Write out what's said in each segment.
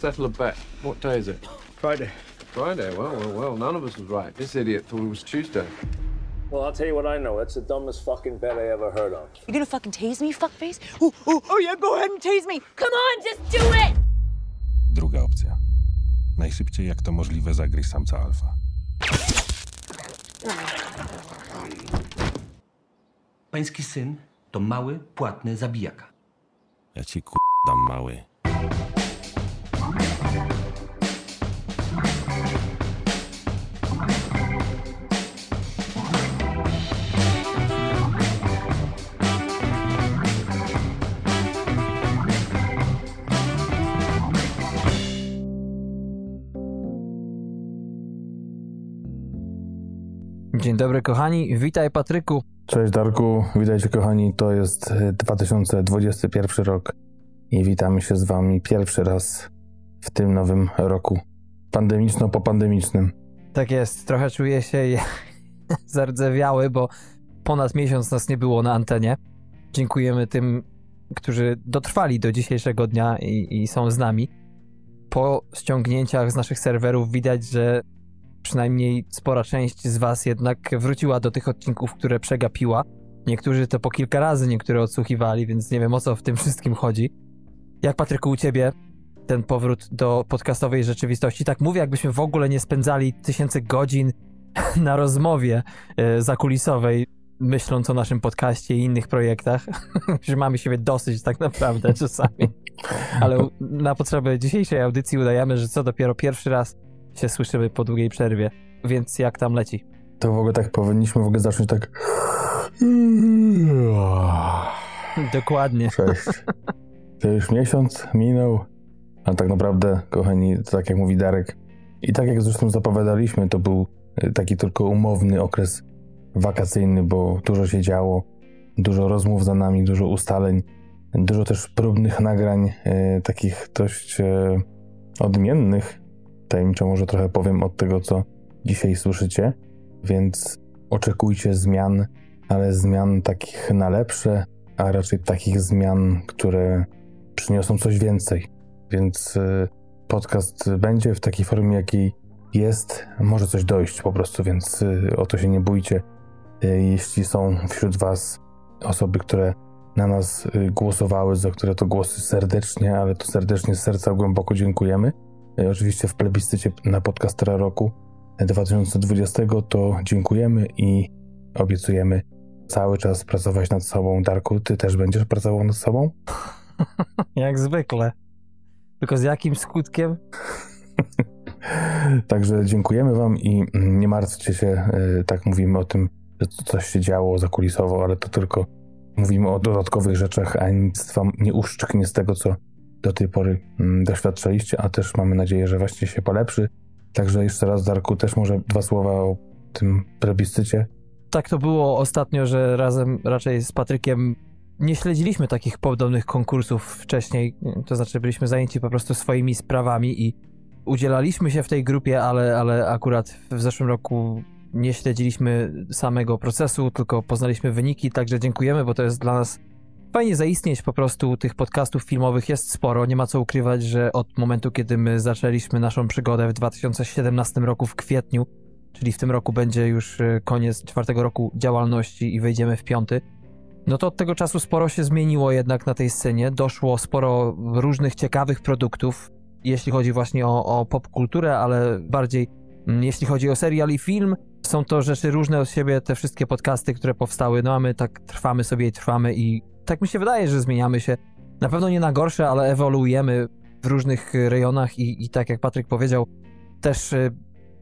Settle a bet. What day is it? Friday. Friday. Well, well, well. None of us was right. This idiot thought it was Tuesday. Well, I'll tell you what I know. It's the dumbest fucking bet I ever heard of. You gonna fucking tase me, fuckface? Oh, oh, oh yeah, go ahead and tase me. Come on, just do it! Druga opcja. Najszybciej jak to możliwe zagryź samca alfa. Pański syn to mały, płatny zabijaka. Ja ci ku... dam mały. Dzień dobry kochani, witaj Patryku. Cześć Darku, witajcie kochani, to jest e, 2021 rok i witamy się z wami pierwszy raz w tym nowym roku. Pandemiczno-popandemicznym. Tak jest, trochę czuję się zardzewiały, bo ponad miesiąc nas nie było na antenie. Dziękujemy tym, którzy dotrwali do dzisiejszego dnia i, i są z nami. Po ściągnięciach z naszych serwerów widać, że przynajmniej spora część z Was jednak wróciła do tych odcinków, które przegapiła. Niektórzy to po kilka razy, niektóre odsłuchiwali, więc nie wiem o co w tym wszystkim chodzi. Jak Patryku u Ciebie ten powrót do podcastowej rzeczywistości? Tak mówię, jakbyśmy w ogóle nie spędzali tysięcy godzin na rozmowie e, zakulisowej, myśląc o naszym podcaście i innych projektach, że mamy siebie dosyć tak naprawdę czasami. Ale na potrzeby dzisiejszej audycji udajemy, że co dopiero pierwszy raz się słyszymy po długiej przerwie. Więc jak tam leci? To w ogóle tak powinniśmy w ogóle zacząć tak... Dokładnie. Cześć. To już miesiąc minął, a tak naprawdę, kochani, to tak jak mówi Darek, i tak jak zresztą zapowiadaliśmy, to był y, taki tylko umowny okres wakacyjny, bo dużo się działo, dużo rozmów za nami, dużo ustaleń, dużo też próbnych nagrań, y, takich dość y, odmiennych. Tajemniczo może trochę powiem od tego, co dzisiaj słyszycie, więc oczekujcie zmian, ale zmian takich na lepsze, a raczej takich zmian, które przyniosą coś więcej. Więc y, podcast będzie w takiej formie, jakiej jest. Może coś dojść po prostu, więc y, o to się nie bójcie. Y, Jeśli są wśród Was osoby, które na nas głosowały, za które to głosy serdecznie, ale to serdecznie z serca głęboko dziękujemy. Y, Oczywiście w plebiscycie na podcastera roku 2020 to dziękujemy i obiecujemy cały czas pracować nad sobą. Darku, ty też będziesz pracował nad sobą? Jak zwykle. Tylko z jakim skutkiem? Także dziękujemy Wam i nie martwcie się, y, tak mówimy o tym, że co- coś się działo zakulisowo, ale to tylko mówimy o dodatkowych rzeczach, a nic Wam nie uszczknie z tego, co do tej pory mm, doświadczaliście, a też mamy nadzieję, że właśnie się polepszy. Także jeszcze raz, Darku, też może dwa słowa o tym plebiscycie. Tak to było ostatnio, że razem raczej z Patrykiem nie śledziliśmy takich podobnych konkursów wcześniej. To znaczy, byliśmy zajęci po prostu swoimi sprawami i udzielaliśmy się w tej grupie, ale, ale akurat w zeszłym roku nie śledziliśmy samego procesu, tylko poznaliśmy wyniki. Także dziękujemy, bo to jest dla nas fajnie zaistnieć. Po prostu tych podcastów filmowych jest sporo. Nie ma co ukrywać, że od momentu, kiedy my zaczęliśmy naszą przygodę w 2017 roku w kwietniu, czyli w tym roku będzie już e, koniec czwartego roku działalności i wejdziemy w piąty, no to od tego czasu sporo się zmieniło jednak na tej scenie. Doszło sporo różnych ciekawych produktów, jeśli chodzi właśnie o, o popkulturę, ale bardziej mm, jeśli chodzi o serial i film. Są to rzeczy różne od siebie, te wszystkie podcasty, które powstały, no a my tak trwamy sobie i trwamy i tak mi się wydaje, że zmieniamy się. Na pewno nie na gorsze, ale ewoluujemy w różnych rejonach i, i tak jak Patryk powiedział, też y,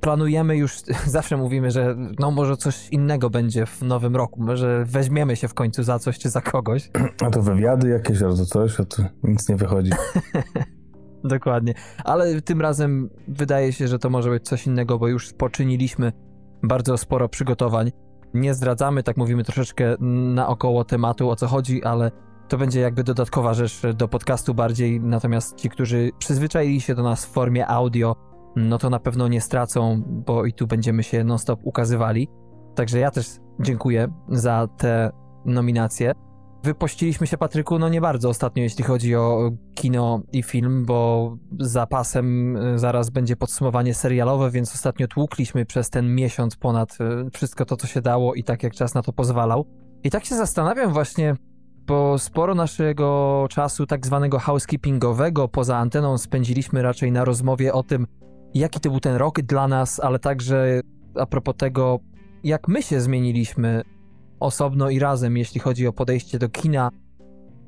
planujemy już, zawsze mówimy, że no może coś innego będzie w nowym roku, może weźmiemy się w końcu za coś czy za kogoś. A to wywiady jakieś, albo coś, a to nic nie wychodzi. Dokładnie. Ale tym razem wydaje się, że to może być coś innego, bo już poczyniliśmy bardzo sporo przygotowań. Nie zdradzamy, tak mówimy troszeczkę naokoło tematu, o co chodzi, ale to będzie jakby dodatkowa rzecz do podcastu bardziej. Natomiast ci, którzy przyzwyczaili się do nas w formie audio, no to na pewno nie stracą, bo i tu będziemy się non-stop ukazywali. Także ja też dziękuję za te nominacje. Wypościliśmy się, Patryku, no nie bardzo ostatnio, jeśli chodzi o kino i film, bo za pasem y, zaraz będzie podsumowanie serialowe, więc ostatnio tłukliśmy przez ten miesiąc ponad y, wszystko to, co się dało i tak jak czas na to pozwalał. I tak się zastanawiam właśnie, bo sporo naszego czasu tak zwanego housekeepingowego poza anteną spędziliśmy raczej na rozmowie o tym, jaki to był ten rok dla nas, ale także a propos tego, jak my się zmieniliśmy osobno i razem, jeśli chodzi o podejście do kina.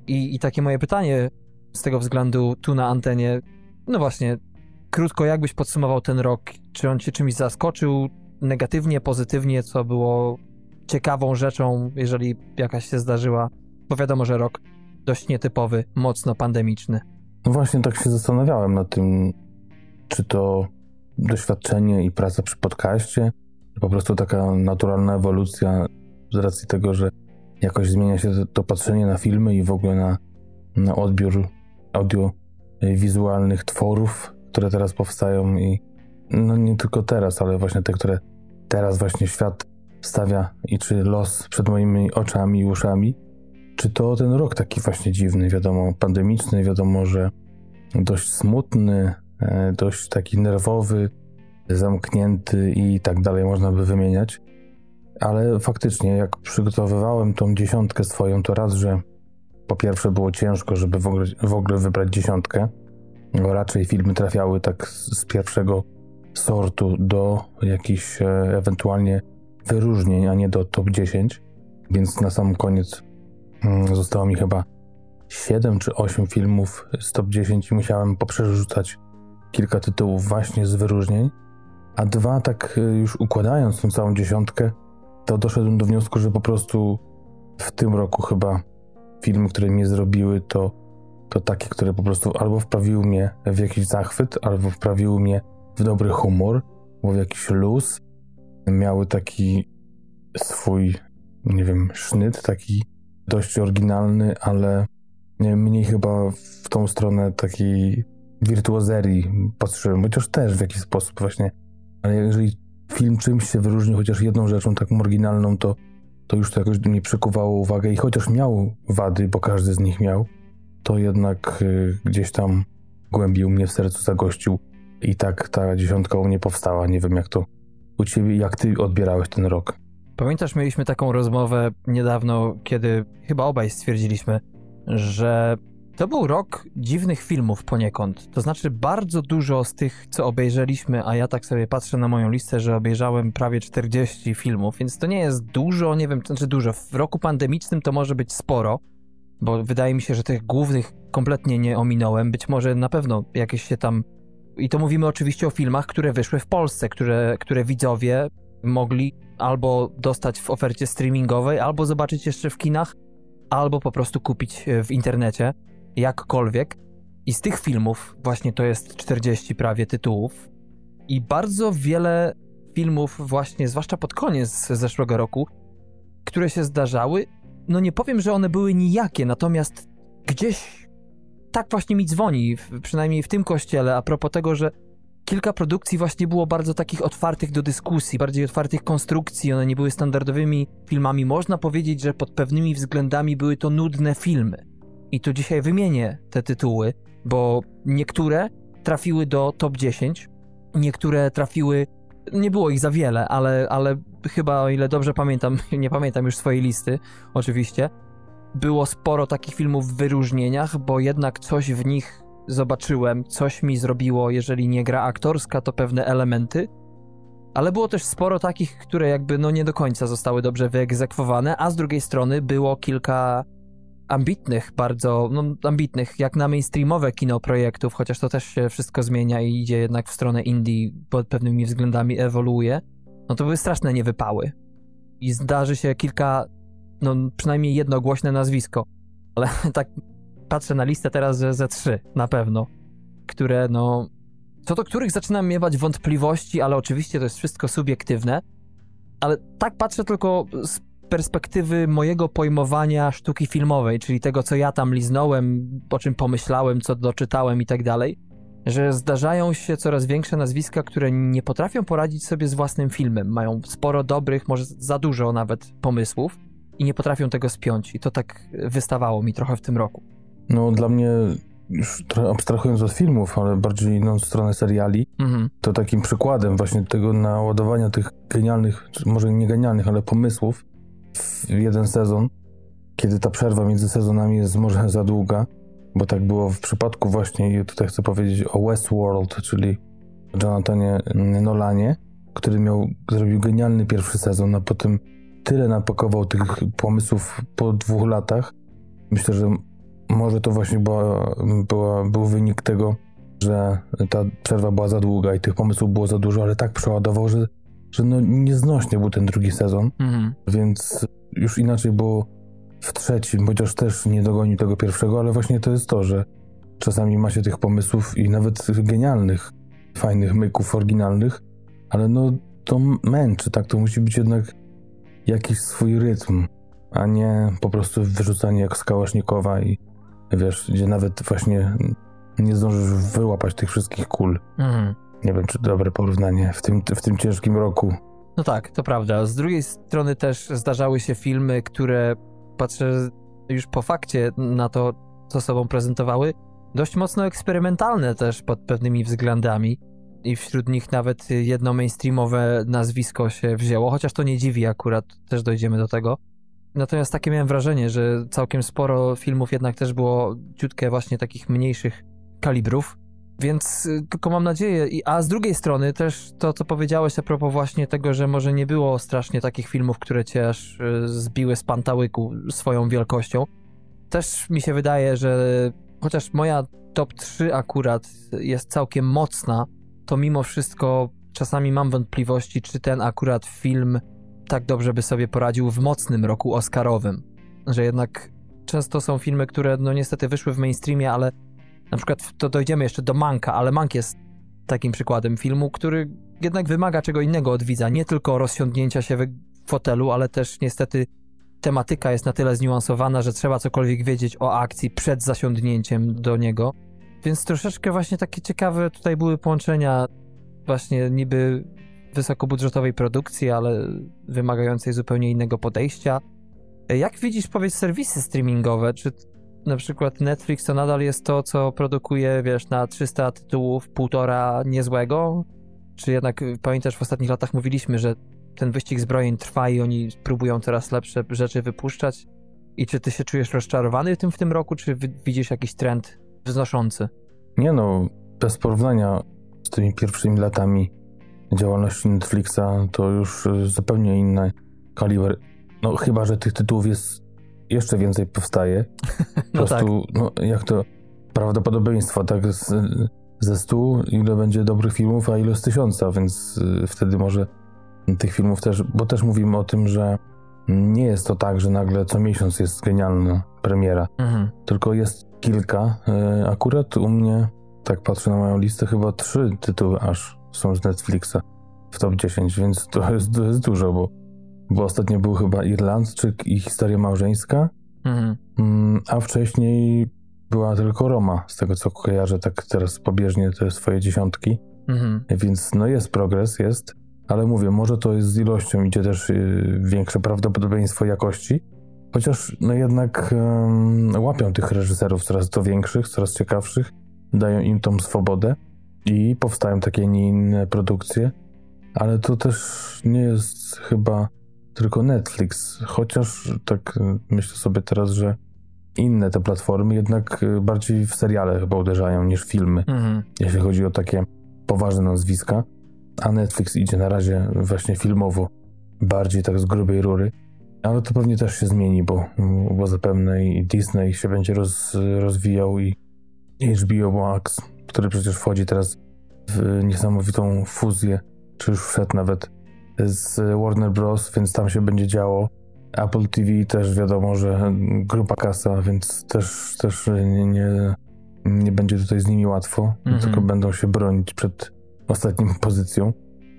I, I takie moje pytanie z tego względu tu na antenie, no właśnie, krótko, jakbyś podsumował ten rok? Czy on cię czymś zaskoczył negatywnie, pozytywnie, co było ciekawą rzeczą, jeżeli jakaś się zdarzyła? Bo wiadomo, że rok dość nietypowy, mocno pandemiczny. No właśnie tak się zastanawiałem nad tym, czy to doświadczenie i praca przy podcaście, po prostu taka naturalna ewolucja z racji tego, że jakoś zmienia się to patrzenie na filmy i w ogóle na, na odbiór audiowizualnych tworów, które teraz powstają i no nie tylko teraz, ale właśnie te, które teraz właśnie świat stawia i czy los przed moimi oczami i uszami, czy to ten rok taki właśnie dziwny, wiadomo, pandemiczny, wiadomo, że dość smutny, e, dość taki nerwowy, zamknięty i tak dalej można by wymieniać. Ale faktycznie, jak przygotowywałem tą dziesiątkę swoją, to raz, że po pierwsze było ciężko, żeby w ogóle, w ogóle wybrać dziesiątkę, bo raczej filmy trafiały tak z pierwszego sortu do jakichś e, ewentualnie wyróżnień, a nie do top 10. Więc na sam koniec mm, zostało mi chyba 7 czy 8 filmów z top 10 i musiałem poprzerzucać kilka tytułów właśnie z wyróżnień. A dwa, tak e, już układając tą całą dziesiątkę, to doszedłem do wniosku, że po prostu w tym roku chyba filmy, które mnie zrobiły, to, to takie, które po prostu albo wprawiły mnie w jakiś zachwyt, albo wprawiły mnie w dobry humor, albo w jakiś luz. Miały taki swój, nie wiem, sznyt, taki dość oryginalny, ale mniej chyba w tą stronę takiej wirtuozerii patrzyłem, chociaż też w jakiś sposób właśnie. Ale jeżeli film czymś się wyróżni, chociaż jedną rzeczą taką oryginalną, to, to już to jakoś mnie przykuwało uwagę i chociaż miał wady, bo każdy z nich miał, to jednak y, gdzieś tam głębiej u mnie w sercu zagościł i tak ta dziesiątka u mnie powstała. Nie wiem jak to u ciebie, jak ty odbierałeś ten rok. Pamiętasz, mieliśmy taką rozmowę niedawno, kiedy chyba obaj stwierdziliśmy, że to był rok dziwnych filmów poniekąd. To znaczy, bardzo dużo z tych, co obejrzeliśmy, a ja tak sobie patrzę na moją listę, że obejrzałem prawie 40 filmów, więc to nie jest dużo, nie wiem, to znaczy dużo. W roku pandemicznym to może być sporo, bo wydaje mi się, że tych głównych kompletnie nie ominąłem. Być może na pewno jakieś się tam. I to mówimy oczywiście o filmach, które wyszły w Polsce, które, które widzowie mogli albo dostać w ofercie streamingowej, albo zobaczyć jeszcze w kinach, albo po prostu kupić w internecie jakkolwiek. I z tych filmów, właśnie to jest 40 prawie tytułów, i bardzo wiele filmów, właśnie, zwłaszcza pod koniec zeszłego roku, które się zdarzały. No nie powiem, że one były nijakie, natomiast gdzieś tak właśnie mi dzwoni, przynajmniej w tym kościele, a propos tego, że kilka produkcji właśnie było bardzo takich otwartych do dyskusji, bardziej otwartych konstrukcji, one nie były standardowymi filmami. Można powiedzieć, że pod pewnymi względami były to nudne filmy. I tu dzisiaj wymienię te tytuły, bo niektóre trafiły do top 10, niektóre trafiły. Nie było ich za wiele, ale, ale chyba, o ile dobrze pamiętam, nie pamiętam już swojej listy, oczywiście. Było sporo takich filmów w wyróżnieniach, bo jednak coś w nich zobaczyłem, coś mi zrobiło, jeżeli nie gra aktorska, to pewne elementy. Ale było też sporo takich, które jakby no nie do końca zostały dobrze wyegzekwowane, a z drugiej strony było kilka ambitnych, bardzo no, ambitnych, jak na mainstreamowe kino projektów, chociaż to też się wszystko zmienia i idzie jednak w stronę indie, pod pewnymi względami ewoluuje, no to były straszne niewypały. I zdarzy się kilka, no przynajmniej jedno głośne nazwisko, ale tak patrzę na listę teraz, że ze trzy na pewno, które no, co do których zaczynam miewać wątpliwości, ale oczywiście to jest wszystko subiektywne, ale tak patrzę tylko z perspektywy mojego pojmowania sztuki filmowej, czyli tego, co ja tam liznąłem, o czym pomyślałem, co doczytałem i tak dalej, że zdarzają się coraz większe nazwiska, które nie potrafią poradzić sobie z własnym filmem. Mają sporo dobrych, może za dużo nawet pomysłów i nie potrafią tego spiąć. I to tak wystawało mi trochę w tym roku. No dla mnie, już trochę abstrahując od filmów, ale bardziej w stronę seriali, Mhm. to takim przykładem właśnie tego naładowania tych genialnych, może nie genialnych, ale pomysłów w jeden sezon, kiedy ta przerwa między sezonami jest może za długa, bo tak było w przypadku właśnie, i tutaj chcę powiedzieć o Westworld, czyli Jonathanie Nolanie, który miał, zrobił genialny pierwszy sezon, a potem tyle napakował tych pomysłów po dwóch latach. Myślę, że może to właśnie była, była, był wynik tego, że ta przerwa była za długa i tych pomysłów było za dużo, ale tak przeładował, że, że no nieznośnie był ten drugi sezon, Mhm. więc już inaczej było w trzecim, chociaż też nie dogonił tego pierwszego, ale właśnie to jest to, że czasami ma się tych pomysłów i nawet genialnych, fajnych myków oryginalnych, ale no to męczy, tak? To musi być jednak jakiś swój rytm, a nie po prostu wyrzucanie jak z kałasznikowa i wiesz, gdzie nawet właśnie nie zdążysz wyłapać tych wszystkich kul. Mhm. Nie wiem, czy dobre porównanie w tym, w tym ciężkim roku. No tak, to prawda. Z drugiej strony też zdarzały się filmy, które patrzę już po fakcie na to, co sobą prezentowały, dość mocno eksperymentalne też pod pewnymi względami. I wśród nich nawet jedno mainstreamowe nazwisko się wzięło, chociaż to nie dziwi akurat, też dojdziemy do tego. Natomiast takie miałem wrażenie, że całkiem sporo filmów jednak też było ciutkę właśnie takich mniejszych kalibrów. Więc y, tylko mam nadzieję, a z drugiej strony też to, co powiedziałeś a propos właśnie tego, że może nie było strasznie takich filmów, które cię aż y, zbiły z pantałyku swoją wielkością. Też mi się wydaje, że chociaż moja top 3 akurat jest całkiem mocna, to mimo wszystko czasami mam wątpliwości, czy ten akurat film tak dobrze by sobie poradził w mocnym roku Oscarowym. Że jednak często są filmy, które no niestety wyszły w mainstreamie, ale na przykład to dojdziemy jeszcze do Manka, ale Mank jest takim przykładem filmu, który jednak wymaga czego innego od widza. Nie tylko rozsiądnięcia się w fotelu, ale też niestety tematyka jest na tyle zniuansowana, że trzeba cokolwiek wiedzieć o akcji przed zasiądnięciem do niego. Więc troszeczkę właśnie takie ciekawe tutaj były połączenia właśnie niby wysokobudżetowej produkcji, ale wymagającej zupełnie innego podejścia. Jak widzisz, powiedz, serwisy streamingowe? Czy na przykład Netflix to nadal jest to, co produkuje, wiesz, na 300 tytułów, półtora niezłego? Czy jednak y, pamiętasz, w ostatnich latach mówiliśmy, że ten wyścig zbrojeń trwa i oni próbują coraz lepsze rzeczy wypuszczać? I czy ty się czujesz rozczarowany tym w tym roku, czy wi- widzisz jakiś trend wznoszący? Nie no, bez porównania z tymi pierwszymi latami działalności Netflixa, to już y, zupełnie inny kaliber. No chyba, że tych tytułów jest jeszcze więcej powstaje. Po No tak. prostu, no jak to prawdopodobieństwo, tak z, ze stu, ile będzie dobrych filmów, a ile z tysiąca, więc y, wtedy może tych filmów też, bo też mówimy o tym, że nie jest to tak, że nagle co miesiąc jest genialna premiera, Mhm. tylko jest kilka. Y, Akurat u mnie, tak patrzę na moją listę, chyba trzy tytuły aż są z Netflixa w top 10, więc to jest, to jest dużo, bo, bo ostatnio był chyba Irlandczyk i historia małżeńska, Mhm. Mm, a wcześniej była tylko Roma, z tego co kojarzę, tak teraz pobieżnie te swoje dziesiątki, Mhm. więc no jest progres, jest, ale mówię, może to jest z ilością, idzie też y, większe prawdopodobieństwo jakości, chociaż no jednak łapią tych reżyserów coraz to większych, coraz ciekawszych, dają im tą swobodę i powstają takie, nie inne produkcje, ale to też nie jest chyba tylko Netflix, chociaż tak myślę sobie teraz, że inne te platformy jednak y, bardziej w seriale chyba uderzają niż filmy, Mhm. jeśli chodzi o takie poważne nazwiska, a Netflix idzie na razie właśnie filmowo, bardziej tak z grubej rury, ale to pewnie też się zmieni, bo, bo zapewne i Disney się będzie roz, rozwijał i HBO Max, który przecież wchodzi teraz w niesamowitą fuzję, czy już wszedł nawet z Warner Bros., więc tam się będzie działo. Apple TV też wiadomo, że grupa kasa, więc też, też nie, nie, nie będzie tutaj z nimi łatwo, Mhm. tylko będą się bronić przed ostatnią pozycją.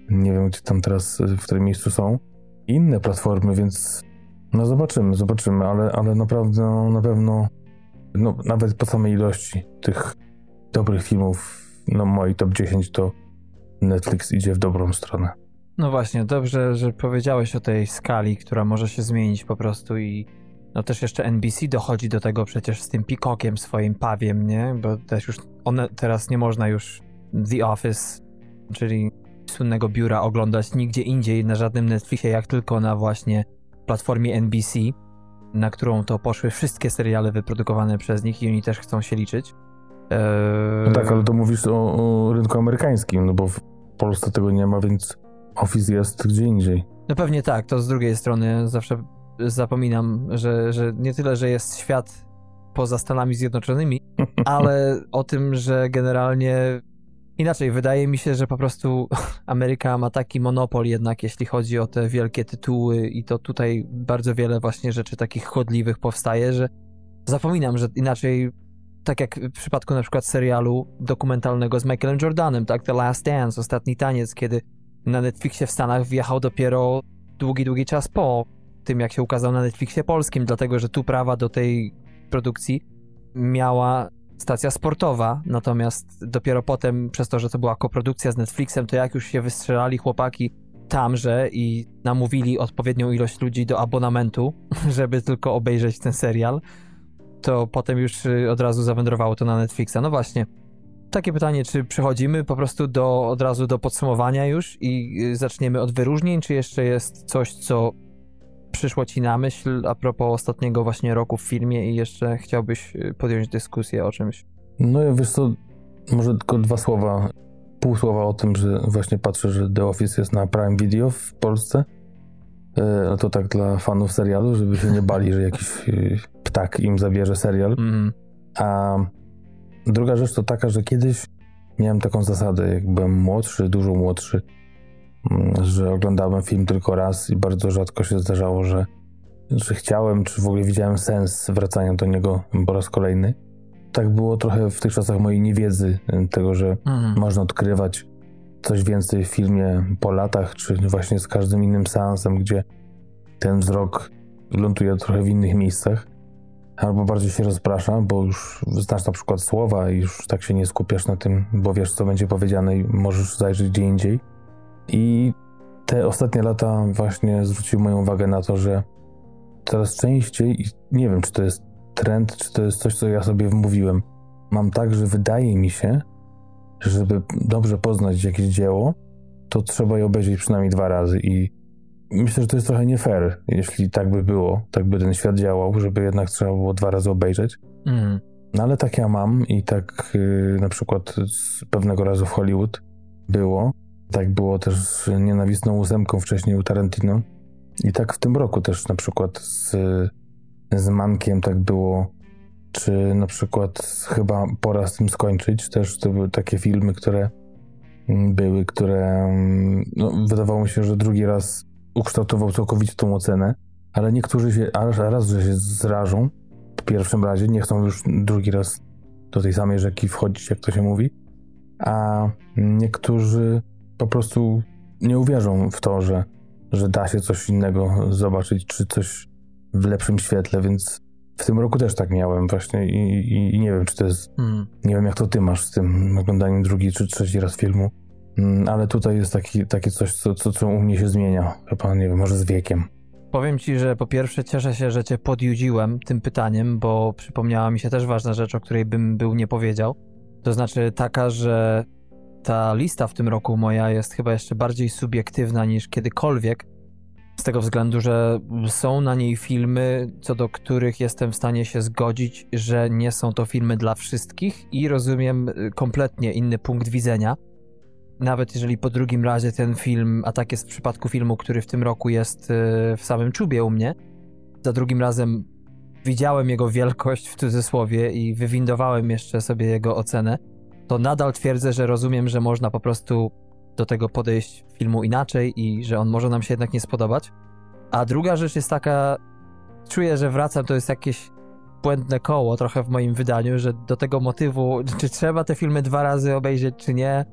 Nie wiem, gdzie tam teraz, w którym miejscu są. Inne platformy, więc no zobaczymy, zobaczymy, ale, ale naprawdę no, na pewno no, nawet po samej ilości tych dobrych filmów, no moi top 10 to Netflix idzie w dobrą stronę. No właśnie, dobrze, że powiedziałeś o tej skali, która może się zmienić po prostu i no też jeszcze NBC dochodzi do tego przecież z tym Peacockiem swoim pawiem, nie? Bo też już one teraz nie można już The Office, czyli słynnego biura oglądać nigdzie indziej na żadnym Netflixie, jak tylko na właśnie platformie NBC, na którą to poszły wszystkie seriale wyprodukowane przez nich i oni też chcą się liczyć. Eee... No tak, ale to mówisz o, o rynku amerykańskim, no bo w Polsce tego nie ma, więc Office jest gdzie indziej. No pewnie tak, to z drugiej strony zawsze zapominam, że, że nie tyle, że jest świat poza Stanami Zjednoczonymi, ale o tym, że generalnie inaczej, wydaje mi się, że po prostu Ameryka ma taki monopol jednak, jeśli chodzi o te wielkie tytuły i to tutaj bardzo wiele właśnie rzeczy takich chodliwych powstaje, że zapominam, że inaczej tak jak w przypadku na przykład serialu dokumentalnego z Michaelem Jordanem, tak, The Last Dance, Ostatni Taniec, kiedy na Netflixie w Stanach wjechał dopiero długi, długi czas po tym, jak się ukazał na Netflixie polskim, dlatego że tu prawa do tej produkcji miała stacja sportowa, natomiast dopiero potem, przez to, że to była koprodukcja z Netflixem, to jak już się wystrzelali chłopaki tamże i namówili odpowiednią ilość ludzi do abonamentu, żeby tylko obejrzeć ten serial, to potem już y, od razu zawędrowało to na Netflixa. No właśnie. Takie pytanie, czy przechodzimy po prostu do, od razu do podsumowania już i y, zaczniemy od wyróżnień, czy jeszcze jest coś, co przyszło ci na myśl a propos ostatniego właśnie roku w filmie i jeszcze chciałbyś y, podjąć dyskusję o czymś? No wiesz co, może tylko dwa słowa, pół słowa o tym, że właśnie patrzę, że The Office jest na Prime Video w Polsce. E, to tak dla fanów serialu, żeby się nie bali, że jakiś y, ptak im zabierze serial. Mm. A druga rzecz to taka, że kiedyś miałem taką zasadę, jak byłem młodszy, dużo młodszy, mm, że oglądałem film tylko raz i bardzo rzadko się zdarzało, że, że chciałem, czy w ogóle widziałem sens wracania do niego po raz kolejny. Tak było trochę w tych czasach mojej niewiedzy, y, tego, że Mhm. można odkrywać coś więcej w filmie po latach, czy właśnie z każdym innym seansem, gdzie ten wzrok ląduje trochę w innych miejscach, albo bardziej się rozprasza, bo już znasz na przykład słowa i już tak się nie skupiasz na tym, bo wiesz, co będzie powiedziane i możesz zajrzeć gdzie indziej. I te ostatnie lata właśnie zwróciły moją uwagę na to, że coraz częściej, nie wiem, czy to jest trend, czy to jest coś, co ja sobie wmówiłem, mam tak, że wydaje mi się, żeby dobrze poznać jakieś dzieło, to trzeba je obejrzeć przynajmniej dwa razy i myślę, że to jest trochę nie fair, jeśli tak by było, tak by ten świat działał, żeby jednak trzeba było dwa razy obejrzeć. Mm. No ale tak ja mam i tak yy, na przykład z pewnego razu w Hollywood było. Tak było też z nienawistną ósemką wcześniej u Tarantino. I tak w tym roku też na przykład z, z Mankiem tak było. Czy na przykład chyba pora z tym skończyć. Też to były takie filmy, które mm, były, które mm, no, wydawało mi się, że drugi raz ukształtował całkowicie tą ocenę. Ale niektórzy się, a raz, że się zrażą, w pierwszym razie nie chcą już drugi raz do tej samej rzeki wchodzić, jak to się mówi, a niektórzy po prostu nie uwierzą w to, że, że da się coś innego zobaczyć, czy coś w lepszym świetle, więc w tym roku też tak miałem właśnie i, i, i nie wiem, czy to jest, Mm. nie wiem jak to ty masz z tym oglądaniem drugi czy trzeci raz filmu, ale tutaj jest taki, takie coś, co, co, co u mnie się zmienia, chyba, nie wiem, może z wiekiem. Powiem ci, że po pierwsze cieszę się, że cię podjudziłem tym pytaniem, bo przypomniała mi się też ważna rzecz, o której bym był nie powiedział. To znaczy taka, że ta lista w tym roku moja jest chyba jeszcze bardziej subiektywna niż kiedykolwiek. Z tego względu, że są na niej filmy, co do których jestem w stanie się zgodzić, że nie są to filmy dla wszystkich i rozumiem y, kompletnie inny punkt widzenia. Nawet jeżeli po drugim razie ten film, a tak jest w przypadku filmu, który w tym roku jest y, w samym czubie u mnie, za drugim razem widziałem jego wielkość w cudzysłowie i wywindowałem jeszcze sobie jego ocenę, to nadal twierdzę, że rozumiem, że można po prostu do tego podejść filmu inaczej i że on może nam się jednak nie spodobać. A druga rzecz jest taka, czuję, że wracam, to jest jakieś błędne koło trochę w moim wydaniu, że do tego motywu, czy trzeba te filmy dwa razy obejrzeć, czy nie,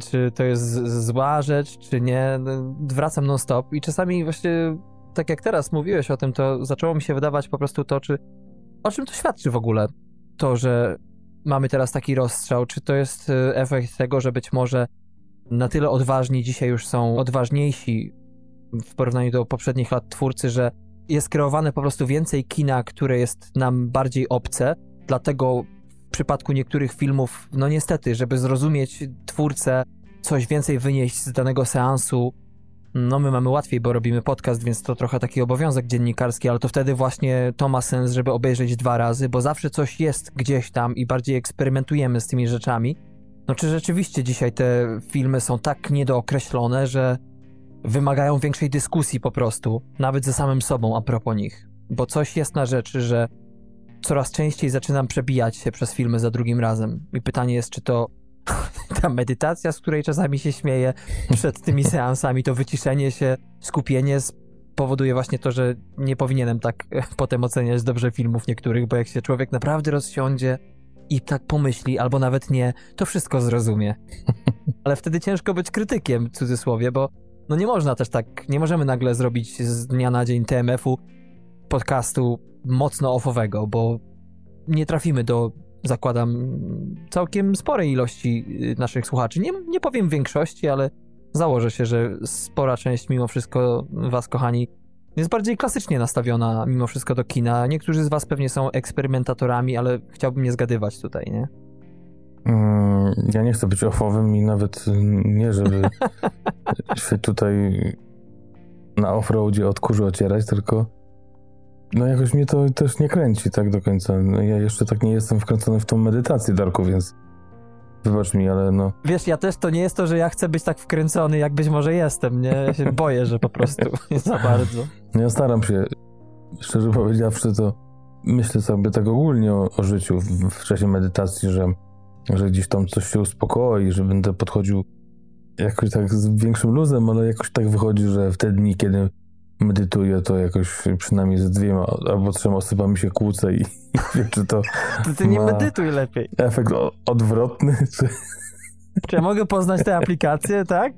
czy to jest zła rzecz, czy nie, no, wracam non-stop i czasami właśnie, tak jak teraz mówiłeś o tym, to zaczęło mi się wydawać po prostu to, czy o czym to świadczy w ogóle? To, że mamy teraz taki rozstrzał, czy to jest y, efekt tego, że być może na tyle odważni, dzisiaj już są odważniejsi w porównaniu do poprzednich lat twórcy, że jest kreowane po prostu więcej kina, które jest nam bardziej obce, dlatego przypadku niektórych filmów, no niestety, żeby zrozumieć twórcę, coś więcej wynieść z danego seansu, no my mamy łatwiej, bo robimy podcast, więc to trochę taki obowiązek dziennikarski, ale to wtedy właśnie to ma sens, żeby obejrzeć dwa razy, bo zawsze coś jest gdzieś tam i bardziej eksperymentujemy z tymi rzeczami. No czy rzeczywiście dzisiaj te filmy są tak niedookreślone, że wymagają większej dyskusji po prostu, nawet ze samym sobą a propos nich. Bo coś jest na rzeczy, że coraz częściej zaczynam przebijać się przez filmy za drugim razem. I pytanie jest, czy to ta medytacja, z której czasami się śmieję przed tymi seansami, to wyciszenie się, skupienie powoduje właśnie to, że nie powinienem tak potem oceniać dobrze filmów niektórych, bo jak się człowiek naprawdę rozsiądzie i tak pomyśli, albo nawet nie, to wszystko zrozumie. Ale wtedy ciężko być krytykiem, w cudzysłowie, bo no nie można też tak, nie możemy nagle zrobić z dnia na dzień TMF-u podcastu mocno offowego, bo nie trafimy do, zakładam, całkiem sporej ilości y, naszych słuchaczy. Nie, nie powiem większości, ale założę się, że spora część mimo wszystko was, kochani, jest bardziej klasycznie nastawiona mimo wszystko do kina. Niektórzy z was pewnie są eksperymentatorami, ale chciałbym nie zgadywać tutaj, nie? Mm, Ja nie chcę być ofowym i nawet nie, żeby się tutaj na offroadzie od kurzu ocierać, tylko no jakoś mnie to też nie kręci tak do końca. No, ja jeszcze tak nie jestem wkręcony w tą medytację, Darku, więc wybacz mi, ale no Wiesz, ja też to nie jest to, że ja chcę być tak wkręcony, jak być może jestem, nie? Ja się boję, że po prostu nie za bardzo. No Ja staram się, szczerze powiedziawszy, to myślę sobie tak ogólnie o, o życiu w, w czasie medytacji, że, że gdzieś tam coś się uspokoi, że będę podchodził jakoś tak z większym luzem, ale jakoś tak wychodzi, że w te dni, kiedy medytuję, to jakoś przynajmniej z dwiema albo trzema osobami się kłócę i wiem, czy to To ty nie medytuj lepiej. efekt odwrotny, czy... Czy ja mogę poznać tę aplikację, tak?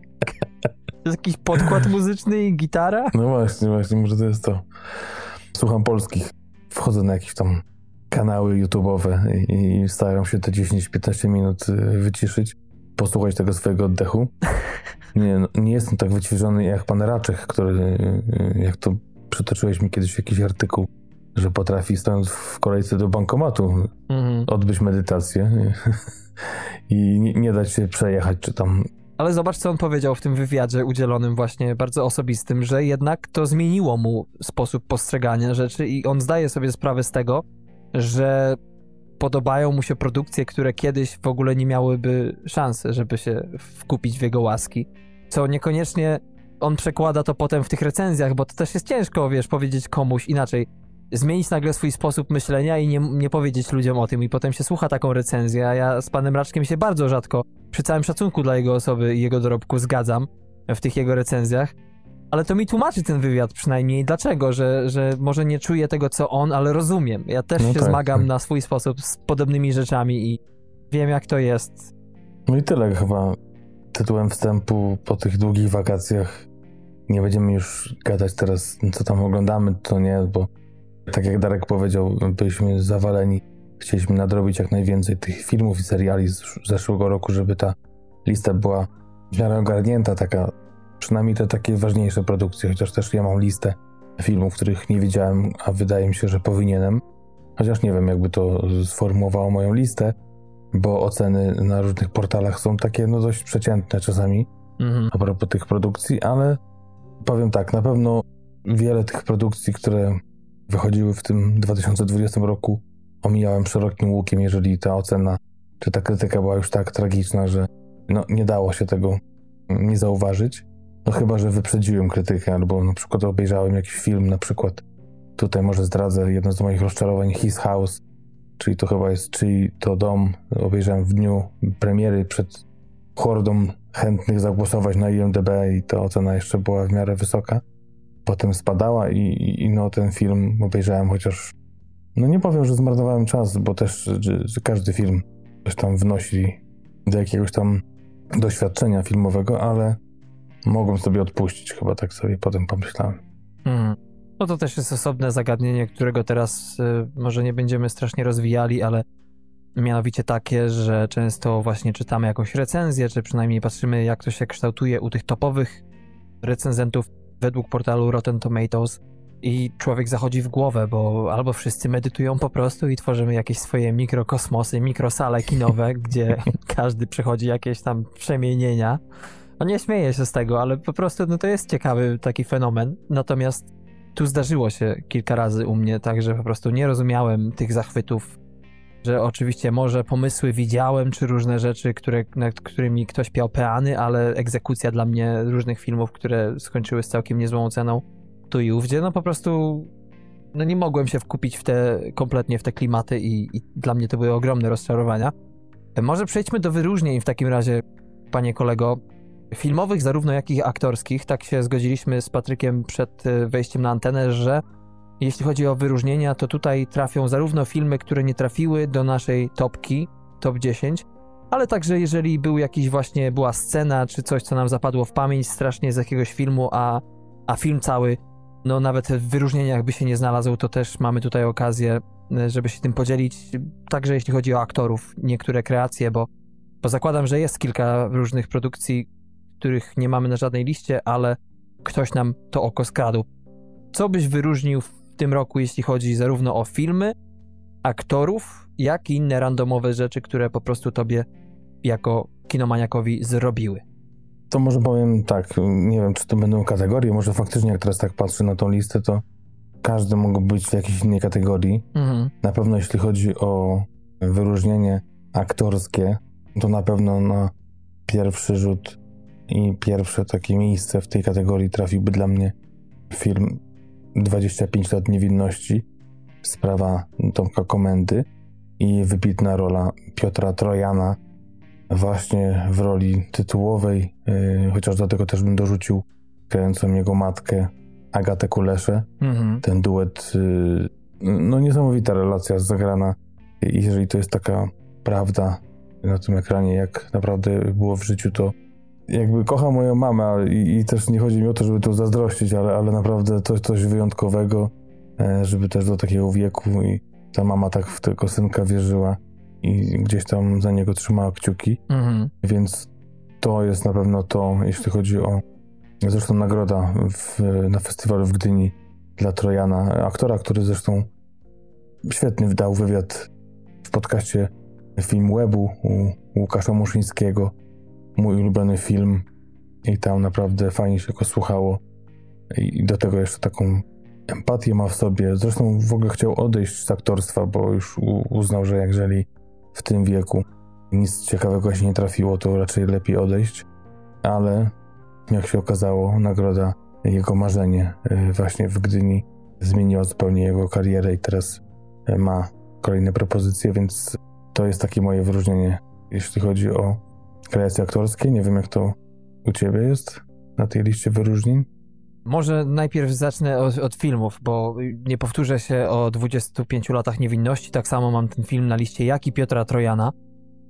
Jest jakiś podkład muzyczny i gitara? No właśnie, właśnie, może to jest to. Słucham polskich. Wchodzę na jakieś tam kanały YouTube'owe i, i staram się te 10-15 minut y, wyciszyć, posłuchać tego swojego oddechu. Nie, no, nie jestem tak wyćwiczony jak pan Raczek, który, y, y, jak to przytoczyłeś mi kiedyś jakiś artykuł, że potrafi stojąc w kolejce do bankomatu Mhm. odbyć medytację i nie, nie dać się przejechać, czy tam Ale zobacz, co on powiedział w tym wywiadzie udzielonym właśnie bardzo osobistym, że jednak to zmieniło mu sposób postrzegania rzeczy i on zdaje sobie sprawę z tego, że podobają mu się produkcje, które kiedyś w ogóle nie miałyby szansy, żeby się wkupić w jego łaski. Co niekoniecznie on przekłada to potem w tych recenzjach, bo to też jest ciężko, wiesz, powiedzieć komuś inaczej. Zmienić nagle swój sposób myślenia i nie, nie powiedzieć ludziom o tym, i potem się słucha taką recenzję. A ja z panem Raczkiem się bardzo rzadko, przy całym szacunku dla jego osoby i jego dorobku, zgadzam w tych jego recenzjach. Ale to mi tłumaczy ten wywiad przynajmniej, dlaczego, że, że może nie czuję tego, co on, ale rozumiem. Ja też No się tak, zmagam tak. na swój sposób z podobnymi rzeczami i wiem, jak to jest. No i tyle chyba tytułem wstępu po tych długich wakacjach. Nie będziemy już gadać teraz, co tam oglądamy, to nie, bo tak jak Darek powiedział, byliśmy zawaleni. Chcieliśmy nadrobić jak najwięcej tych filmów i seriali z zeszłego roku, żeby ta lista była w miarę ogarnięta, taka, przynajmniej te takie ważniejsze produkcje, chociaż też ja mam listę filmów, których nie widziałem, a wydaje mi się, że powinienem. Chociaż nie wiem, jakby to sformułowało moją listę, bo oceny na różnych portalach są takie no dość przeciętne czasami Mhm. a propos tych produkcji, ale powiem tak, na pewno wiele tych produkcji, które wychodziły w tym 2020 roku, omijałem szerokim łukiem, jeżeli ta ocena czy ta krytyka była już tak tragiczna, że no, nie dało się tego nie zauważyć. No chyba, że wyprzedziłem krytykę, albo na przykład obejrzałem jakiś film, na przykład tutaj może zdradzę jedno z moich rozczarowań, His House, czyli to chyba jest Czyj to dom. Obejrzałem w dniu premiery przed hordą chętnych zagłosować na IMDB i ta ocena jeszcze była w miarę wysoka. Potem spadała i, i, i no ten film obejrzałem chociaż no nie powiem, że zmarnowałem czas, bo też że, że każdy film coś tam wnosi do jakiegoś tam doświadczenia filmowego, ale mogłem sobie odpuścić, chyba tak sobie potem pomyślałem. Mhm. No to też jest osobne zagadnienie, którego teraz y, może nie będziemy strasznie rozwijali, ale Mianowicie takie, że często właśnie czytamy jakąś recenzję, czy przynajmniej patrzymy, jak to się kształtuje u tych topowych recenzentów według portalu Rotten Tomatoes. I człowiek zachodzi w głowę, bo albo wszyscy medytują po prostu i tworzymy jakieś swoje mikrokosmosy, mikrosale kinowe, gdzie każdy przechodzi jakieś tam przemienienia. No nie śmieję się z tego, ale po prostu no to jest ciekawy taki fenomen. Natomiast tu zdarzyło się kilka razy u mnie, tak, że po prostu nie rozumiałem tych zachwytów, że oczywiście może pomysły widziałem, czy różne rzeczy, które, nad którymi ktoś piał peany, ale egzekucja dla mnie różnych filmów, które skończyły z całkiem niezłą oceną, tu i ówdzie, no po prostu no nie mogłem się wkupić w te, kompletnie w te klimaty i, i dla mnie to były ogromne rozczarowania. Może przejdźmy do wyróżnień w takim razie, panie kolego, filmowych, zarówno jak i aktorskich. Tak się zgodziliśmy z Patrykiem przed e, wejściem na antenę, że jeśli chodzi o wyróżnienia, to tutaj trafią zarówno filmy, które nie trafiły do naszej topki, top 10, ale także jeżeli był jakiś właśnie, była scena, czy coś, co nam zapadło w pamięć strasznie z jakiegoś filmu, a, a film cały, no nawet w wyróżnieniach by się nie znalazł, to też mamy tutaj okazję, e, żeby się tym podzielić. Także jeśli chodzi o aktorów, niektóre kreacje, bo, bo zakładam, że jest kilka różnych produkcji, których nie mamy na żadnej liście, ale ktoś nam to oko skradł. Co byś wyróżnił w tym roku, jeśli chodzi zarówno o filmy, aktorów, jak i inne randomowe rzeczy, które po prostu tobie jako kinomaniakowi zrobiły? To może powiem tak, nie wiem, czy to będą kategorie, może faktycznie jak teraz tak patrzę na tą listę, to każdy mógł być w jakiejś innej kategorii. Mhm. Na pewno jeśli chodzi o wyróżnienie aktorskie, to na pewno na pierwszy rzut i pierwsze takie miejsce w tej kategorii trafiłby dla mnie film 25 lat niewinności, sprawa Tomka Komendy i wybitna rola Piotra Trojana właśnie w roli tytułowej, yy, chociaż do tego też bym dorzucił grającą jego matkę Agatę Kuleszę. Mhm. Ten duet, yy, no niesamowita relacja zagrana i jeżeli to jest taka prawda na tym ekranie, jak naprawdę było w życiu, to jakby kocham moją mamę i, i też nie chodzi mi o to, żeby to zazdrościć, ale, ale naprawdę to coś wyjątkowego, e, żeby też do takiego wieku i ta mama tak w tego synka wierzyła i gdzieś tam za niego trzymała kciuki, Mhm. więc to jest na pewno to, jeśli chodzi o zresztą nagroda w, na festiwalu w Gdyni dla Trojana, aktora, który zresztą świetny wdał wywiad w podcaście Film Webu u Łukasza Muszyńskiego, mój ulubiony film i tam naprawdę fajnie się go słuchało i do tego jeszcze taką empatię ma w sobie. Zresztą w ogóle chciał odejść z aktorstwa, bo już uznał, że jeżeli w tym wieku nic ciekawego się nie trafiło, to raczej lepiej odejść, ale jak się okazało, nagroda jego marzenie y, właśnie w Gdyni zmieniła zupełnie jego karierę i teraz y, ma kolejne propozycje, więc to jest takie moje wyróżnienie, jeśli chodzi o kreacje aktorskie. Nie wiem, jak to u ciebie jest na tej liście wyróżnień. Może najpierw zacznę od, od filmów, bo nie powtórzę się o 25 latach niewinności. Tak samo mam ten film na liście jak i Piotra Trojana.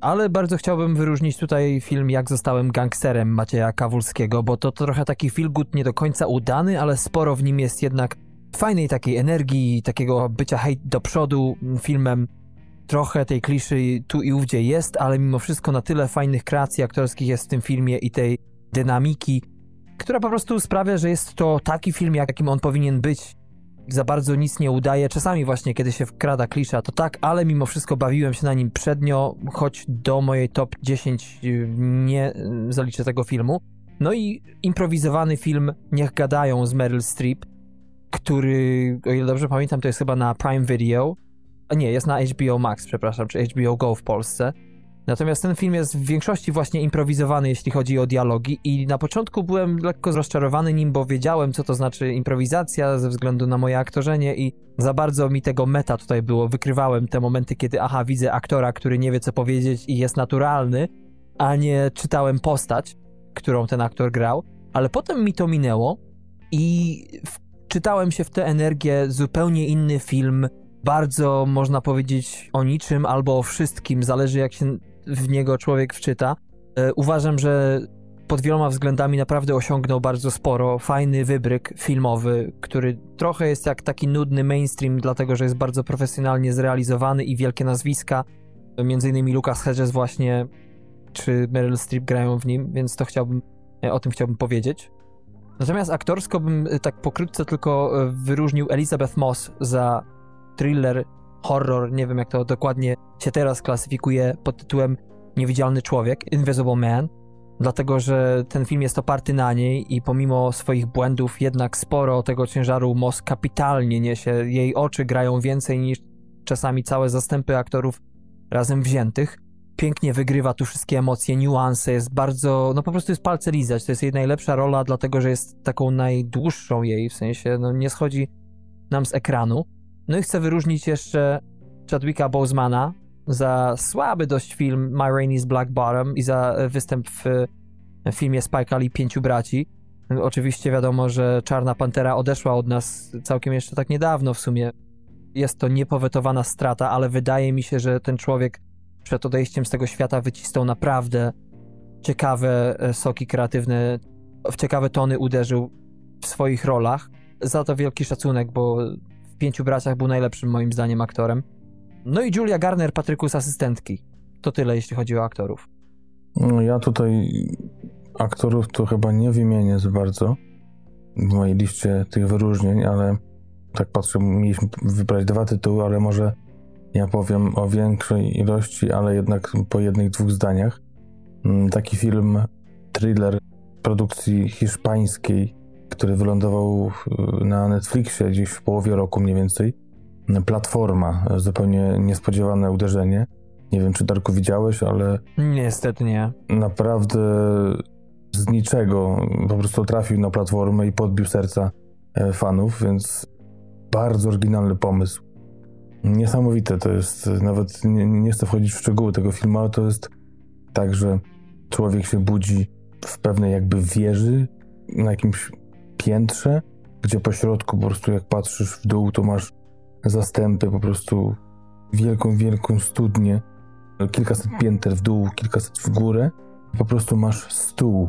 Ale bardzo chciałbym wyróżnić tutaj film Jak zostałem gangsterem Macieja Kawulskiego, bo to trochę taki good nie do końca udany, ale sporo w nim jest jednak fajnej takiej energii, takiego bycia hejt do przodu filmem. Trochę tej kliszy tu i ówdzie jest, ale mimo wszystko na tyle fajnych kreacji aktorskich jest w tym filmie i tej dynamiki, która po prostu sprawia, że jest to taki film, jakim on powinien być. Za bardzo nic nie udaje. Czasami właśnie, kiedy się wkrada klisza, to tak, ale mimo wszystko bawiłem się na nim przednio, choć do mojej top 10 y, nie y, zaliczę tego filmu. No i improwizowany film Niech gadają z Meryl Streep, który, o ile dobrze pamiętam, to jest chyba na Prime Video. A nie, jest na HBO Max, przepraszam, czy HBO Go w Polsce. Natomiast ten film jest w większości właśnie improwizowany, jeśli chodzi o dialogi, i na początku byłem lekko rozczarowany nim, bo wiedziałem, co to znaczy improwizacja ze względu na moje aktorzenie, i za bardzo mi tego meta tutaj było. Wykrywałem te momenty, kiedy, aha, widzę aktora, który nie wie, co powiedzieć i jest naturalny, a nie czytałem postać, którą ten aktor grał. Ale potem mi to minęło i wczytałem się w tę energię, zupełnie inny film, bardzo można powiedzieć o niczym albo o wszystkim, zależy jak się w niego człowiek wczyta. E, uważam, że pod wieloma względami naprawdę osiągnął bardzo sporo. Fajny wybryk filmowy, który trochę jest jak taki nudny mainstream, dlatego że jest bardzo profesjonalnie zrealizowany i wielkie nazwiska. Między innymi Lucas Hedges właśnie, czy Meryl Streep grają w nim, więc to chciałbym, e, o tym chciałbym powiedzieć. Natomiast aktorsko bym e, tak pokrótce tylko wyróżnił Elizabeth Moss za thriller, horror, nie wiem jak to dokładnie się teraz klasyfikuje pod tytułem Niewidzialny Człowiek, Invisible Man, dlatego że ten film jest oparty na niej i pomimo swoich błędów jednak sporo tego ciężaru Moss kapitalnie niesie. Jej oczy grają więcej niż czasami całe zastępy aktorów razem wziętych. Pięknie wygrywa tu wszystkie emocje, niuanse, jest bardzo, no po prostu jest palce lizać. To jest jej najlepsza rola, dlatego że jest taką najdłuższą jej, w sensie, no nie schodzi nam z ekranu. No i chcę wyróżnić jeszcze Chadwicka Bosemana za słaby dość film My Rainey's Black Bottom i za występ w filmie Spike Lee Pięciu Braci. Oczywiście wiadomo, że Czarna Pantera odeszła od nas całkiem jeszcze tak niedawno w sumie. Jest to niepowetowana strata, ale wydaje mi się, że ten człowiek przed odejściem z tego świata wycisnął naprawdę ciekawe e, soki kreatywne, w ciekawe tony uderzył w swoich rolach. Za to wielki szacunek, bo w Pięciu Braciach był najlepszym moim zdaniem aktorem. No i Julia Garner, Patryku z asystentki. To tyle, jeśli chodzi o aktorów. No, ja tutaj aktorów to chyba nie wymienię za bardzo w mojej liście tych wyróżnień, ale tak patrzę, mieliśmy wybrać dwa tytuły, ale może ja powiem o większej ilości, ale jednak po jednych, dwóch zdaniach. Mm, taki film, thriller produkcji hiszpańskiej, który wylądował na Netflixie gdzieś w połowie roku mniej więcej. Platforma, zupełnie niespodziewane uderzenie. Nie wiem, czy Darku widziałeś, ale. Niestety nie. Naprawdę z niczego po prostu trafił na platformę i podbił serca e, fanów, więc bardzo oryginalny pomysł. Niesamowite to jest, nawet nie, nie chcę wchodzić w szczegóły tego filmu, ale to jest tak, że człowiek się budzi w pewnej jakby wieży na jakimś piętrze, gdzie po środku po prostu jak patrzysz w dół, to masz zastępy, po prostu wielką, wielką studnię, kilkaset pięter w dół, kilkaset w górę. Po prostu masz stół,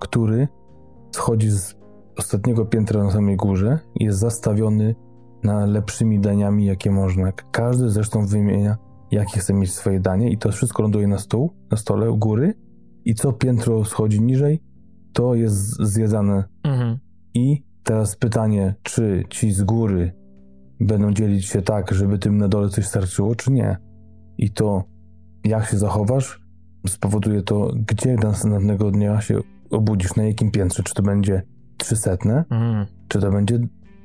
który schodzi z ostatniego piętra na samej górze i jest zastawiony na lepszymi daniami, jakie można. Każdy zresztą wymienia, jakie chce mieć swoje danie i to wszystko ląduje na stół, na stole u góry i co piętro schodzi niżej, to jest zjedzane. Mhm. I teraz pytanie, czy ci z góry będą dzielić się tak, żeby tym na dole coś starczyło, czy nie? I to, jak się zachowasz, spowoduje to, gdzie następnego dnia się obudzisz, na jakim piętrze, czy to będzie 300, Mhm. czy to będzie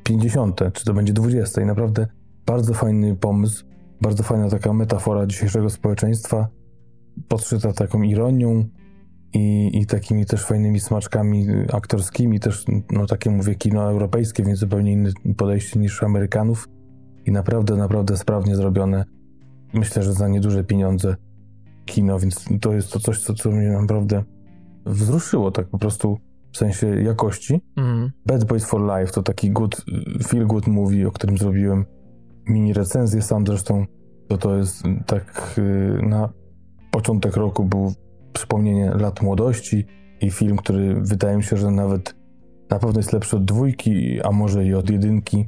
50, czy to będzie 20. I naprawdę bardzo fajny pomysł, bardzo fajna taka metafora dzisiejszego społeczeństwa, podszyta taką ironią i, i takimi też fajnymi smaczkami aktorskimi, też, no takie mówię, kino europejskie, więc zupełnie inne podejście niż Amerykanów i naprawdę, naprawdę sprawnie zrobione. Myślę, że za nieduże pieniądze kino, więc to jest to coś, co, co mnie naprawdę wzruszyło tak po prostu w sensie jakości. Mhm. Bad Boys for Life to taki good, feel good movie, o którym zrobiłem mini recenzję sam zresztą. To to jest tak y, na początek roku był przypomnienie lat młodości i film, który wydaje mi się, że nawet na pewno jest lepszy od dwójki, a może i od jedynki.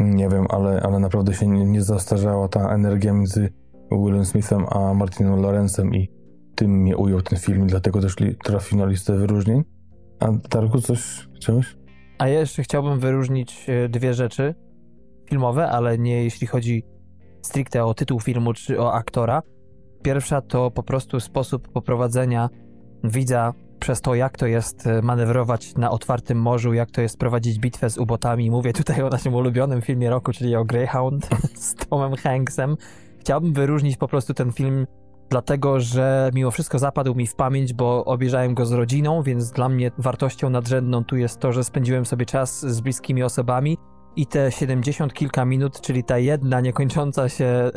Nie wiem, ale, ale naprawdę się nie, nie zastarzała ta energia między Willem Smithem a Martinem Lorenzem i tym mnie ujął ten film, dlatego też trafił na listę wyróżnień. A Darku, coś chciałeś? A ja jeszcze chciałbym wyróżnić e, dwie rzeczy filmowe, ale nie jeśli chodzi stricte o tytuł filmu czy o aktora. Pierwsza to po prostu sposób poprowadzenia widza przez to, jak to jest e, manewrować na otwartym morzu, jak to jest prowadzić bitwę z ubotami. Mówię tutaj o naszym ulubionym filmie roku, czyli o Greyhound z Tomem Hanksem. Chciałbym wyróżnić po prostu ten film dlatego, że mimo wszystko zapadł mi w pamięć, bo obejrzałem go z rodziną, więc dla mnie wartością nadrzędną tu jest to, że spędziłem sobie czas z bliskimi osobami i te 70 kilka minut, czyli ta jedna niekończąca się e,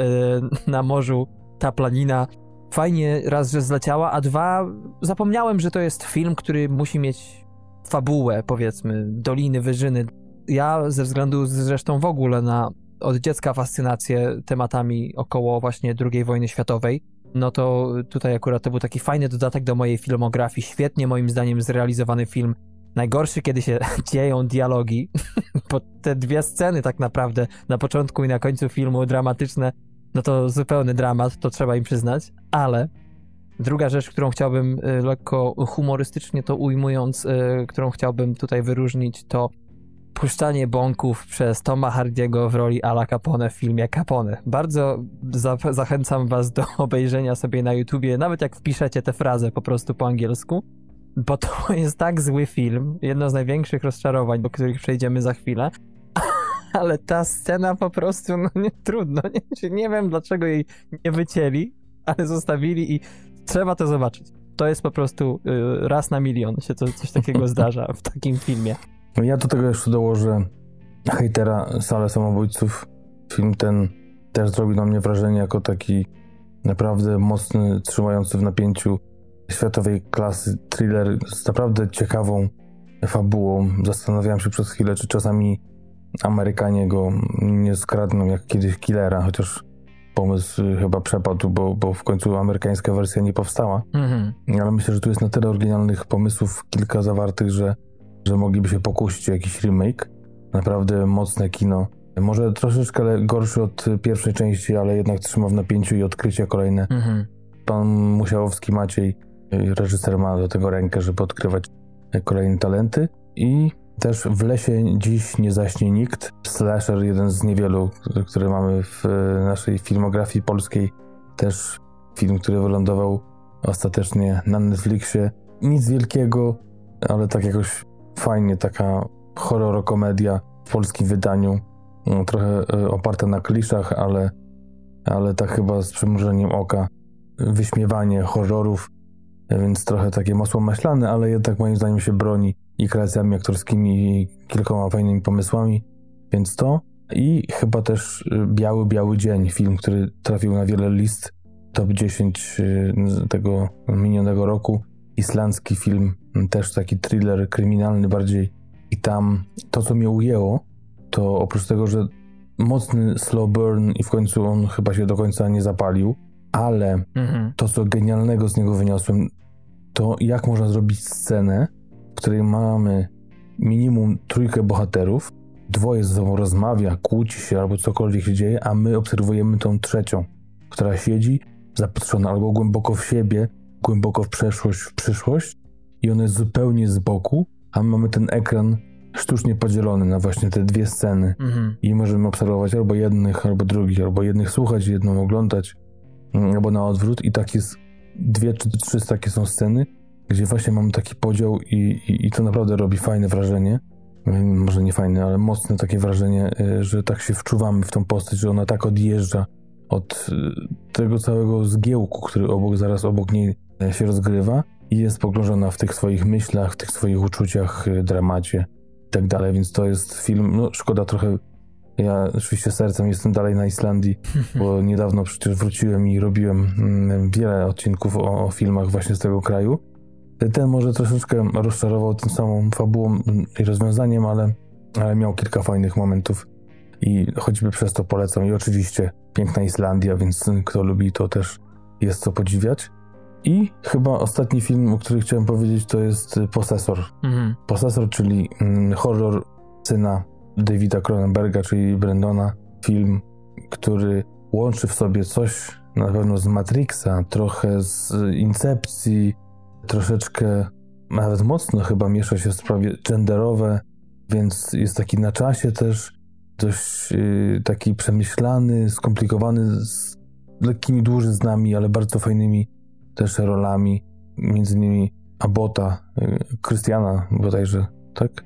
na morzu, ta planina, fajnie raz, że zleciała, a dwa, zapomniałem, że to jest film, który musi mieć fabułę, powiedzmy, doliny, wyżyny. Ja ze względu zresztą w ogóle na od dziecka fascynację tematami około właśnie II wojny światowej, no to tutaj akurat to był taki fajny dodatek do mojej filmografii, świetnie moim zdaniem zrealizowany film. Najgorszy, kiedy się dzieją dialogi, bo te dwie sceny tak naprawdę na początku i na końcu filmu dramatyczne no to zupełny dramat, to trzeba im przyznać, ale druga rzecz, którą chciałbym y, lekko humorystycznie to ujmując, y, którą chciałbym tutaj wyróżnić, to puszczanie bąków przez Toma Hardiego w roli Ala Capone w filmie Capone. Bardzo za zachęcam was do obejrzenia sobie na YouTubie, nawet jak wpiszecie tę frazę po prostu po angielsku, bo to jest tak zły film, jedno z największych rozczarowań, do których przejdziemy za chwilę, ale ta scena po prostu, no nie, trudno, nie, nie wiem dlaczego jej nie wycięli, ale zostawili i trzeba to zobaczyć. To jest po prostu y, raz na milion się to, coś takiego zdarza w takim filmie. No Ja do tego jeszcze dołożę hejtera Salę Samobójców. Film ten też zrobił na mnie wrażenie jako taki naprawdę mocny, trzymający w napięciu światowej klasy thriller z naprawdę ciekawą fabułą. Zastanawiałem się przez chwilę, czy czasami Amerykanie go nie skradną jak kiedyś Killera, chociaż pomysł chyba przepadł, bo, bo w końcu amerykańska wersja nie powstała. Mhm. Ale myślę, że tu jest na tyle oryginalnych pomysłów, kilka zawartych, że, że mogliby się pokusić o jakiś remake. Naprawdę mocne kino. Może troszeczkę gorszy od pierwszej części, ale jednak trzyma w napięciu i odkrycia kolejne. Mhm. Pan Musiałowski Maciej, reżyser, ma do tego rękę, żeby odkrywać kolejne talenty. I też w lesie dziś nie zaśnie nikt. Slasher, jeden z niewielu, y, które mamy w y, naszej filmografii polskiej. Też film, który wylądował ostatecznie na Netflixie. Nic wielkiego, ale tak jakoś fajnie, taka horror-komedia w polskim wydaniu. No, Trochę y, oparta na kliszach, ale, ale tak chyba z przymrużeniem oka. Wyśmiewanie horrorów, więc trochę takie masło maślane, ale jednak moim zdaniem się broni i kreacjami aktorskimi, i kilkoma fajnymi pomysłami, więc to. I chyba też y, Biały, Biały Dzień, film, który trafił na wiele list, top 10 y, tego minionego roku. Islandzki film, też taki thriller kryminalny bardziej. I tam to, co mnie ujęło, to oprócz tego, że mocny slow burn i w końcu on chyba się do końca nie zapalił, ale Mhm. to, co genialnego z niego wyniosłem, to jak można zrobić scenę, której mamy minimum trójkę bohaterów, dwoje ze sobą rozmawia, kłóci się albo cokolwiek się dzieje, a my obserwujemy tą trzecią, która siedzi zapatrzona albo głęboko w siebie, głęboko w przeszłość, w przyszłość i ona jest zupełnie z boku, a my mamy ten ekran sztucznie podzielony na właśnie te dwie sceny Mhm. i możemy obserwować albo jednych, albo drugich, albo jednych słuchać, jedną oglądać, mm, albo na odwrót. I tak jest, dwie czy trzy takie są sceny, gdzie właśnie mamy taki podział i, i, i to naprawdę robi fajne wrażenie. Mm, Może nie fajne, ale mocne takie wrażenie, y, że tak się wczuwamy w tą postać, że ona tak odjeżdża od y, tego całego zgiełku, który obok, zaraz obok niej się rozgrywa i jest pogrążona w tych swoich myślach, w tych swoich uczuciach, dramacie i tak dalej, więc to jest film, no szkoda trochę, ja oczywiście sercem jestem dalej na Islandii, bo niedawno przecież wróciłem i robiłem mm, wiele odcinków o, o filmach właśnie z tego kraju. Ten może troszeczkę rozczarował tym samą fabułą i rozwiązaniem, ale, ale miał kilka fajnych momentów i choćby przez to polecam. I oczywiście piękna Islandia, więc kto lubi, to też jest co podziwiać. I chyba ostatni film, o którym chciałem powiedzieć, to jest Posesor. Mhm. Posesor, czyli mm, horror syna Davida Cronenberga, czyli Brandona. Film, który łączy w sobie coś na pewno z Matrixa, trochę z Incepcji, troszeczkę, nawet mocno chyba miesza się w sprawie genderowe, więc jest taki na czasie też, dość yy, taki przemyślany, skomplikowany, z lekkimi dłużyznami, ale bardzo fajnymi też rolami, między innymi Abota, yy, Krystiana bodajże, tak?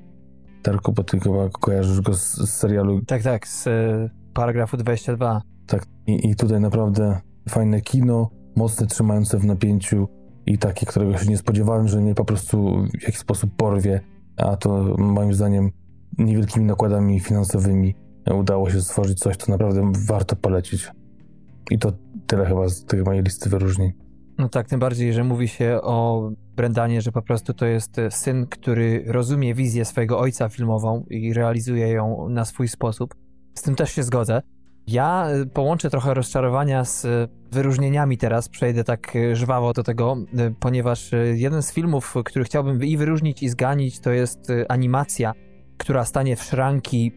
Darku, bo ty chyba kojarzysz go z, z serialu Tak, tak, z y, paragrafu 22. tak. I, I tutaj naprawdę fajne kino, mocne, trzymające w napięciu i takie, którego się nie spodziewałem, że mnie po prostu w jakiś sposób porwie, a to moim zdaniem niewielkimi nakładami finansowymi udało się stworzyć coś, co naprawdę warto polecić. I to tyle chyba z tej mojej listy wyróżnień. No tak, tym bardziej, że mówi się o Brendanie, że po prostu to jest syn, który rozumie wizję swojego ojca filmową i realizuje ją na swój sposób. Z tym też się zgodzę. Ja e, połączę trochę rozczarowania z e, wyróżnieniami teraz, przejdę tak e, żwawo do tego, ponieważ jeden z filmów, który chciałbym i wyróżnić i zganić, to jest animacja, która stanie w szranki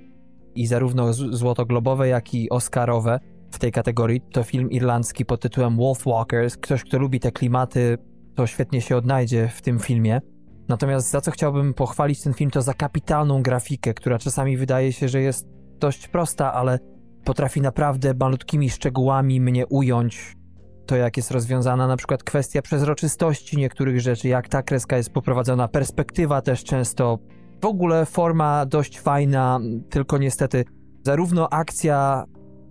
i zarówno złotoglobowe, jak i oscarowe. w tej kategorii. To film irlandzki pod tytułem Wolfwalkers. Ktoś, kto lubi te klimaty, to świetnie się odnajdzie w tym filmie. Natomiast za co chciałbym pochwalić ten film, to za kapitalną grafikę, która czasami wydaje się, że jest dość prosta, ale potrafi naprawdę malutkimi szczegółami mnie ująć to, jak jest rozwiązana na przykład kwestia przezroczystości niektórych rzeczy, jak ta kreska jest poprowadzona, perspektywa też często. W ogóle forma dość fajna, tylko niestety zarówno akcja,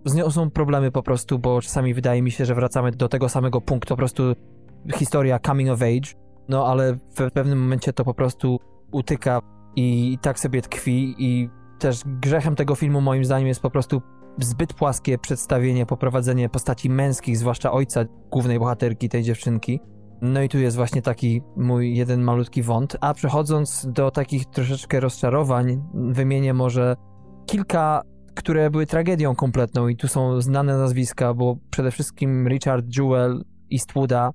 z nią są problemy po prostu, bo czasami wydaje mi się, że wracamy do tego samego punktu, po prostu historia coming of age, no ale w pewnym momencie to po prostu utyka i tak sobie tkwi i też grzechem tego filmu moim zdaniem jest po prostu zbyt płaskie przedstawienie, poprowadzenie postaci męskich, zwłaszcza ojca głównej bohaterki tej dziewczynki. No i tu jest właśnie taki mój jeden malutki wąt. A przechodząc do takich troszeczkę rozczarowań, wymienię może kilka, które były tragedią kompletną i tu są znane nazwiska, bo przede wszystkim Richard Jewell Eastwooda,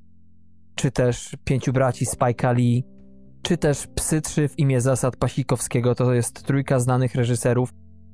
czy też Pięciu Braci Spike'a Lee, czy też Psy Trzy w imię zasad Pasikowskiego. To jest trójka znanych reżyserów,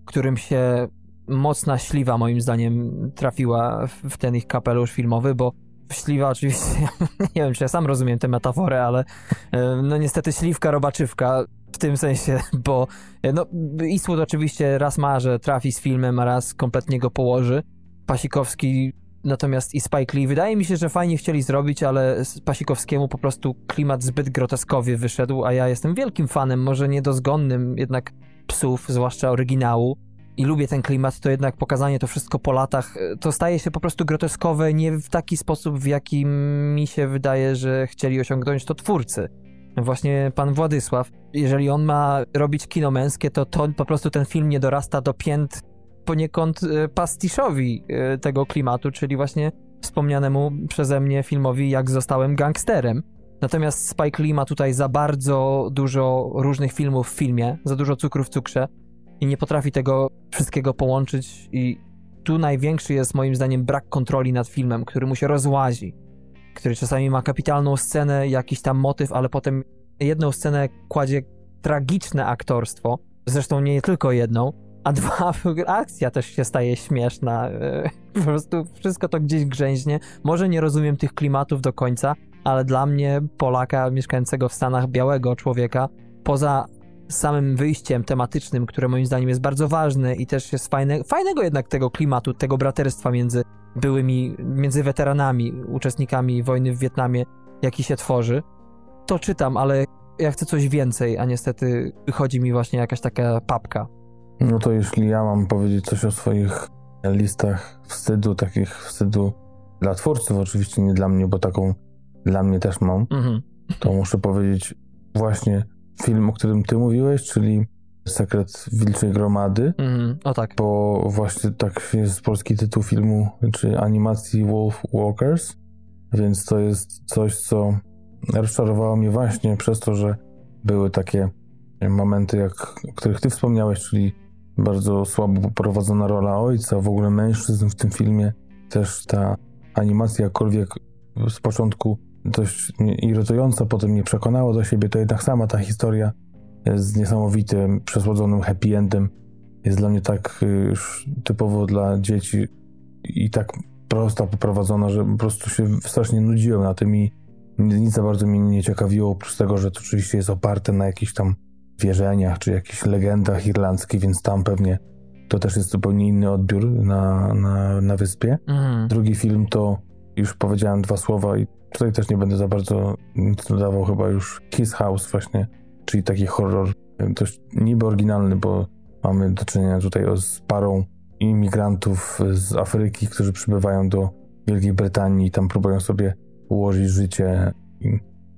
którym się mocna śliwa moim zdaniem trafiła w ten ich kapelusz filmowy, bo śliwa oczywiście, nie wiem czy ja sam rozumiem tę metaforę, ale e, no niestety śliwka robaczywka w tym sensie, bo e, no Eastwood oczywiście raz ma, że trafi z filmem, a raz kompletnie go położy. Pasikowski natomiast i Spike Lee wydaje mi się, że fajnie chcieli zrobić, ale Pasikowskiemu po prostu klimat zbyt groteskowy wyszedł, a ja jestem wielkim fanem, może niedozgonnym jednak psów, zwłaszcza oryginału i lubię ten klimat, to jednak pokazanie to wszystko po latach, e, to staje się po prostu groteskowe nie w taki sposób, w jaki mi się wydaje, że chcieli osiągnąć to twórcy. Właśnie pan Władysław, jeżeli on ma robić kino męskie, to, to po prostu ten film nie dorasta do pięt poniekąd e, pastiszowi e, tego klimatu, czyli właśnie wspomnianemu przeze mnie filmowi Jak zostałem gangsterem. Natomiast Spike Lee ma tutaj za bardzo dużo różnych filmów w filmie, za dużo cukru w cukrze i nie potrafi tego wszystkiego połączyć. I tu największy jest moim zdaniem brak kontroli nad filmem, który mu się rozłazi, który czasami ma kapitalną scenę, jakiś tam motyw, ale potem jedną scenę kładzie tragiczne aktorstwo, zresztą nie tylko jedną, a dwa, akcja też się staje śmieszna, po prostu wszystko to gdzieś grzęźnie, może nie rozumiem tych klimatów do końca, ale dla mnie, Polaka mieszkającego w Stanach, białego człowieka, poza samym wyjściem tematycznym, które moim zdaniem jest bardzo ważne i też jest fajne, fajnego jednak tego klimatu, tego braterstwa między byłymi, między weteranami, uczestnikami wojny w Wietnamie, jaki się tworzy, to czytam, ale ja chcę coś więcej, a niestety wychodzi mi właśnie jakaś taka papka. No to jeśli ja mam powiedzieć coś o swoich listach wstydu, takich wstydu dla twórców, oczywiście nie dla mnie, bo taką dla mnie też mam, mhm. to muszę powiedzieć właśnie film, o którym ty mówiłeś, czyli Sekret Wilczej Gromady. Mm, o tak. Bo właśnie tak jest polski tytuł filmu, czy animacji Wolf Walkers, więc to jest coś, co rozczarowało mnie właśnie przez to, że były takie momenty, jak, o których ty wspomniałeś, czyli bardzo słabo poprowadzona rola ojca, w ogóle mężczyzn w tym filmie. Też ta animacja, jakkolwiek z początku dość irytująca, potem mnie przekonało do siebie, to jednak sama ta historia z niesamowitym, przesłodzonym happy endem jest dla mnie tak y, już typowo dla dzieci i tak prosta poprowadzona, że po prostu się strasznie nudziłem na tym i nic za bardzo mnie nie ciekawiło, oprócz tego, że to oczywiście jest oparte na jakichś tam wierzeniach czy jakichś legendach irlandzkich, więc tam pewnie to też jest zupełnie inny odbiór na, na, na wyspie. Mhm. Drugi film to już powiedziałem dwa słowa i Tutaj też nie będę za bardzo nic dodawał, chyba już His House właśnie, czyli taki horror dość niby oryginalny, bo mamy do czynienia tutaj z parą imigrantów z Afryki, którzy przybywają do Wielkiej Brytanii i tam próbują sobie ułożyć życie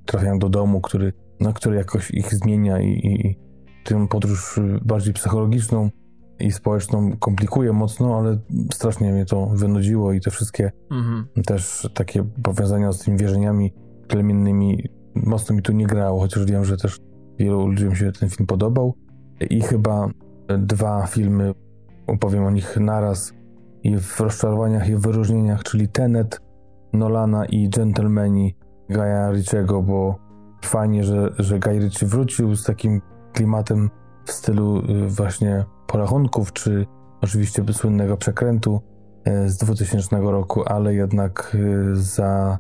trafiają do domu, który, no, który jakoś ich zmienia i, i, i tę podróż bardziej psychologiczną i społeczną komplikuje mocno, ale strasznie mnie to wynudziło i te wszystkie mhm. też takie powiązania z tymi wierzeniami plemiennymi mocno mi tu nie grało, chociaż wiem, że też wielu ludziom się ten film podobał. I chyba dwa filmy, opowiem o nich naraz i w rozczarowaniach i w wyróżnieniach, czyli Tenet Nolana i Gentlemani Gaja Ritchiego, bo fajnie, że, że Guy Ritchie wrócił z takim klimatem w stylu y, właśnie porachunków, czy oczywiście słynnego przekrętu e, z 2000 roku, ale jednak e, za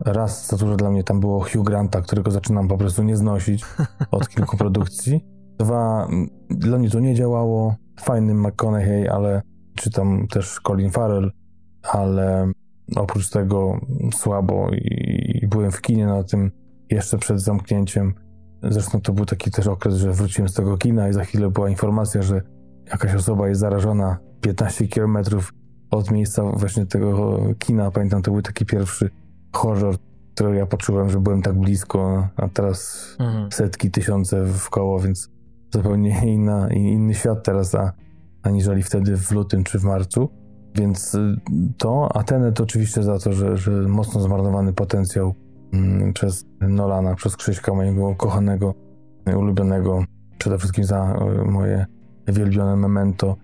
raz za dużo dla mnie tam było Hugh Granta, którego zaczynam po prostu nie znosić od kilku produkcji. Dwa, dla mnie to nie działało. Fajny McConaughey, ale czy tam też Colin Farrell, ale oprócz tego słabo i, i byłem w kinie na tym jeszcze przed zamknięciem. Zresztą to był taki też okres, że wróciłem z tego kina i za chwilę była informacja, że jakaś osoba jest zarażona 15 km od miejsca właśnie tego kina. Pamiętam, to był taki pierwszy horror, który ja poczułem, że byłem tak blisko, a teraz Mhm. setki, tysiące w koło, więc zupełnie inna, inny świat teraz, a, aniżeli wtedy w lutym czy w marcu. Więc y, to, a Tenet oczywiście za to, że, że mocno zmarnowany potencjał przez Nolana, przez Krzyśka, mojego ukochanego, y, ulubionego, przede wszystkim za y, moje wielbione memento.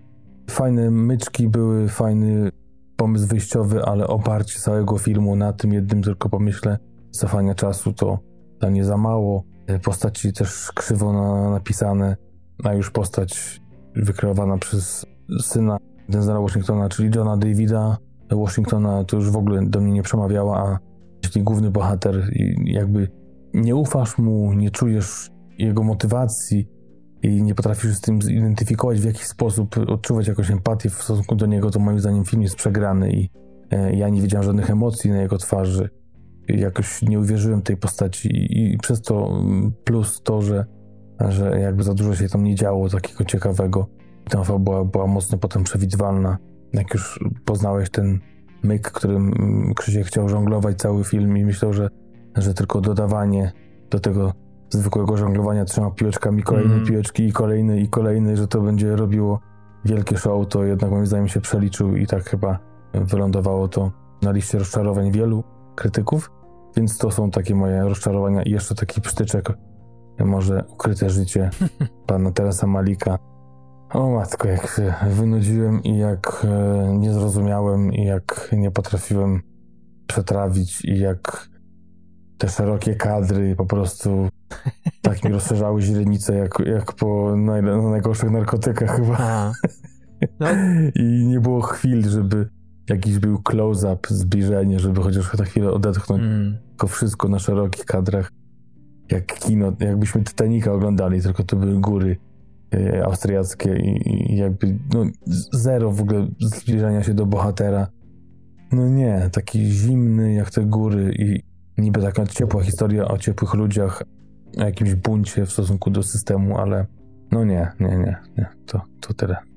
Fajne myczki były, fajny pomysł wyjściowy, ale oparcie całego filmu na tym jednym tylko pomyśle cofania czasu to dla mnie za mało. Y, Postaci też krzywo na, napisane, a już postać wykreowana przez syna Denzela Washingtona, czyli Johna Davida Washingtona, to już w ogóle do mnie nie przemawiała, a jeśli główny bohater i jakby nie ufasz mu, nie czujesz jego motywacji i nie potrafisz z tym zidentyfikować w jakiś sposób, odczuwać jakąś empatię w stosunku do niego, to moim zdaniem film jest przegrany i e, ja nie widziałem żadnych emocji na jego twarzy. Jakoś nie uwierzyłem tej postaci i, i przez to mm, plus to, że, że jakby za dużo się tam nie działo takiego ciekawego. Ta fabuła była mocno potem przewidywalna. Jak już poznałeś ten myk, którym Krzysiek chciał żonglować cały film i myślał, że, że tylko dodawanie do tego zwykłego żonglowania trzema piłeczkami, kolejne Mm. piłeczki i kolejne i kolejne, że to będzie robiło wielkie show, to jednak moim zdaniem się przeliczył i tak chyba wylądowało to na liście rozczarowań wielu krytyków, więc to są takie moje rozczarowania i jeszcze taki psztyczek, może ukryte życie pana Teresa Malika. O matko, jak się wynudziłem i jak e, nie zrozumiałem i jak nie potrafiłem przetrawić i jak te szerokie kadry po prostu tak mi rozszerzały źrenice jak, jak po naj, na najgorszych narkotykach chyba. No, I nie było chwil, żeby jakiś był close-up, zbliżenie, żeby chociaż na chwilę odetchnąć. mm. Tylko wszystko na szerokich kadrach. Jak kino, jakbyśmy Titanica oglądali, tylko to były góry austriackie i, i jakby no, zero w ogóle zbliżenia się do bohatera. No nie, taki zimny jak te góry i niby taka ciepła historia o ciepłych ludziach, o jakimś buncie w stosunku do systemu, ale no nie, nie, nie, nie, to, to tyle.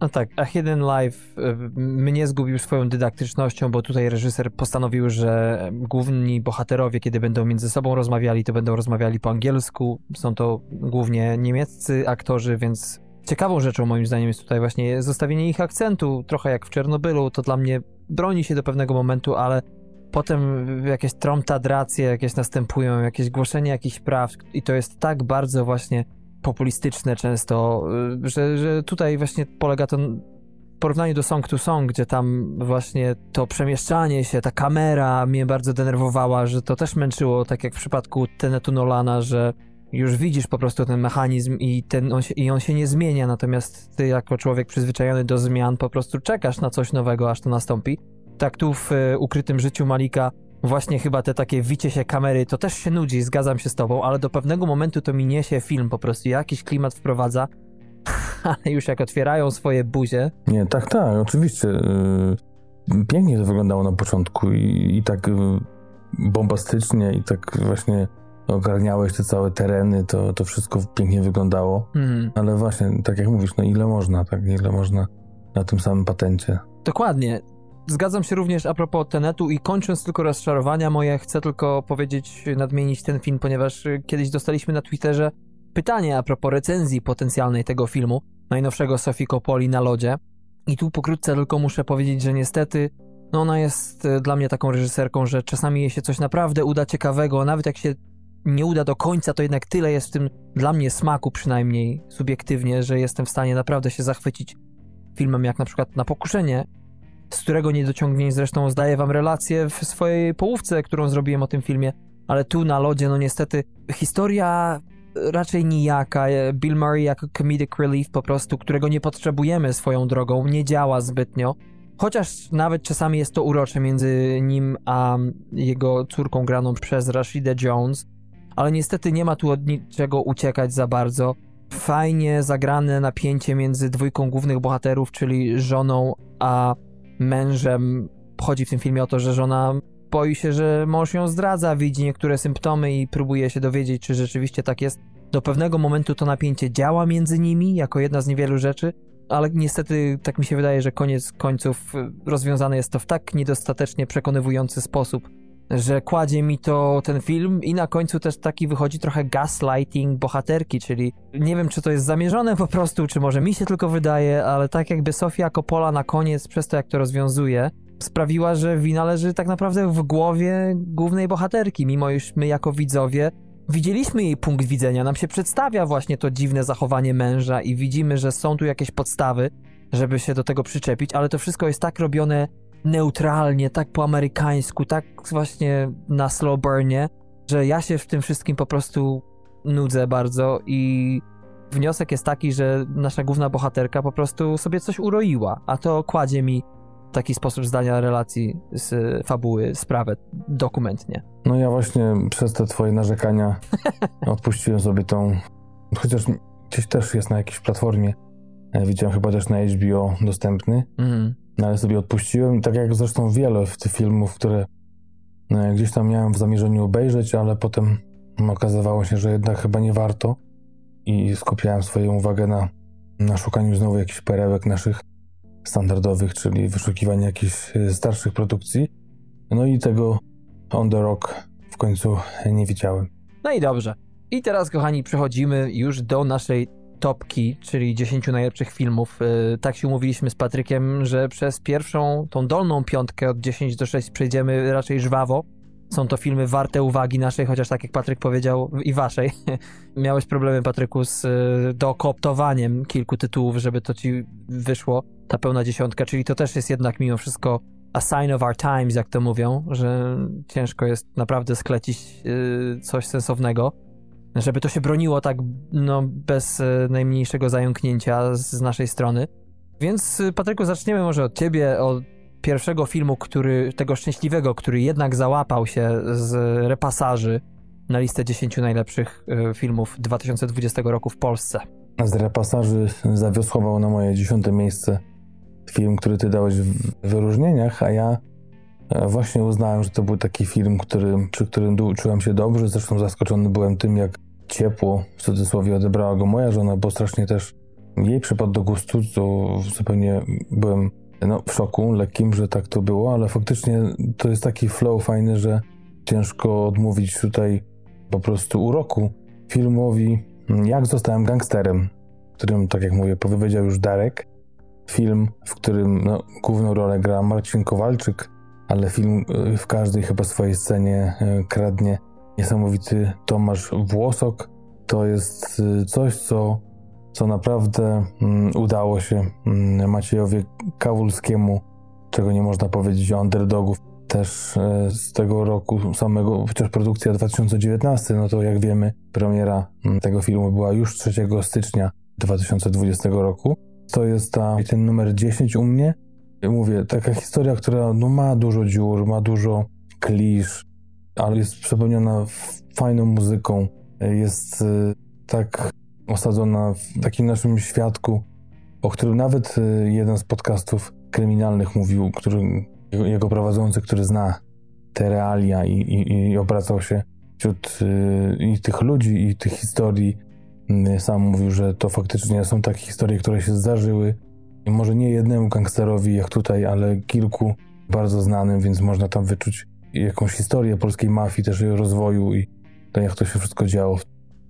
No tak, a Hidden Life y, mnie zgubił swoją dydaktycznością, bo tutaj reżyser postanowił, że główni bohaterowie, kiedy będą między sobą rozmawiali, to będą rozmawiali po angielsku. Są to głównie niemieccy aktorzy, więc ciekawą rzeczą moim zdaniem jest tutaj właśnie zostawienie ich akcentu, trochę jak w Czernobylu. To dla mnie broni się do pewnego momentu, ale potem jakieś tromtadracje jakieś następują, jakieś głoszenie jakichś praw i to jest tak bardzo właśnie populistyczne często, y, że, że tutaj właśnie polega to w porównaniu do Song to Song, gdzie tam właśnie to przemieszczanie się, ta kamera mnie bardzo denerwowała, że to też męczyło, tak jak w przypadku Tenetu Nolana, że już widzisz po prostu ten mechanizm i, ten, on się, i on się nie zmienia, natomiast ty jako człowiek przyzwyczajony do zmian po prostu czekasz na coś nowego, aż to nastąpi. Tak tu w y, Ukrytym Życiu Malika właśnie chyba te takie wicie się kamery, to też się nudzi, zgadzam się z tobą, ale do pewnego momentu to mi niesie film po prostu, jakiś klimat wprowadza, ale już jak otwierają swoje buzie, Nie, tak, tak, oczywiście. Yy, Pięknie to wyglądało na początku i, i tak yy, bombastycznie i tak właśnie ogarniałeś te całe tereny, to, to wszystko pięknie wyglądało. mhm. Ale właśnie, tak jak mówisz, no ile można, tak, ile można na tym samym patencie. Dokładnie. Zgadzam się również a propos Tenetu i kończąc tylko rozczarowania moje, chcę tylko powiedzieć, nadmienić ten film, ponieważ y, kiedyś dostaliśmy na Twitterze pytanie a propos recenzji potencjalnej tego filmu, najnowszego Sofii Coppoli na lodzie. I tu pokrótce tylko muszę powiedzieć, że niestety no ona jest y, dla mnie taką reżyserką, że czasami jej się coś naprawdę uda ciekawego, nawet jak się nie uda do końca, to jednak tyle jest w tym dla mnie smaku przynajmniej subiektywnie, że jestem w stanie naprawdę się zachwycić filmem jak na przykład Na Pokuszenie, z którego niedociągnięć zresztą zdaję wam relację w swojej połówce, którą zrobiłem o tym filmie, ale tu na lodzie, no niestety, historia raczej nijaka. Bill Murray jako comedic relief po prostu, którego nie potrzebujemy swoją drogą, nie działa zbytnio. Chociaż nawet czasami jest to urocze między nim a jego córką graną przez Rashidę Jones, ale niestety nie ma tu od niczego uciekać za bardzo. Fajnie zagrane napięcie między dwójką głównych bohaterów, czyli żoną a mężem. Chodzi w tym filmie o to, że żona boi się, że mąż ją zdradza, widzi niektóre symptomy i próbuje się dowiedzieć, czy rzeczywiście tak jest. Do pewnego momentu to napięcie działa między nimi jako jedna z niewielu rzeczy, ale niestety tak mi się wydaje, że koniec końców y, rozwiązane jest to w tak niedostatecznie przekonywujący sposób, że kładzie mi to ten film i na końcu też taki wychodzi trochę gaslighting bohaterki, czyli nie wiem, czy to jest zamierzone po prostu, czy może mi się tylko wydaje, ale tak jakby Sofia Coppola na koniec, przez to jak to rozwiązuje, sprawiła, że wina leży tak naprawdę w głowie głównej bohaterki, mimo iż my jako widzowie widzieliśmy jej punkt widzenia, nam się przedstawia właśnie to dziwne zachowanie męża i widzimy, że są tu jakieś podstawy, żeby się do tego przyczepić, ale to wszystko jest tak robione neutralnie, tak po amerykańsku, tak właśnie na slow burnie, że ja się w tym wszystkim po prostu nudzę bardzo i wniosek jest taki, że nasza główna bohaterka po prostu sobie coś uroiła, a to kładzie mi taki sposób zdania relacji z fabuły sprawę dokumentnie. No ja właśnie przez te twoje narzekania odpuściłem sobie tą, chociaż gdzieś też jest na jakiejś platformie, widziałem chyba też na HBO dostępny, Mhm. no ale sobie odpuściłem i tak jak zresztą wiele tych filmów, które e, gdzieś tam miałem w zamierzeniu obejrzeć, ale potem okazywało się, że jednak chyba nie warto i skupiałem swoją uwagę na, na szukaniu znowu jakichś perełek naszych standardowych, czyli wyszukiwania jakichś e, starszych produkcji. No i tego On The Rock w końcu nie widziałem. No i dobrze. I teraz, kochani, przechodzimy już do naszej topki, czyli 10 najlepszych filmów. Yy, Tak się umówiliśmy z Patrykiem, że przez pierwszą, tą dolną piątkę od 10 do 6 przejdziemy raczej żwawo. Są to filmy warte uwagi naszej, chociaż tak jak Patryk powiedział, i waszej. Miałeś problemy, Patryku, z y, dokooptowaniem kilku tytułów, żeby to ci wyszło, ta pełna dziesiątka, czyli to też jest jednak mimo wszystko a sign of our times, jak to mówią, że ciężko jest naprawdę sklecić y, coś sensownego, żeby to się broniło tak no, bez y, najmniejszego zająknięcia z, naszej strony. Więc y, Patryku, zaczniemy może od ciebie, od pierwszego filmu, który, tego szczęśliwego, który jednak załapał się z repasaży na listę 10 najlepszych y, filmów 2020 roku w Polsce. Z repasaży zawiosłował na moje dziesiąte miejsce film, który ty dałeś w wyróżnieniach, a ja e, właśnie uznałem, że to był taki film, który, przy którym czułem się dobrze. Zresztą zaskoczony byłem tym, jak ciepło, w cudzysłowie, odebrała go moja żona, bo strasznie też jej przypadł do gustu, to zupełnie byłem no, w szoku lekkim, że tak to było, ale faktycznie to jest taki flow fajny, że ciężko odmówić tutaj po prostu uroku filmowi Jak zostałem gangsterem, którym, tak jak mówię, powiedział już Darek. Film, w którym no, główną rolę gra Marcin Kowalczyk, ale film y, w każdej chyba swojej scenie y, kradnie niesamowity Tomasz Włosok. To jest y, coś, co, co naprawdę mm, udało się mm, Maciejowi Kawulskiemu, czego nie można powiedzieć o underdogów. Też z tego roku samego, chociaż produkcja 2019, no to jak wiemy, premiera mm, tego filmu była już 3 stycznia 2020 roku. To jest ta, ten numer 10 u mnie. Mówię, taka historia, która no, ma dużo dziur, ma dużo klisz, ale jest przepełniona fajną muzyką. Jest y, tak osadzona w takim naszym świadku, o którym nawet y, jeden z podcastów kryminalnych mówił, który, jego- prowadzący, który zna te realia i, i, i obracał się wśród y, i tych ludzi, i tych historii. Sam mówił, że to faktycznie są takie historie, które się zdarzyły. Może nie jednemu gangsterowi jak tutaj, ale kilku bardzo znanym, więc można tam wyczuć jakąś historię polskiej mafii, też jej rozwoju i to jak to się wszystko działo w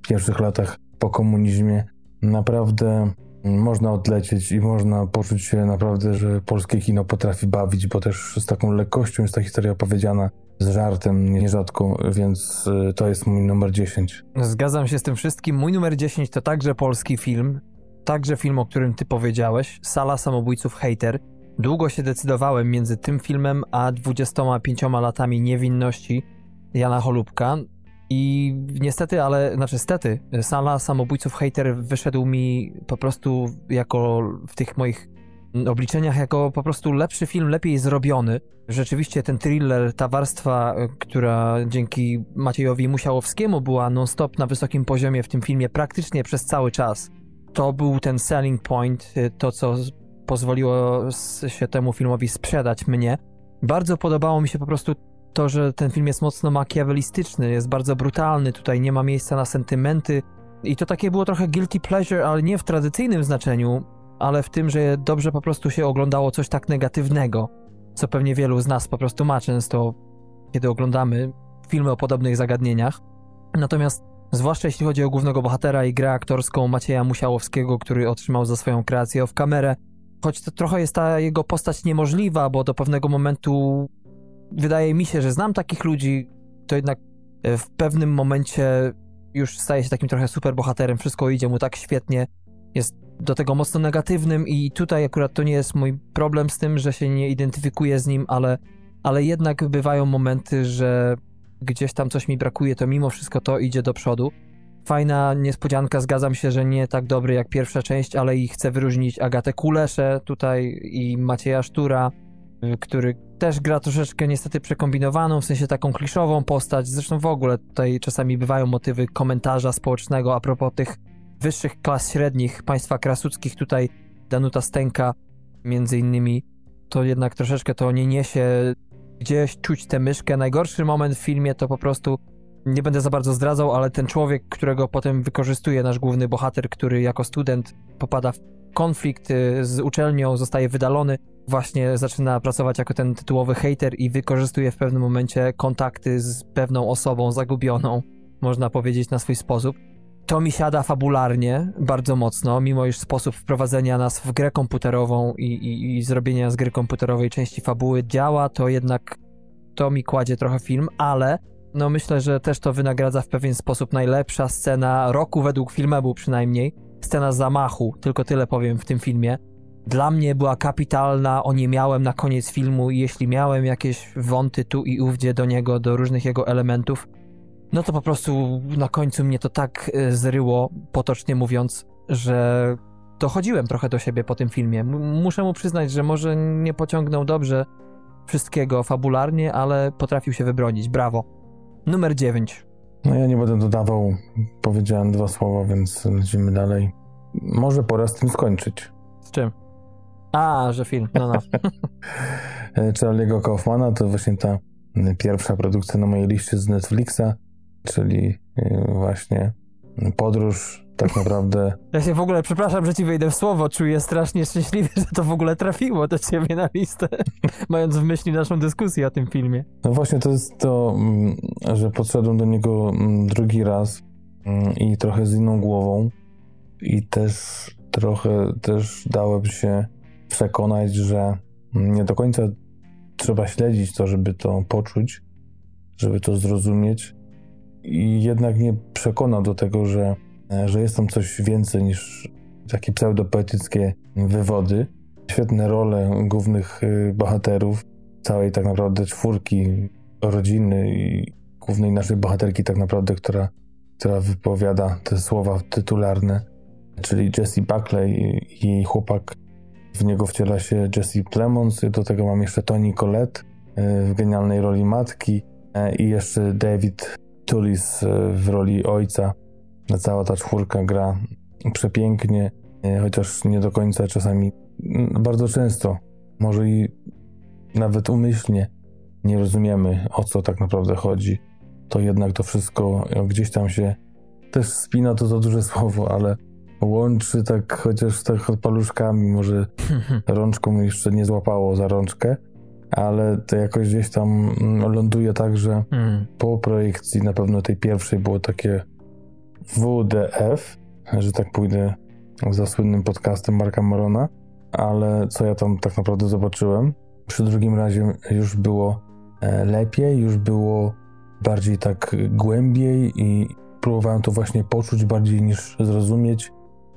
pierwszych latach po komunizmie. Naprawdę można odlecieć i można poczuć się naprawdę, że polskie kino potrafi bawić, bo też z taką lekkością jest ta historia opowiedziana z żartem nierzadko, więc y, to jest mój numer 10. Zgadzam się z tym wszystkim. Mój numer 10 to także polski film, także film, o którym ty powiedziałeś, Sala Samobójców Hater. Długo się decydowałem między tym filmem a 25 latami niewinności Jana Holubka i niestety, ale, znaczy stety, Sala Samobójców Hater wyszedł mi po prostu jako w tych moich obliczeniach jako po prostu lepszy film, lepiej zrobiony. Rzeczywiście ten thriller, ta warstwa, która dzięki Maciejowi Musiałowskiemu była non-stop na wysokim poziomie w tym filmie praktycznie przez cały czas. To był ten selling point, y, to co pozwoliło się temu filmowi sprzedać mnie. Bardzo podobało mi się po prostu to, że ten film jest mocno makiawelistyczny, jest bardzo brutalny, tutaj nie ma miejsca na sentymenty. I to takie było trochę guilty pleasure, ale nie w tradycyjnym znaczeniu, ale w tym, że dobrze po prostu się oglądało coś tak negatywnego, co pewnie wielu z nas po prostu ma często, kiedy oglądamy filmy o podobnych zagadnieniach. Natomiast zwłaszcza jeśli chodzi o głównego bohatera i grę aktorską Macieja Musiałowskiego, który otrzymał za swoją kreację w kamerę, choć to trochę jest ta jego postać niemożliwa, bo do pewnego momentu wydaje mi się, że znam takich ludzi, to jednak e, w pewnym momencie już staje się takim trochę superbohaterem, wszystko idzie mu tak świetnie, jest do tego mocno negatywnym i tutaj akurat to nie jest mój problem z tym, że się nie identyfikuję z nim, ale, ale jednak bywają momenty, że gdzieś tam coś mi brakuje, to mimo wszystko to idzie do przodu. Fajna niespodzianka, zgadzam się, że nie tak dobry jak pierwsza część, ale i chcę wyróżnić Agatę Kuleszę tutaj i Macieja Sztura, y, który też gra troszeczkę niestety przekombinowaną, w sensie taką kliszową postać. Zresztą w ogóle tutaj czasami bywają motywy komentarza społecznego a propos tych wyższych klas średnich państwa krasuckich. Tutaj Danuta Stenka między innymi to jednak troszeczkę to nie niesie gdzieś czuć tę myszkę. Najgorszy moment w filmie to po prostu nie będę za bardzo zdradzał, ale ten człowiek, którego potem wykorzystuje nasz główny bohater, który jako student popada w konflikt y, z uczelnią, zostaje wydalony, właśnie zaczyna pracować jako ten tytułowy hater i wykorzystuje w pewnym momencie kontakty z pewną osobą zagubioną, można powiedzieć na swój sposób. To mi siada fabularnie bardzo mocno, mimo iż sposób wprowadzenia nas w grę komputerową i, i, i zrobienia z gry komputerowej części fabuły działa, to jednak to mi kładzie trochę film, ale no myślę, że też to wynagradza w pewien sposób najlepsza scena roku według filmu przynajmniej. Scena zamachu, tylko tyle powiem w tym filmie. Dla mnie była kapitalna, o nie miałem na koniec filmu i jeśli miałem jakieś wąty tu i ówdzie do niego, do różnych jego elementów, no to po prostu na końcu mnie to tak y, zryło, potocznie mówiąc, że dochodziłem trochę do siebie po tym filmie. M- muszę mu przyznać, że może nie pociągnął dobrze wszystkiego fabularnie, ale potrafił się wybronić. Brawo. Numer 9. No ja nie będę dodawał, powiedziałem dwa słowa, więc lecimy dalej. Może pora z tym skończyć. Z czym? A, że film. No, no. Charlie'ego Kaufmana to właśnie ta pierwsza produkcja na mojej liście z Netflixa, czyli e, właśnie podróż tak naprawdę. Ja się w ogóle, przepraszam, że ci wejdę w słowo, czuję strasznie szczęśliwy, że to w ogóle trafiło do ciebie na listę, mając w myśli naszą dyskusję o tym filmie. No właśnie to jest to, mm, że podszedłem do niego mm, drugi raz mm, i trochę z inną głową. I też trochę też dałem się przekonać, że nie do końca trzeba śledzić to, żeby to poczuć, żeby to zrozumieć i jednak nie przekonał do tego, że, że jest tam coś więcej niż takie pseudopoetyckie wywody. Świetne role głównych y, bohaterów, całej tak naprawdę czwórki rodziny i głównej naszej bohaterki tak naprawdę, która, która wypowiada te słowa tytularne, czyli Jessie Buckley i jej chłopak. W niego wciela się Jesse Plemons, do tego mam jeszcze Toni Collette y, w genialnej roli matki y, i jeszcze David Tullis y, w roli ojca. Cała ta czwórka gra przepięknie, y, chociaż nie do końca czasami, bardzo często, może i nawet umyślnie nie rozumiemy, o co tak naprawdę chodzi, to jednak to wszystko gdzieś tam się też spina, to za duże słowo, ale łączy tak chociaż tak paluszkami, może rączką jeszcze nie złapało za rączkę, ale to jakoś gdzieś tam mm, ląduje tak, że Hmm. po projekcji na pewno tej pierwszej było takie WDF, że tak pójdę za słynnym podcastem Marka Marona, ale co ja tam tak naprawdę zobaczyłem? Przy drugim razie już było e, lepiej, już było bardziej tak głębiej i próbowałem to właśnie poczuć bardziej niż zrozumieć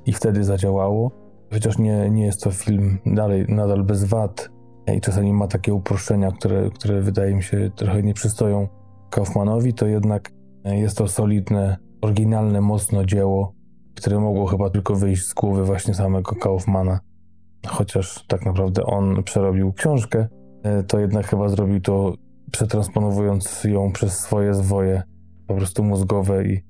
i wtedy zadziałało. Chociaż nie, nie jest to film dalej, nadal bez wad i czasami ma takie uproszczenia, które, które wydaje mi się trochę nie przystoją Kaufmanowi, to jednak jest to solidne, oryginalne, mocno dzieło, które mogło chyba tylko wyjść z głowy właśnie samego Kaufmana. chociaż tak naprawdę on przerobił książkę, e, to jednak chyba zrobił to przetransponowując ją przez swoje zwoje, po prostu mózgowe i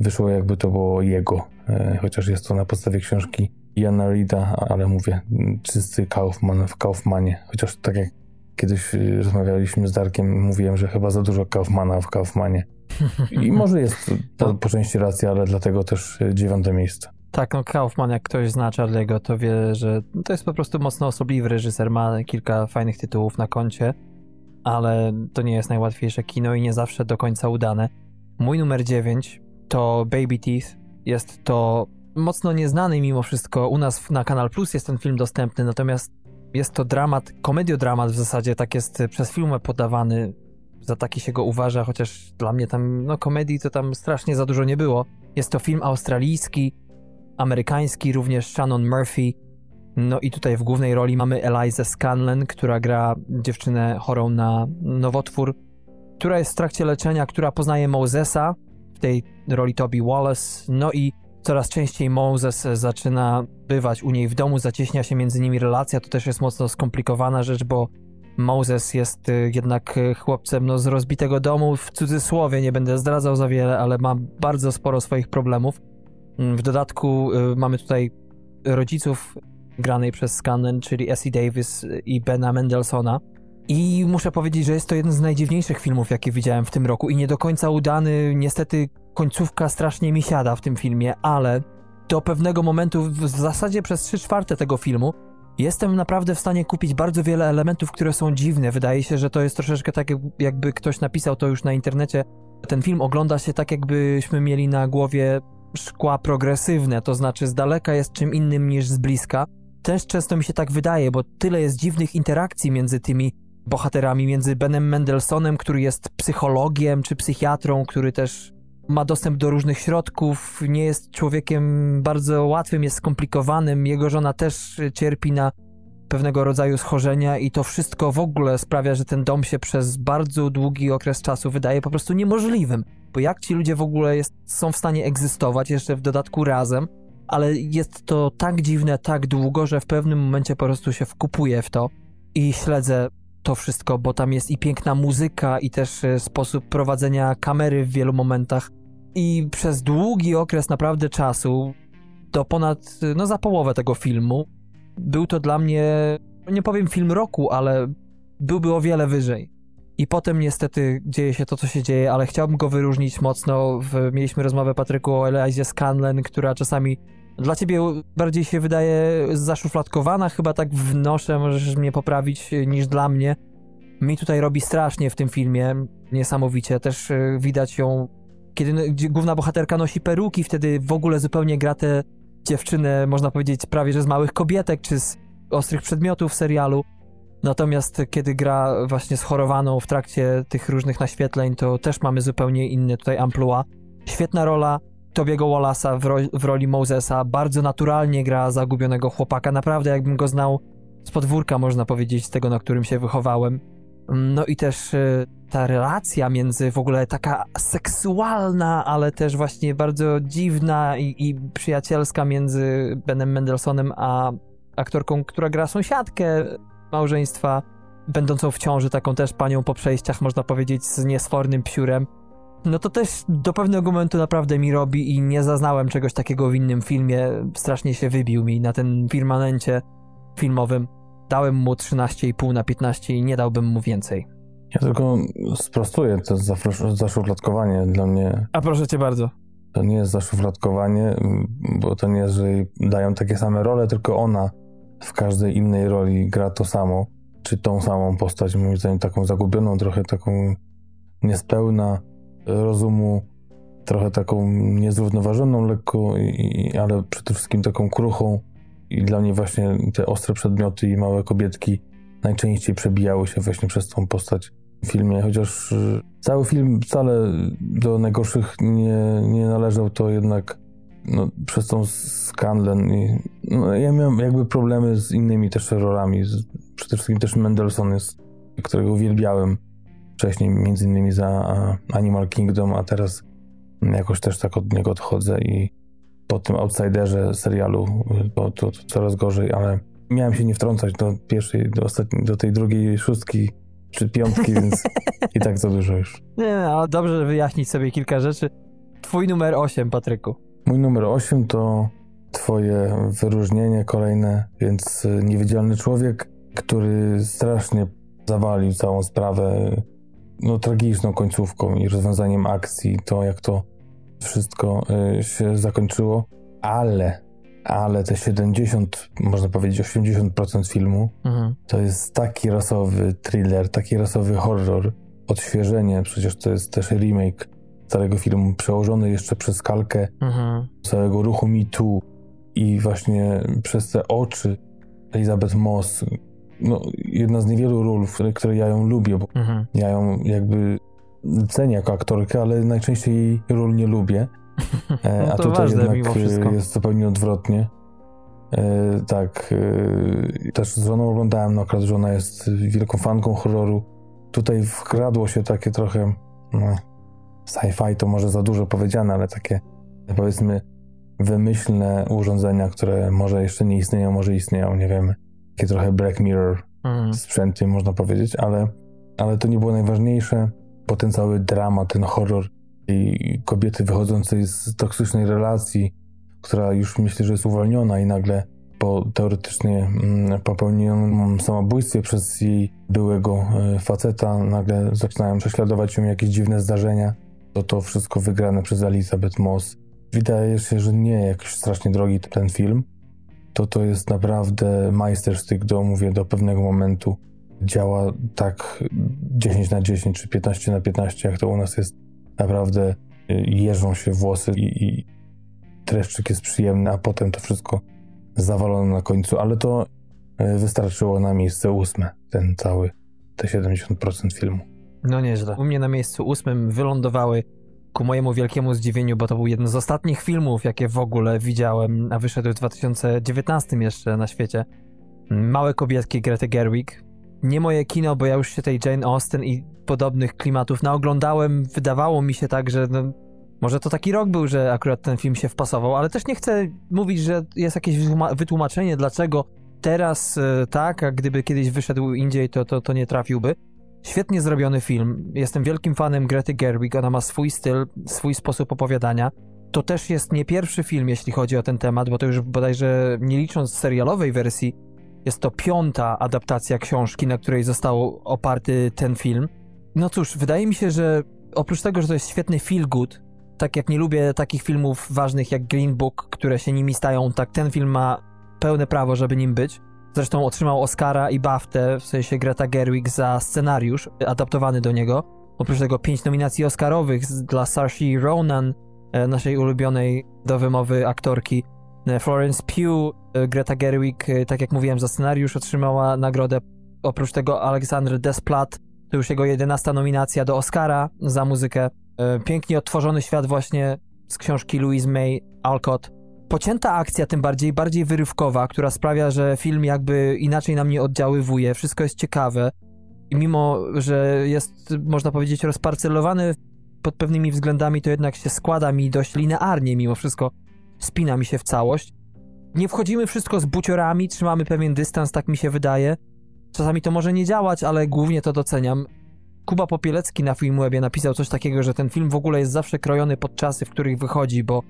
wyszło jakby to było jego, e, chociaż jest to na podstawie książki Jana Reeda, ale mówię, czysty Kaufman w Kaufmanie, chociaż tak jak kiedyś y, rozmawialiśmy z Darkiem, mówiłem, że chyba za dużo Kaufmana w Kaufmanie. I może jest to po części racja, ale dlatego też y, dziewiąte miejsce. Tak, no Kaufman, jak ktoś zna Charlie'ego, to wie, że to jest po prostu mocno osobliwy reżyser, ma kilka fajnych tytułów na koncie, ale to nie jest najłatwiejsze kino i nie zawsze do końca udane. Mój numer 9 to Baby Teeth. Jest to mocno nieznany mimo wszystko. U nas na Kanal Plus jest ten film dostępny, natomiast jest to dramat, komediodramat w zasadzie, tak jest przez filmę podawany. Za taki się go uważa, chociaż dla mnie tam, no komedii to tam strasznie za dużo nie było. Jest to film australijski, amerykański, również Shannon Murphy. No i tutaj w głównej roli mamy Eliza Scanlon, która gra dziewczynę chorą na nowotwór, która jest w trakcie leczenia, która poznaje Mosesa, w tej roli Toby Wallace, no i coraz częściej Moses zaczyna bywać u niej w domu, zacieśnia się między nimi relacja, to też jest mocno skomplikowana rzecz, bo Moses jest y, jednak y, chłopcem no, z rozbitego domu, w cudzysłowie, nie będę zdradzał za wiele, ale ma bardzo sporo swoich problemów. Mm, w dodatku mamy tutaj rodziców granej przez Scanlon, czyli Essie Davis i Bena Mendelsona. I muszę powiedzieć, że jest to jeden z najdziwniejszych filmów, jakie widziałem w tym roku i nie do końca udany. Niestety końcówka strasznie mi siada w tym filmie, ale do pewnego momentu, w zasadzie przez 3 czwarte tego filmu, jestem naprawdę w stanie kupić bardzo wiele elementów, które są dziwne. Wydaje się, że to jest troszeczkę tak, jakby ktoś napisał to już na internecie. Ten film ogląda się tak, jakbyśmy mieli na głowie szkła progresywne, to znaczy z daleka jest czym innym niż z bliska. Też często mi się tak wydaje, bo tyle jest dziwnych interakcji między tymi bohaterami, między Benem Mendelsonem, który jest psychologiem czy psychiatrą, który też ma dostęp do różnych środków, nie jest człowiekiem bardzo łatwym, jest skomplikowanym. Jego żona też cierpi na pewnego rodzaju schorzenia i to wszystko w ogóle sprawia, że ten dom się przez bardzo długi okres czasu wydaje po prostu niemożliwym. Bo jak ci ludzie w ogóle jest, są w stanie egzystować jeszcze w dodatku razem, ale jest to tak dziwne, tak długo, że w pewnym momencie po prostu się wkupuje w to i śledzę to wszystko, bo tam jest i piękna muzyka, i też e, sposób prowadzenia kamery w wielu momentach. I przez długi okres naprawdę czasu, do ponad, no za połowę tego filmu, był to dla mnie, nie powiem film roku, ale byłby o wiele wyżej. I potem niestety dzieje się to, co się dzieje, ale chciałbym go wyróżnić mocno. Mieliśmy rozmowę, Patryku, o Elizie Scanlon, która czasami dla ciebie bardziej się wydaje zaszufladkowana, chyba tak wnoszę, możesz mnie poprawić, niż dla mnie. Mi tutaj robi strasznie w tym filmie, niesamowicie. Też e, widać ją, kiedy główna bohaterka nosi peruki, wtedy w ogóle zupełnie gra tę dziewczynę, można powiedzieć, prawie że z małych kobietek, czy z ostrych przedmiotów serialu. Natomiast kiedy gra właśnie schorowaną w trakcie tych różnych naświetleń, to też mamy zupełnie inny tutaj amplua. Świetna rola Tobiego Wallace'a w, ro w roli Mosesa, bardzo naturalnie gra zagubionego chłopaka, naprawdę jakbym go znał z podwórka, można powiedzieć, z tego, na którym się wychowałem. No i też y, ta relacja między w ogóle taka seksualna, ale też właśnie bardzo dziwna i, i przyjacielska między Benem Mendelsonem a aktorką, która gra sąsiadkę małżeństwa, będącą w ciąży, taką też panią po przejściach, można powiedzieć, z niesfornym psiurem. No to też do pewnego momentu naprawdę mi robi i nie zaznałem czegoś takiego w innym filmie. Strasznie się wybił mi na tym firmamencie filmowym. Dałem mu 13,5 na 15 i nie dałbym mu więcej. Ja tylko sprostuję to zaszufladkowanie dla mnie. A proszę cię bardzo. To nie jest zaszufladkowanie, bo to nie jest, że dają takie same role, tylko ona w każdej innej roli gra to samo, czy tą samą postać, moim zdaniem taką zagubioną, trochę taką niespełna rozumu, trochę taką niezrównoważoną lekko, i, ale przede wszystkim taką kruchą. I dla mnie właśnie te ostre przedmioty i małe kobietki najczęściej przebijały się właśnie przez tą postać w filmie, chociaż y, cały film wcale do najgorszych nie, nie należał, to jednak no, przez tą Scanlon i no, ja miałem jakby problemy z innymi też rolami, przede wszystkim też Mendelssohn jest, którego uwielbiałem wcześniej, między innymi za Animal Kingdom, a teraz jakoś też tak od niego odchodzę i po tym outsiderze serialu to, to, to coraz gorzej, ale miałem się nie wtrącać do pierwszej, do ostatniej, do tej drugiej szóstki czy piątki, więc i tak za dużo już. Nie, ale dobrze wyjaśnić sobie kilka rzeczy. Twój numer 8, Patryku. Mój numer 8 to twoje wyróżnienie kolejne, więc y, niewidzialny człowiek, który strasznie zawalił całą sprawę no, tragiczną końcówką i rozwiązaniem akcji, to jak to wszystko y, się zakończyło, ale, ale te 70, można powiedzieć 80% filmu Mhm. to jest taki rasowy thriller, taki rasowy horror, odświeżenie, przecież to jest też remake całego filmu, przełożony jeszcze przez kalkę Mhm. całego ruchu Me Too i właśnie przez te oczy Elizabeth Moss, no, jedna z niewielu ról, w- które ja ją lubię, bo Mhm. ja ją jakby cenię jako aktorkę, ale najczęściej jej ról nie lubię. E, No a tutaj ważne jednak e, jest zupełnie odwrotnie. E, tak, e, też z żoną oglądałem, no akurat żona jest wielką fanką horroru. Tutaj wkradło się takie trochę no, sci-fi to może za dużo powiedziane, ale takie powiedzmy wymyślne urządzenia, które może jeszcze nie istnieją, może istnieją, nie wiemy. Takie trochę Black Mirror Mhm. sprzęty, można powiedzieć, ale, ale to nie było najważniejsze. Potem cały dramat, ten horror i kobiety wychodzącej z toksycznej relacji, która już myślę, że jest uwolniona i nagle po teoretycznie mm, popełnionym samobójstwie przez jej byłego e, faceta nagle zaczynają prześladować ją jakieś dziwne zdarzenia. To to wszystko wygrane przez Elizabeth Moss. Wydaje się, że nie jakiś strasznie drogi ten film, to to jest naprawdę majstersztyk do, mówię, do pewnego momentu. Działa tak 10 na 10 czy 15 na 15, jak to u nas jest. Naprawdę y, jeżą się włosy i, i dreszczyk jest przyjemny, a potem to wszystko zawalone na końcu, ale to y, wystarczyło na miejsce ósme, ten cały, te 70% filmu. No nieźle. U mnie na miejscu ósmym wylądowały ku mojemu wielkiemu zdziwieniu, bo to był jeden z ostatnich filmów, jakie w ogóle widziałem, a wyszedł w 2019 jeszcze na świecie. Małe kobietki Grety Gerwig. Nie moje kino, bo ja już się tej Jane Austen i podobnych klimatów naoglądałem. Wydawało mi się tak, że no, może to taki rok był, że akurat ten film się wpasował, ale też nie chcę mówić, że jest jakieś wytłuma- wytłumaczenie, dlaczego teraz e, tak, a gdyby kiedyś wyszedł indziej, to, to, to nie trafiłby. Świetnie zrobiony film. Jestem wielkim fanem Grety Gerwig. Ona ma swój styl, swój sposób opowiadania. To też jest nie pierwszy film, jeśli chodzi o ten temat, bo to już bodajże nie licząc serialowej wersji, jest to piąta adaptacja książki, na której został oparty ten film. No cóż, wydaje mi się, że oprócz tego, że to jest świetny feel good, tak jak nie lubię takich filmów ważnych jak Green Book, które się nimi stają, tak ten film ma pełne prawo, żeby nim być. Zresztą otrzymał Oscara i BAFTę, w sensie Greta Gerwig, za scenariusz adaptowany do niego. Oprócz tego pięć nominacji Oscarowych dla Saoirse Ronan, e, naszej ulubionej do wymowy aktorki. E, Florence Pugh, e, Greta Gerwig, tak jak mówiłem, za scenariusz otrzymała nagrodę. Oprócz tego Alexandre Desplat, to już jego jedenasta nominacja do Oscara za muzykę. Pięknie odtworzony świat właśnie z książki Louise May Alcott. Pocięta akcja, tym bardziej, bardziej wyrywkowa, która sprawia, że film jakby inaczej na mnie oddziaływuje. Wszystko jest ciekawe. I mimo, że jest, można powiedzieć, rozparcelowany pod pewnymi względami, to jednak się składa mi dość linearnie mimo wszystko. Spina mi się w całość. Nie wchodzimy wszystko z buciorami, trzymamy pewien dystans, tak mi się wydaje. Czasami to może nie działać, ale głównie to doceniam. Kuba Popielecki na Filmwebie napisał coś takiego, że ten film w ogóle jest zawsze krojony pod czasy, w których wychodzi, bo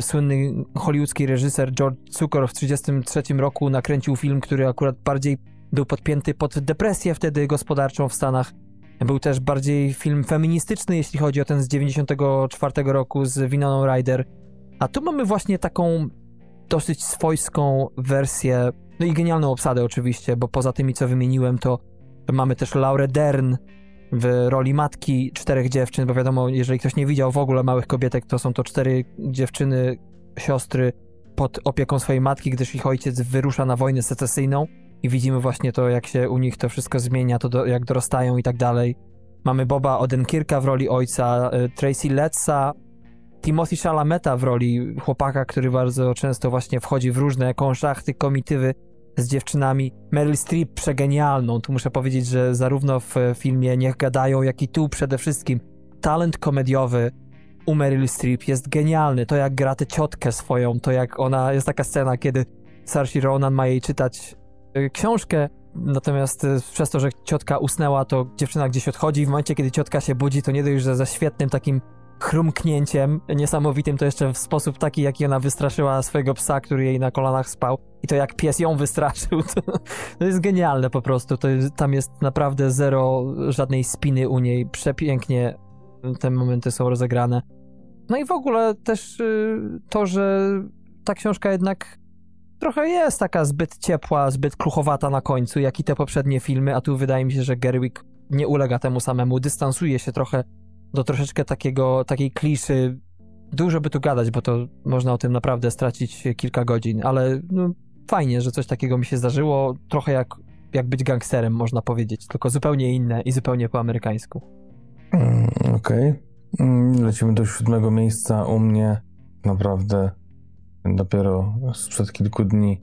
słynny hollywoodzki reżyser George Cukor w 1933 roku nakręcił film, który akurat bardziej był podpięty pod depresję wtedy gospodarczą w Stanach. Był też bardziej film feministyczny, jeśli chodzi o ten z 94 roku z Winoną Ryder. A tu mamy właśnie taką dosyć swojską wersję, no i genialną obsadę oczywiście, bo poza tymi, co wymieniłem, to mamy też Laurę Dern w roli matki czterech dziewczyn, bo wiadomo, jeżeli ktoś nie widział w ogóle Małych Kobietek, to są to cztery dziewczyny, siostry pod opieką swojej matki, gdyż ich ojciec wyrusza na wojnę secesyjną i widzimy właśnie to, jak się u nich to wszystko zmienia, to do, jak dorastają i tak dalej. Mamy Boba Odenkirka w roli ojca, y, Tracy Letza, Timothy Chalameta w roli chłopaka, który bardzo często właśnie wchodzi w różne konszachty, komitywy z dziewczynami. Meryl Streep przegenialną. Tu muszę powiedzieć, że zarówno w filmie Niech Gadają, jak i tu przede wszystkim talent komediowy u Meryl Streep jest genialny. To jak gra tę ciotkę swoją, to jak ona... Jest taka scena, kiedy Saoirse Ronan ma jej czytać y, książkę, natomiast y, przez to, że ciotka usnęła, to dziewczyna gdzieś odchodzi i w momencie, kiedy ciotka się budzi, to nie dość, że ze świetnym takim chrumknięciem niesamowitym, to jeszcze w sposób taki, jaki ona wystraszyła swojego psa, który jej na kolanach spał. I to jak pies ją wystraszył, to, to jest genialne po prostu, to tam jest naprawdę zero żadnej spiny u niej, przepięknie te momenty są rozegrane. No i w ogóle też y, to, że ta książka jednak trochę jest taka zbyt ciepła, zbyt kruchowata na końcu, jak i te poprzednie filmy, a tu wydaje mi się, że Gerwig nie ulega temu samemu, dystansuje się trochę do troszeczkę takiego, takiej kliszy. Dużo by tu gadać, bo to można o tym naprawdę stracić kilka godzin, ale no, fajnie, że coś takiego mi się zdarzyło, trochę jak, jak być gangsterem, można powiedzieć, tylko zupełnie inne i zupełnie po amerykańsku. Mm, Okej. Mm, Lecimy do siódmego miejsca u mnie. Naprawdę dopiero sprzed kilku dni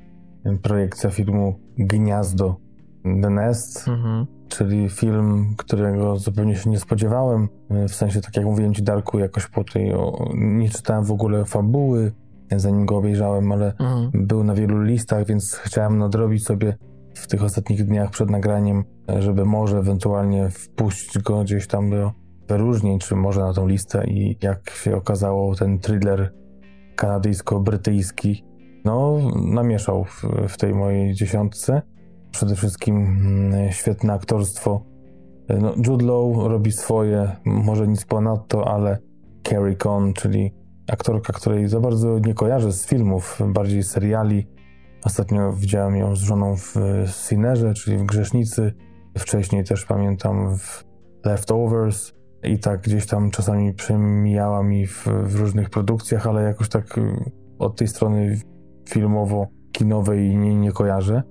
projekcja filmu Gniazdo The Nest, Mhm. Czyli film, którego zupełnie się nie spodziewałem. W sensie, tak jak mówiłem ci, Darku, jakoś po tej... O, nie czytałem w ogóle fabuły, zanim go obejrzałem, ale Mhm. był na wielu listach, więc chciałem nadrobić sobie w tych ostatnich dniach przed nagraniem, żeby może ewentualnie wpuścić go gdzieś tam do wyróżnień, czy może na tą listę i jak się okazało, ten thriller kanadyjsko-brytyjski no, namieszał w, w tej mojej dziesiątce. Przede wszystkim mm, świetne aktorstwo. No, Jude Law robi swoje, może nic ponadto, ale Carrie Coon, czyli aktorka, której za bardzo nie kojarzę z filmów, bardziej seriali. Ostatnio widziałem ją z żoną w Sinerze, czyli w Grzesznicy. Wcześniej też pamiętam w Leftovers i tak gdzieś tam czasami przemijała mi w, w różnych produkcjach, ale jakoś tak y, od tej strony filmowo-kinowej nie, nie kojarzę.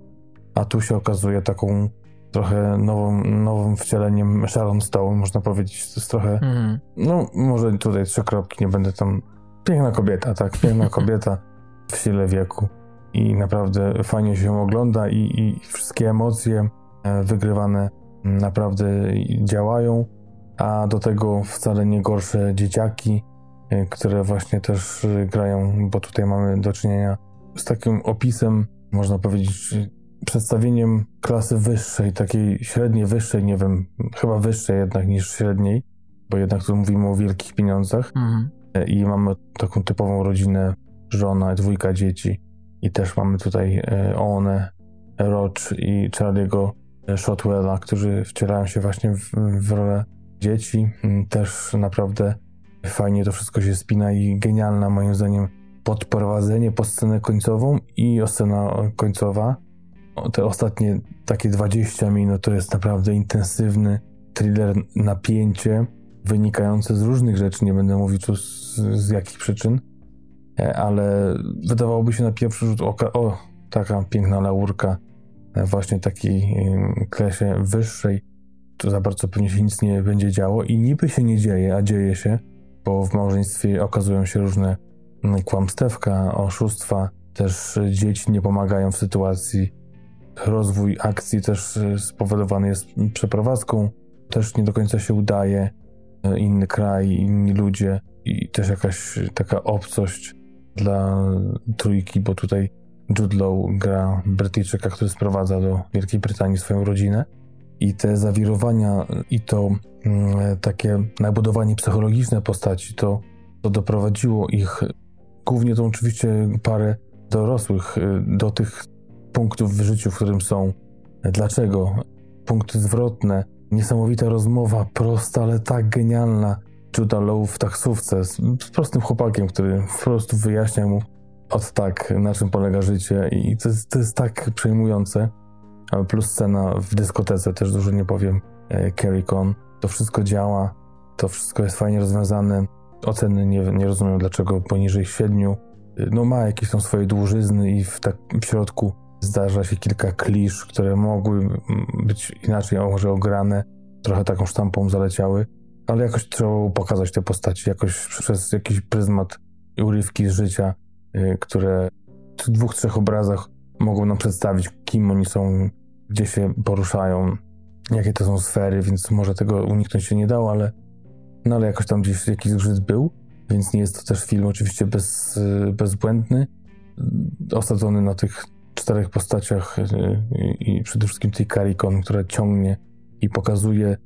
A tu się okazuje taką trochę nową, nowym wcieleniem Sharon Stone, można powiedzieć. To jest trochę Mhm. no, może tutaj trzy kropki, nie będę tam. Piękna kobieta, tak, piękna kobieta w sile wieku. I naprawdę fajnie się ją ogląda, i, i wszystkie emocje e, wygrywane naprawdę działają. A do tego wcale nie gorsze dzieciaki, e, które właśnie też grają, bo tutaj mamy do czynienia z takim opisem, można powiedzieć, przedstawieniem klasy wyższej, takiej średniej, wyższej, nie wiem, chyba wyższej jednak niż średniej, bo jednak tu mówimy o wielkich pieniądzach Mhm. E, i mamy taką typową rodzinę, żona, dwójka dzieci i też mamy tutaj e, One, Roach i Charlie'ego Shotwella, którzy wcielają się właśnie w, w rolę dzieci. Mm, Też naprawdę fajnie to wszystko się spina i genialna moim zdaniem podprowadzenie pod scenę końcową i scena końcowa. Te ostatnie takie 20 minut to jest naprawdę intensywny thriller, napięcie wynikające z różnych rzeczy, nie będę mówił tu z, z jakich przyczyn, E, ale wydawałoby się na pierwszy rzut oka, o, taka piękna laurka, e, właśnie takiej klasie wyższej, tu za bardzo pewnie się nic nie będzie działo i niby się nie dzieje, a dzieje się, bo w małżeństwie okazują się różne kłamstewka, oszustwa, też dzieci nie pomagają w sytuacji, rozwój akcji też e, spowodowany jest przeprowadzką, też nie do końca się udaje, e, inny kraj, inni ludzie i też jakaś taka obcość dla trójki, bo tutaj Jude Law gra Brytyjczyka, który sprowadza do Wielkiej Brytanii swoją rodzinę. I te zawirowania i to mm, takie nabudowanie psychologiczne postaci, to, to doprowadziło ich, głównie tą oczywiście parę dorosłych, y, do tych punktów w życiu, w którym są. Dlaczego? Punkty zwrotne, niesamowita rozmowa, prosta, ale tak genialna. Juda Law w taksówce z, z prostym chłopakiem, który po prostu wyjaśnia mu od tak, na czym polega życie i to jest, to jest tak przejmujące. Plus scena w dyskotece, też dużo nie powiem, e, Carrie Con. To wszystko działa, to wszystko jest fajnie rozwiązane. Oceny nie, nie rozumiem dlaczego poniżej siedmiu. No ma jakieś tam swoje dłużyzny i w, tak, w środku zdarza się kilka klisz, które mogły być inaczej może ograne, trochę taką sztampą zaleciały, ale jakoś trzeba pokazać te postaci jakoś przez jakiś pryzmat i urywki z życia, y, które w dwóch, trzech obrazach mogą nam przedstawić, kim oni są, gdzie się poruszają, jakie to są sfery, więc może tego uniknąć się nie dało, ale no ale jakoś tam gdzieś jakiś zgrzyt był, więc nie jest to też film oczywiście bez, y, bezbłędny, osadzony na tych czterech postaciach y, i, przede wszystkim tej Karikon, która ciągnie i pokazuje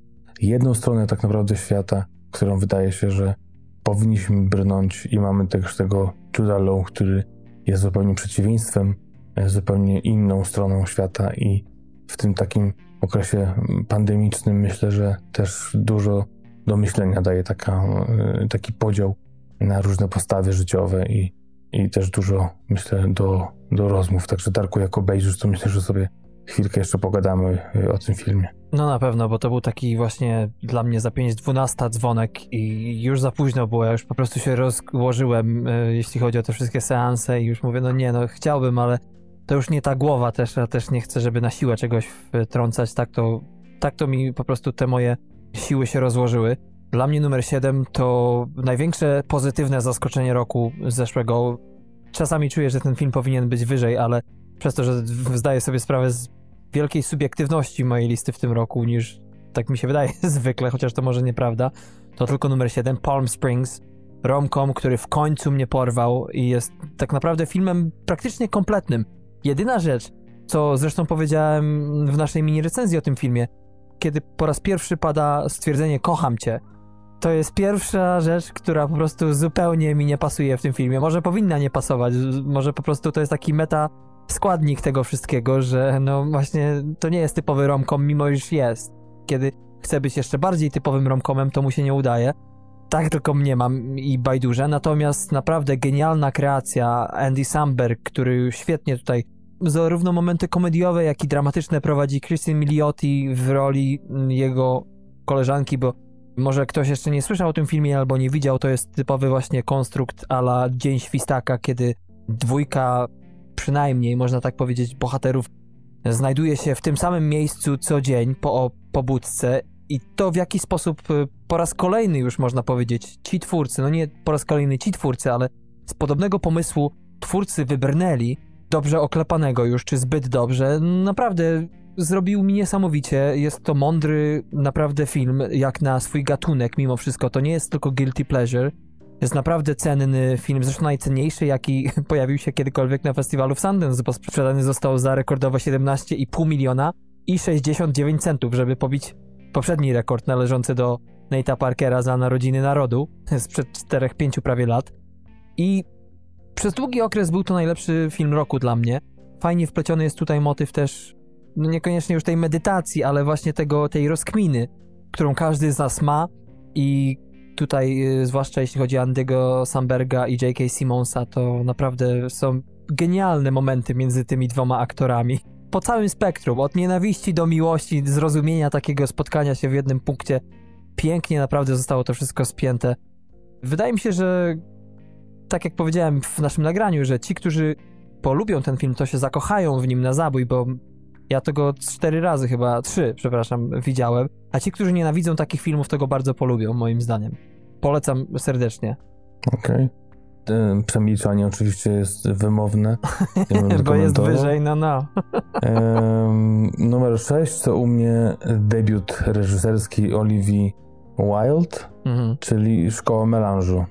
jedną stronę tak naprawdę świata, którą wydaje się, że powinniśmy brnąć i mamy też tego Judah Law, który jest zupełnie przeciwieństwem, e, zupełnie inną stroną świata i w tym takim okresie pandemicznym myślę, że też dużo do myślenia daje taka, e, taki podział na różne postawy życiowe i, i też dużo, myślę, do, do rozmów. Także Darku, jak obejrzysz, to myślę, że sobie chwilkę jeszcze pogadamy e, o tym filmie. No na pewno, bo to był taki właśnie dla mnie za 5.12 dzwonek i już za późno było, ja już po prostu się rozłożyłem, e, jeśli chodzi o te wszystkie seanse i już mówię, no nie, no chciałbym, ale to już nie ta głowa też, ja też nie chcę, żeby na siłę czegoś wtrącać, tak to, tak to mi po prostu te moje siły się rozłożyły. Dla mnie numer 7 to największe pozytywne zaskoczenie roku zeszłego. Czasami czuję, że ten film powinien być wyżej, ale przez to, że zdaję sobie sprawę z wielkiej subiektywności mojej listy w tym roku, niż tak mi się wydaje zwykle, chociaż to może nieprawda, to tylko numer 7, Palm Springs, romcom, który w końcu mnie porwał i jest tak naprawdę filmem praktycznie kompletnym. Jedyna rzecz, co zresztą powiedziałem w naszej mini recenzji o tym filmie, kiedy po raz pierwszy pada stwierdzenie kocham cię, to jest pierwsza rzecz, która po prostu zupełnie mi nie pasuje w tym filmie. Może powinna nie pasować, może po prostu to jest taki meta składnik tego wszystkiego, że no właśnie to nie jest typowy romkom, mimo iż jest. Kiedy chce być jeszcze bardziej typowym romkomem, to mu się nie udaje. Tak tylko mnie mam i bajdurze, natomiast naprawdę genialna kreacja Andy Samberg, który świetnie tutaj zarówno momenty komediowe, jak i dramatyczne prowadzi Christine Milioti w roli jego koleżanki, bo może ktoś jeszcze nie słyszał o tym filmie albo nie widział, to jest typowy właśnie konstrukt ala Dzień Świstaka, kiedy dwójka przynajmniej, można tak powiedzieć, bohaterów znajduje się w tym samym miejscu co dzień po pobudce i to w jaki sposób y, po raz kolejny już można powiedzieć ci twórcy, no nie po raz kolejny ci twórcy, ale z podobnego pomysłu twórcy wybrnęli, dobrze oklepanego już, czy zbyt dobrze, naprawdę zrobił mi niesamowicie. Jest to mądry naprawdę film, jak na swój gatunek mimo wszystko. To nie jest tylko guilty pleasure, jest naprawdę cenny film, zresztą najcenniejszy, jaki pojawił się kiedykolwiek na festiwalu w Sundance, bo sprzedany został za rekordowo 17,5 miliona i 69 centów, żeby pobić poprzedni rekord należący do Nate'a Parkera za Narodziny Narodu sprzed 4-5 prawie lat. I przez długi okres był to najlepszy film roku dla mnie. Fajnie wpleciony jest tutaj motyw też, no niekoniecznie już tej medytacji, ale właśnie tego, tej rozkminy, którą każdy z nas ma i tutaj, y, zwłaszcza jeśli chodzi o Andy'ego Samberga i J.K. Simonsa, to naprawdę są genialne momenty między tymi dwoma aktorami. Po całym spektrum, od nienawiści do miłości, zrozumienia takiego spotkania się w jednym punkcie. Pięknie naprawdę zostało to wszystko spięte. Wydaje mi się, że tak jak powiedziałem w naszym nagraniu, że ci, którzy polubią ten film, to się zakochają w nim na zabój, bo ja tego cztery razy chyba, trzy, przepraszam, widziałem. A ci, którzy nienawidzą takich filmów, to go bardzo polubią, moim zdaniem. Polecam serdecznie. Okej. Okay. Przemilczanie oczywiście jest wymowne. Bo jest wyżej, no no. um, numer 6 to u mnie debiut reżyserski Olivii Wilde, mhm. czyli Szkoła Melanżu.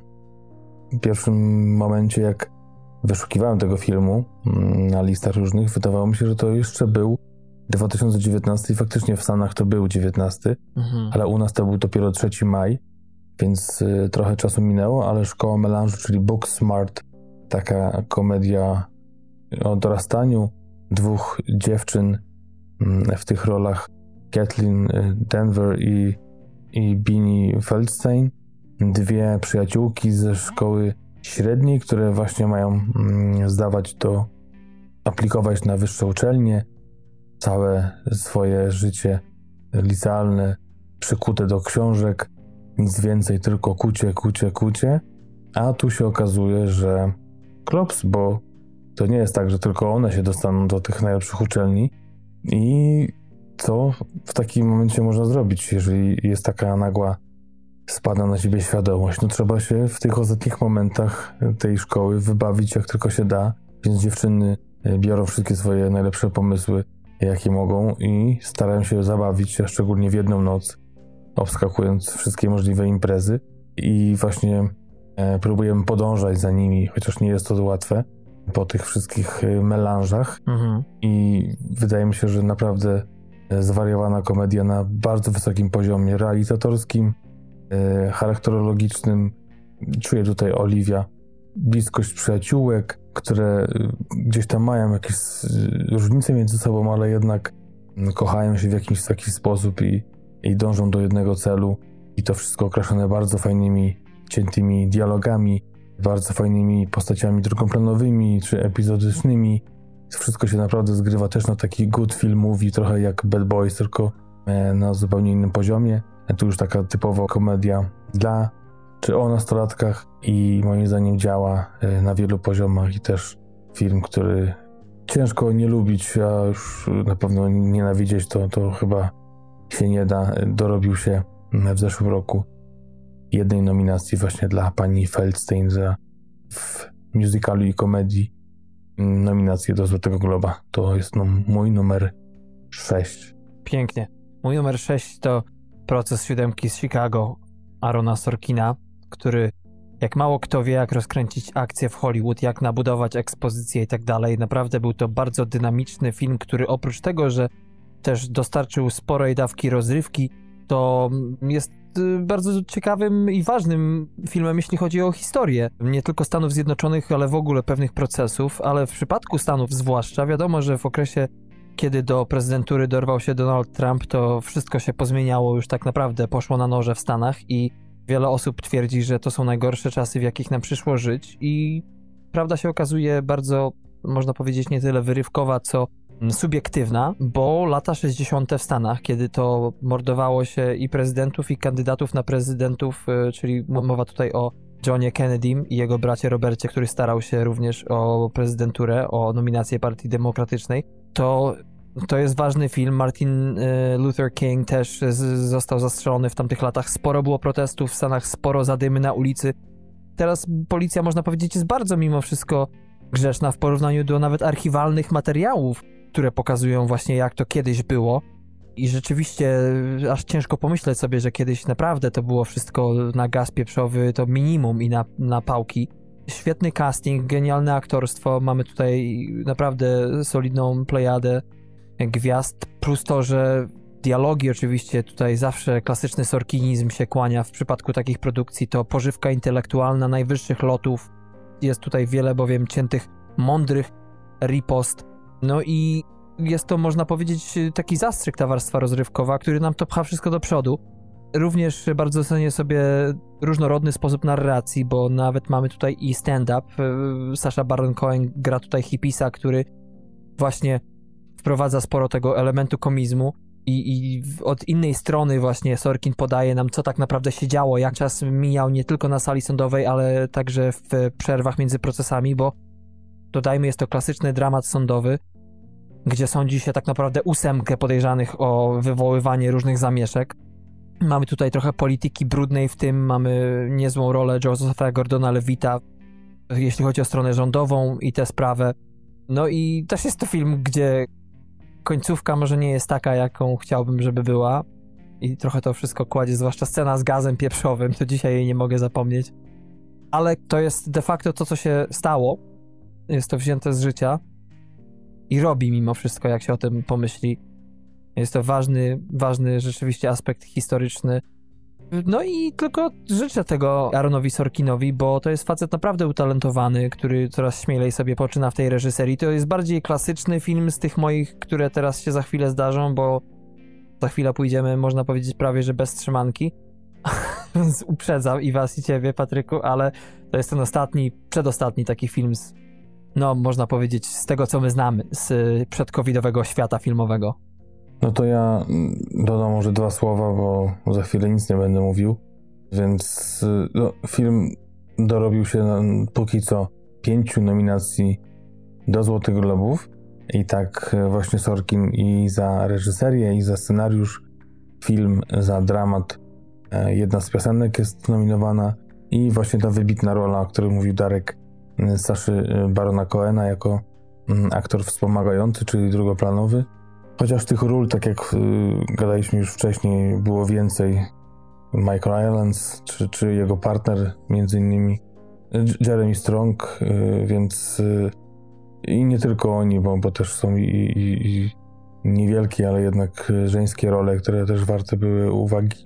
W pierwszym momencie, jak wyszukiwałem tego filmu mm, na listach różnych, wydawało mi się, że to jeszcze był 2019 i faktycznie w Stanach to był 19, mhm. ale u nas to był dopiero 3 maj, więc y, trochę czasu minęło, ale Szkoła Melanżu, czyli Book Smart, taka komedia o dorastaniu dwóch dziewczyn mm, w tych rolach Kathleen y, Denver i, i Bini Feldstein, dwie przyjaciółki ze szkoły średniej, które właśnie mają mm, zdawać do aplikować na wyższe uczelnie, całe swoje życie licealne przykute do książek, nic więcej, tylko kucie, kucie, kucie. A tu się okazuje, że klops, bo to nie jest tak, że tylko one się dostaną do tych najlepszych uczelni. I co w takim momencie można zrobić, jeżeli jest taka nagła spada na siebie świadomość? No trzeba się w tych ostatnich momentach tej szkoły wybawić jak tylko się da, więc dziewczyny biorą wszystkie swoje najlepsze pomysły jakie mogą i starają się zabawić, a szczególnie w jedną noc, obskakując wszystkie możliwe imprezy i właśnie e, próbujemy podążać za nimi, chociaż nie jest to łatwe. po tych wszystkich y, melanżach Mhm. i wydaje mi się, że naprawdę e, zwariowana komedia na bardzo wysokim poziomie realizatorskim, e, charakterologicznym. Czuję tutaj Oliwia bliskość przyjaciółek, które y, gdzieś tam mają jakieś y, różnice między sobą, ale jednak mm, kochają się w jakiś taki sposób i, i dążą do jednego celu. I to wszystko okraszone bardzo fajnymi, ciętymi dialogami, bardzo fajnymi postaciami drugoplanowymi czy epizodycznymi. Wszystko się naprawdę zgrywa też na taki good film movie, trochę jak Bad Boys, tylko e, na zupełnie innym poziomie. Tu już taka typowa komedia dla czy o nastolatkach i moim zdaniem działa e, na wielu poziomach i też film, który ciężko nie lubić, a już na pewno nienawidzieć to, to chyba się nie da. Dorobił się w zeszłym roku jednej nominacji właśnie dla pani Feldstein za w musicalu i komedii nominację do Złotego Globa. To jest no, mój numer 6. Pięknie. Mój numer 6 to Proces siódemki z Chicago Arona Sorkina, który jak mało kto wie, jak rozkręcić akcję w Hollywood, jak nabudować ekspozycję i tak dalej. Naprawdę był to bardzo dynamiczny film, który oprócz tego, że też dostarczył sporej dawki rozrywki, to jest y, bardzo ciekawym i ważnym filmem, jeśli chodzi o historię. Nie tylko Stanów Zjednoczonych, ale w ogóle pewnych procesów, ale w przypadku Stanów zwłaszcza, wiadomo, że w okresie kiedy do prezydentury dorwał się Donald Trump, to wszystko się pozmieniało, już tak naprawdę poszło na noże w Stanach i wiele osób twierdzi, że to są najgorsze czasy, w jakich nam przyszło żyć i prawda się okazuje bardzo, można powiedzieć, nie tyle wyrywkowa, co subiektywna, bo lata 60. w Stanach, kiedy to mordowało się i prezydentów, i kandydatów na prezydentów, y, czyli mowa tutaj o Johnie Kennedym i jego bracie Robercie, który starał się również o prezydenturę, o nominację Partii Demokratycznej, to to jest ważny film. Martin y, Luther King też został zastrzelony w tamtych latach. Sporo było protestów w Stanach, sporo zadymy na ulicy. Teraz policja, można powiedzieć, jest bardzo mimo wszystko grzeczna w porównaniu do nawet archiwalnych materiałów, które pokazują właśnie jak to kiedyś było. I rzeczywiście aż ciężko pomyśleć sobie, że kiedyś naprawdę to było wszystko na gaz pieprzowy, to minimum i na, na pałki. Świetny casting, genialne aktorstwo. Mamy tutaj naprawdę solidną plejadę gwiazd, plus to, że dialogi oczywiście tutaj zawsze klasyczny sorkinizm się kłania w przypadku takich produkcji, to pożywka intelektualna najwyższych lotów. Jest tutaj wiele bowiem ciętych, mądrych ripost. No i jest to, można powiedzieć, taki zastrzyk, ta warstwa rozrywkowa, który nam to pcha wszystko do przodu. Również bardzo cenię sobie różnorodny sposób narracji, bo nawet mamy tutaj i stand-up. Sasha Baron Cohen gra tutaj hipisa, który właśnie wprowadza sporo tego elementu komizmu i, i od innej strony właśnie Sorkin podaje nam, co tak naprawdę się działo, jak czas mijał nie tylko na sali sądowej, ale także w przerwach między procesami, bo dodajmy, jest to klasyczny dramat sądowy, gdzie sądzi się tak naprawdę ósemkę podejrzanych o wywoływanie różnych zamieszek. Mamy tutaj trochę polityki brudnej w tym, mamy niezłą rolę Josepha Gordona Levita, jeśli chodzi o stronę rządową i tę sprawę. No i też jest to film, gdzie końcówka może nie jest taka, jaką chciałbym, żeby była. I trochę to wszystko kładzie, zwłaszcza scena z gazem pieprzowym, to dzisiaj jej nie mogę zapomnieć. Ale to jest de facto to, co się stało. Jest to wzięte z życia i robi mimo wszystko, jak się o tym pomyśli. Jest to ważny, ważny rzeczywiście aspekt historyczny. No i tylko życzę tego Aaronowi Sorkinowi, bo to jest facet naprawdę utalentowany, który coraz śmielej sobie poczyna w tej reżyserii. To jest bardziej klasyczny film z tych moich, które teraz się za chwilę zdarzą, bo za chwilę pójdziemy, można powiedzieć, prawie że bez trzymanki. Więc uprzedzam i was, i ciebie, Patryku, ale to jest ten ostatni, przedostatni taki film z, no, można powiedzieć, z tego, co my znamy, z przedcovidowego świata filmowego. No to ja dodam może dwa słowa, bo za chwilę nic nie będę mówił. Więc no, film dorobił się na, póki co pięciu nominacji do Złotych Globów. I tak właśnie Sorkin i za reżyserię, i za scenariusz. Film za dramat. Jedna z piosenek jest nominowana. I właśnie ta wybitna rola, o której mówił Darek, Saszy Barona Coena jako aktor wspomagający, czyli drugoplanowy. Chociaż tych ról, tak jak y, gadaliśmy już wcześniej, było więcej. Michael Islands, czy, czy jego partner, między innymi Jeremy Strong, y, więc y, I nie tylko oni, bo, bo też są i, i, i niewielkie, ale jednak żeńskie role, które też warte były uwagi.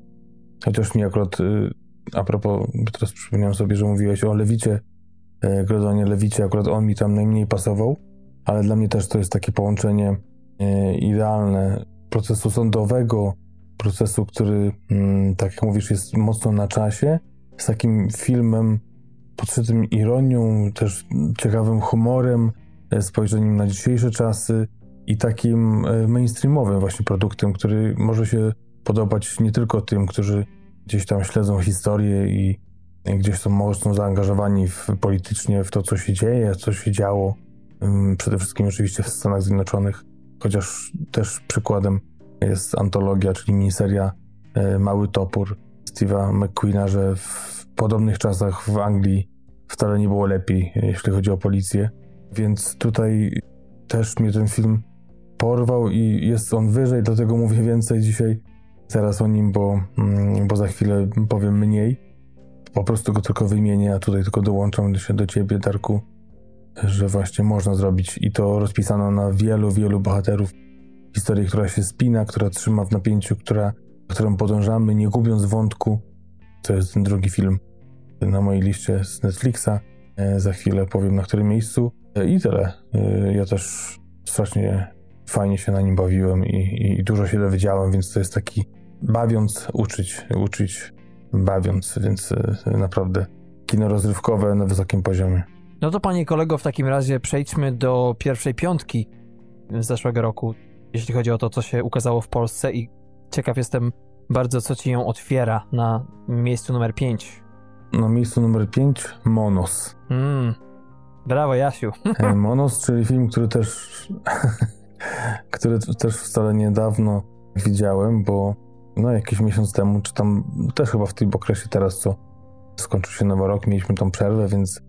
Chociaż mi akurat, y, a propos, teraz przypomniałem sobie, że mówiłeś o Lewicie, e, Grodonie Lewicie, akurat on mi tam najmniej pasował, ale dla mnie też to jest takie połączenie idealne procesu sądowego, procesu, który, mm, tak jak mówisz, jest mocno na czasie, z takim filmem podszytym ironią, też ciekawym humorem, e, spojrzeniem na dzisiejsze czasy i takim e, mainstreamowym właśnie produktem, który może się podobać nie tylko tym, którzy gdzieś tam śledzą historię i gdzieś są mocno zaangażowani w, politycznie w to, co się dzieje, co się działo, mm, przede wszystkim oczywiście w Stanach Zjednoczonych, chociaż też przykładem jest antologia, czyli miniseria e, Mały Topór Steve'a McQueena, że w podobnych czasach w Anglii wcale nie było lepiej, jeśli chodzi o policję. Więc tutaj też mnie ten film porwał i jest on wyżej, dlatego mówię więcej dzisiaj zaraz o nim, bo, mm, bo za chwilę powiem mniej. Po prostu go tylko wymienię, a tutaj tylko dołączam się do ciebie, Darku, że właśnie można zrobić i to rozpisano na wielu, wielu bohaterów. Historię, która się spina, która trzyma w napięciu, która, którą podążamy, nie gubiąc wątku. To jest ten drugi film na mojej liście z Netflixa. E, za chwilę powiem na którym miejscu. E, I tyle. E, ja też strasznie fajnie się na nim bawiłem i, i dużo się dowiedziałem, więc to jest taki bawiąc, uczyć, uczyć, bawiąc, więc naprawdę kino rozrywkowe na wysokim poziomie. No to panie kolego, w takim razie przejdźmy do pierwszej piątki z zeszłego roku, jeśli chodzi o to, co się ukazało w Polsce i ciekaw jestem bardzo, co ci ją otwiera na miejscu numer 5. Na miejscu numer 5 Monos. Mm. Brawo, Jasiu. E, Monos, czyli film, który też który też wcale niedawno widziałem, bo no jakiś miesiąc temu, czy tam też chyba w tym okresie teraz, co skończył się nowy rok, mieliśmy tą przerwę, więc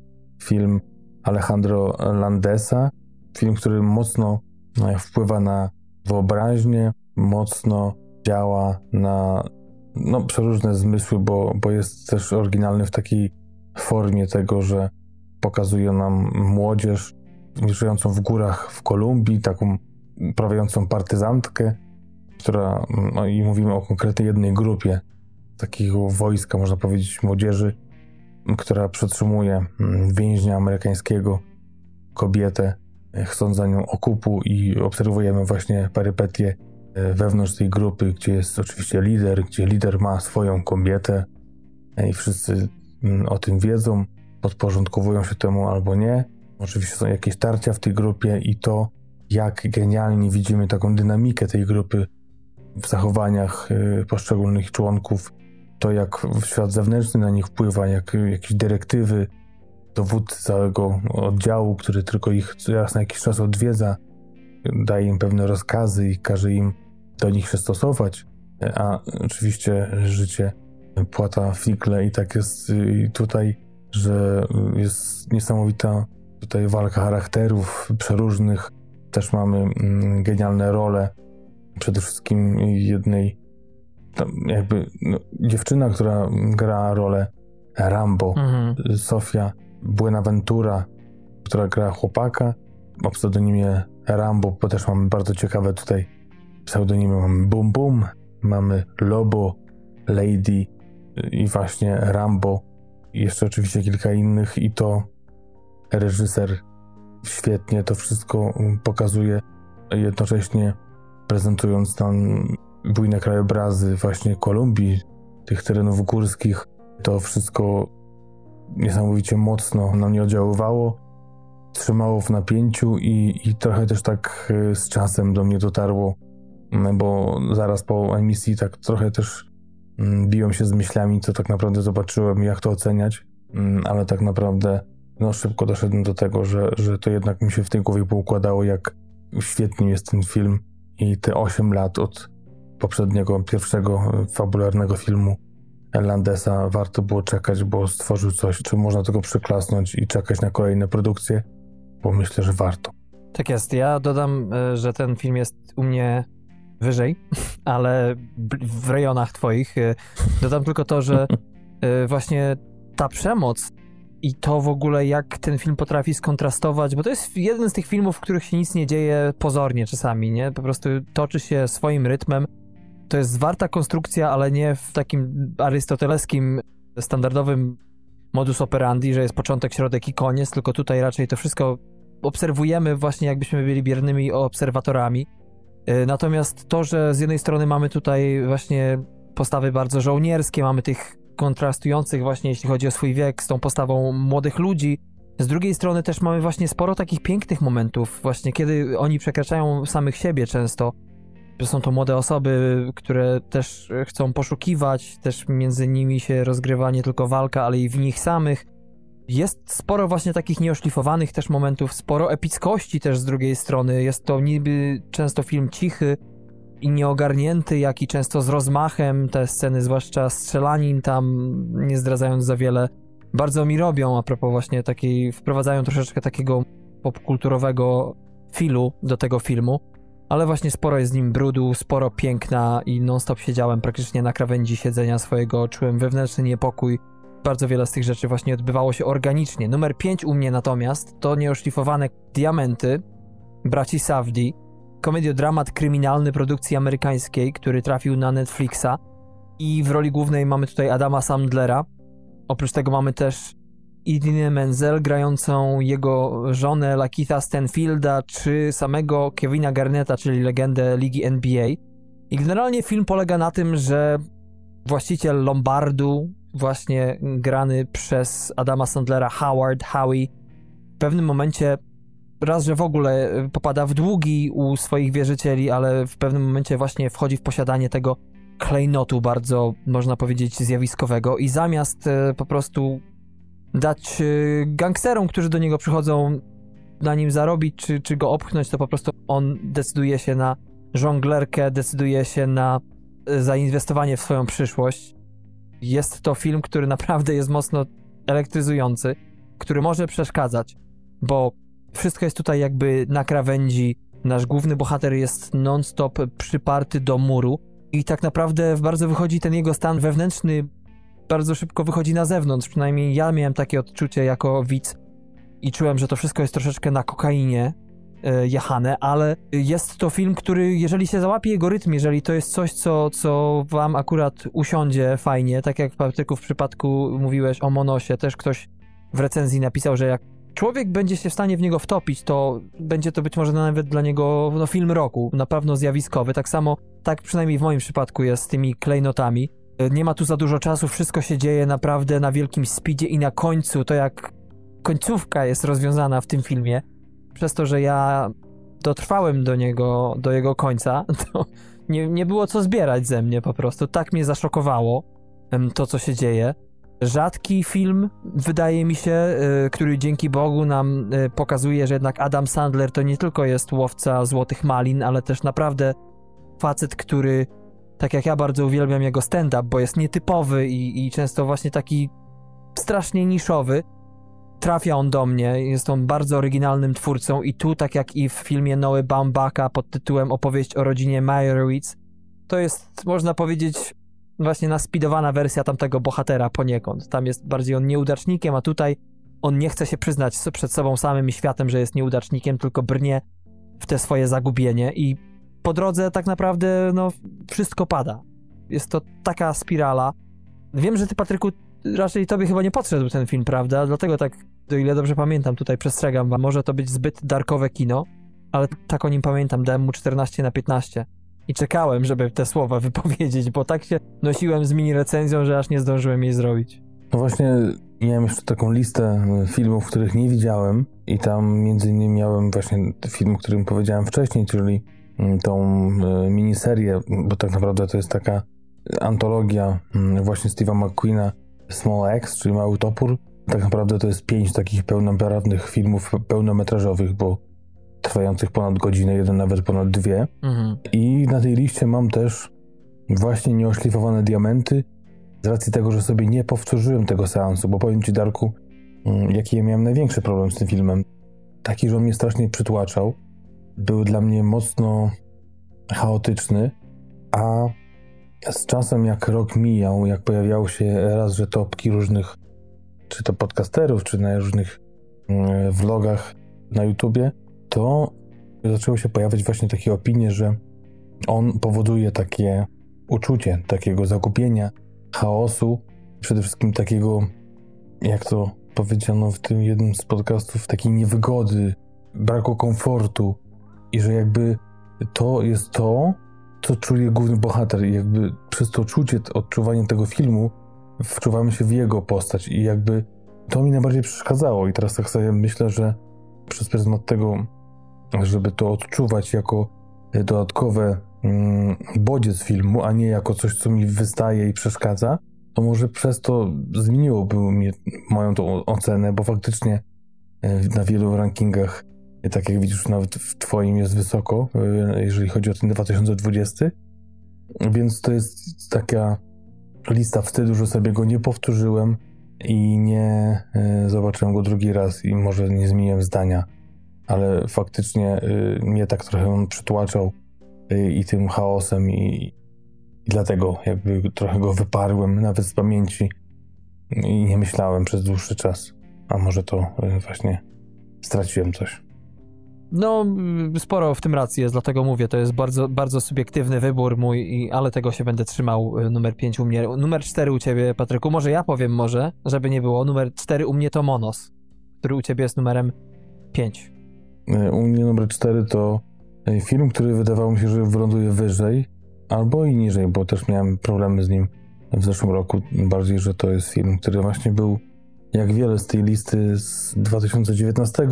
film Alejandro Landesa, film, który mocno no, wpływa na wyobraźnię, mocno działa na no, przeróżne zmysły, bo, bo jest też oryginalny w takiej formie tego, że pokazuje nam młodzież mieszkającą w górach w Kolumbii, taką prawiającą partyzantkę, która, no i mówimy o konkretnej jednej grupie takiego wojska, można powiedzieć, młodzieży, która przetrzymuje mm, więźnia amerykańskiego, kobietę, chcąc za nią okupu i obserwujemy właśnie perypetie e, wewnątrz tej grupy, gdzie jest oczywiście lider, gdzie lider ma swoją kobietę e, i wszyscy mm, o tym wiedzą, podporządkowują się temu albo nie. Oczywiście są jakieś tarcia w tej grupie i to, jak genialnie widzimy taką dynamikę tej grupy w zachowaniach e, poszczególnych członków, to jak świat zewnętrzny na nich wpływa, jak jakieś dyrektywy, dowódcy całego oddziału, który tylko ich raz na jakiś czas odwiedza, daje im pewne rozkazy i każe im do nich się stosować, a oczywiście życie płata figle i tak jest tutaj, że jest niesamowita tutaj walka charakterów przeróżnych, też mamy mm, genialne role, przede wszystkim jednej jakby no, dziewczyna, która gra rolę Rambo, mhm. Sofia Buenaventura, która gra chłopaka o pseudonimie Rambo, bo też mamy bardzo ciekawe tutaj pseudonimy. Mamy Boom Boom, mamy Lobo, Lady i właśnie Rambo. I jeszcze oczywiście kilka innych i to reżyser świetnie to wszystko pokazuje, jednocześnie prezentując tam bujne krajobrazy właśnie Kolumbii, tych terenów górskich. To wszystko niesamowicie mocno na mnie oddziaływało, trzymało w napięciu i, i trochę też tak e, z czasem do mnie dotarło, bo zaraz po emisji tak trochę też biłem się z myślami, co tak naprawdę zobaczyłem, jak to oceniać, ale tak naprawdę no, szybko doszedłem do tego, że, że to jednak mi się w tej głowie poukładało, jak świetny jest ten film i te 8 lat od poprzedniego, pierwszego fabularnego filmu Landesa warto było czekać, bo stworzył coś, czy można tego przyklasnąć i czekać na kolejne produkcje, bo myślę, że warto. Tak jest. Ja dodam, e, że ten film jest u mnie wyżej, ale w rejonach twoich. E, dodam tylko to, że e, właśnie ta przemoc i to w ogóle jak ten film potrafi skontrastować, bo to jest jeden z tych filmów, w których się nic nie dzieje pozornie czasami, nie? Po prostu toczy się swoim rytmem. To jest zwarta konstrukcja, ale nie w takim arystoteleskim, standardowym modus operandi, że jest początek, środek i koniec, tylko tutaj raczej to wszystko obserwujemy właśnie jakbyśmy byli biernymi obserwatorami. Y, Natomiast to, że z jednej strony mamy tutaj właśnie postawy bardzo żołnierskie, mamy tych kontrastujących właśnie, jeśli chodzi o swój wiek, z tą postawą młodych ludzi. Z drugiej strony też mamy właśnie sporo takich pięknych momentów, właśnie kiedy oni przekraczają samych siebie często. Są to młode osoby, które też chcą poszukiwać, też między nimi się rozgrywa nie tylko walka, ale i w nich samych. Jest sporo właśnie takich nieoszlifowanych też momentów, sporo epickości też z drugiej strony. Jest to niby często film cichy i nieogarnięty, jak i często z rozmachem. Te sceny, zwłaszcza strzelanin tam, nie zdradzając za wiele, bardzo mi robią, a propos właśnie takiej, wprowadzają troszeczkę takiego popkulturowego filu do tego filmu. Ale właśnie sporo jest z nim brudu, sporo piękna i non-stop siedziałem praktycznie na krawędzi siedzenia swojego, czułem wewnętrzny niepokój. Bardzo wiele z tych rzeczy właśnie odbywało się organicznie. Numer 5 u mnie natomiast to nieoszlifowane diamenty braci Safdie, komediodramat kryminalny produkcji amerykańskiej, który trafił na Netflixa i w roli głównej mamy tutaj Adama Sandlera. Oprócz tego mamy też Idinę Menzel grającą jego żonę Lakitha Stanfielda czy samego Kevina Garnetta, czyli legendę ligi NBA. I generalnie film polega na tym, że właściciel Lombardu, właśnie grany przez Adama Sandlera Howard, Howie, w pewnym momencie raz, że w ogóle popada w długi u swoich wierzycieli, ale w pewnym momencie właśnie wchodzi w posiadanie tego klejnotu bardzo, można powiedzieć, zjawiskowego i zamiast e, po prostu dać e, gangsterom, którzy do niego przychodzą, na nim zarobić, czy, czy go opchnąć, to po prostu on decyduje się na żonglerkę, decyduje się na e, zainwestowanie w swoją przyszłość. Jest to film, który naprawdę jest mocno elektryzujący, który może przeszkadzać, bo wszystko jest tutaj jakby na krawędzi. Nasz główny bohater jest non-stop przyparty do muru i tak naprawdę bardzo wychodzi ten jego stan wewnętrzny, bardzo szybko wychodzi na zewnątrz. Przynajmniej ja miałem takie odczucie jako widz i czułem, że to wszystko jest troszeczkę na kokainie e, jechane, ale jest to film, który jeżeli się załapie jego rytm, jeżeli to jest coś, co, co wam akurat usiądzie fajnie, tak jak Patryku w przypadku mówiłeś o Monosie, też ktoś w recenzji napisał, że jak człowiek będzie się w stanie w niego wtopić, to będzie to być może nawet dla niego no, film roku, na pewno zjawiskowy. Tak samo, tak przynajmniej w moim przypadku jest z tymi klejnotami. Nie ma tu za dużo czasu, wszystko się dzieje naprawdę na wielkim speedzie i na końcu, to jak końcówka jest rozwiązana w tym filmie, przez to, że ja dotrwałem do niego, do jego końca, to nie, nie było co zbierać ze mnie po prostu. Tak mnie zaszokowało to, co się dzieje rzadki film, wydaje mi się, y, który dzięki Bogu nam y, pokazuje, że jednak Adam Sandler to nie tylko jest łowca złotych malin, ale też naprawdę facet, który, tak jak ja bardzo uwielbiam jego stand-up, bo jest nietypowy i, i często właśnie taki strasznie niszowy. Trafia on do mnie, jest on bardzo oryginalnym twórcą i tu, tak jak i w filmie Noe Baumbaka pod tytułem Opowieść o rodzinie Meyerowitz, to jest, można powiedzieć, właśnie naspidowana wersja tamtego bohatera poniekąd. Tam jest bardziej on nieudacznikiem, a tutaj on nie chce się przyznać przed sobą samym i światem, że jest nieudacznikiem, tylko brnie w te swoje zagubienie i po drodze tak naprawdę no wszystko pada. Jest to taka spirala. Wiem, że ty Patryku raczej tobie chyba nie podszedł ten film, prawda? Dlatego tak, o ile dobrze pamiętam, tutaj przestrzegam wam, może to być zbyt darkowe kino, ale tak o nim pamiętam, dałem mu 14 na 15 i czekałem, żeby te słowa wypowiedzieć, bo tak się nosiłem z mini recenzją, że aż nie zdążyłem jej zrobić. No właśnie, miałem jeszcze taką listę filmów, których nie widziałem i tam między innymi miałem właśnie film, o którym powiedziałem wcześniej, czyli tą e, miniserię, bo tak naprawdę to jest taka antologia mm, właśnie Steve'a McQueena Small X, czyli Mały Topór. Tak naprawdę to jest pięć takich pełnoprawnych filmów pełnometrażowych, bo trwających ponad godzinę, jeden nawet ponad dwie. Mhm. I na tej liście mam też właśnie nieoszlifowane diamenty, z racji tego, że sobie nie powtórzyłem tego seansu, bo powiem Ci, Darku, mm, jaki ja miałem największy problem z tym filmem. Taki, że on mnie strasznie przytłaczał. Był dla mnie mocno chaotyczny, a z czasem jak rok mijał, jak pojawiały się raz, że topki różnych czy to podcasterów, czy na różnych mm, vlogach na YouTubie, to zaczęło się pojawiać właśnie takie opinie, że on powoduje takie uczucie takiego zagubienia, chaosu, przede wszystkim takiego, jak to powiedziano w tym jednym z podcastów, takiej niewygody, braku komfortu i że jakby to jest to, co czuje główny bohater. I jakby przez to czucie, odczuwanie tego filmu wczuwamy się w jego postać. I jakby to mi najbardziej przeszkadzało. I teraz tak sobie myślę, że przez pryzmat tego, żeby to odczuwać jako dodatkowe mm, bodziec filmu, a nie jako coś, co mi wystaje i przeszkadza, to może przez to zmieniłoby mnie, moją tą ocenę, bo faktycznie e, na wielu rankingach, e, tak jak widzisz, nawet w twoim jest wysoko, e, jeżeli chodzi o ten 2020, więc to jest taka lista wstydu, że sobie go nie powtórzyłem i nie zobaczyłem go drugi raz i może nie zmieniłem zdania, ale faktycznie mnie tak trochę on przytłaczał i tym chaosem i, i dlatego jakby trochę go wyparłem nawet z pamięci i nie myślałem przez dłuższy czas. A może to właśnie straciłem coś. No, sporo w tym racji jest, dlatego mówię, to jest bardzo, bardzo subiektywny wybór mój, i, ale tego się będę trzymał. y, Numer 5 u mnie. Numer 4 u ciebie, Patryku. Może ja powiem, może, żeby nie było. Numer 4 u mnie to Monos, który u ciebie jest numerem 5. Y, U mnie numer 4 to y, film, który wydawało mi się, że wyląduje wyżej, albo i niżej, bo też miałem problemy z nim w zeszłym roku. Bardziej, że to jest film, który właśnie był, jak wiele z tej listy z 2019,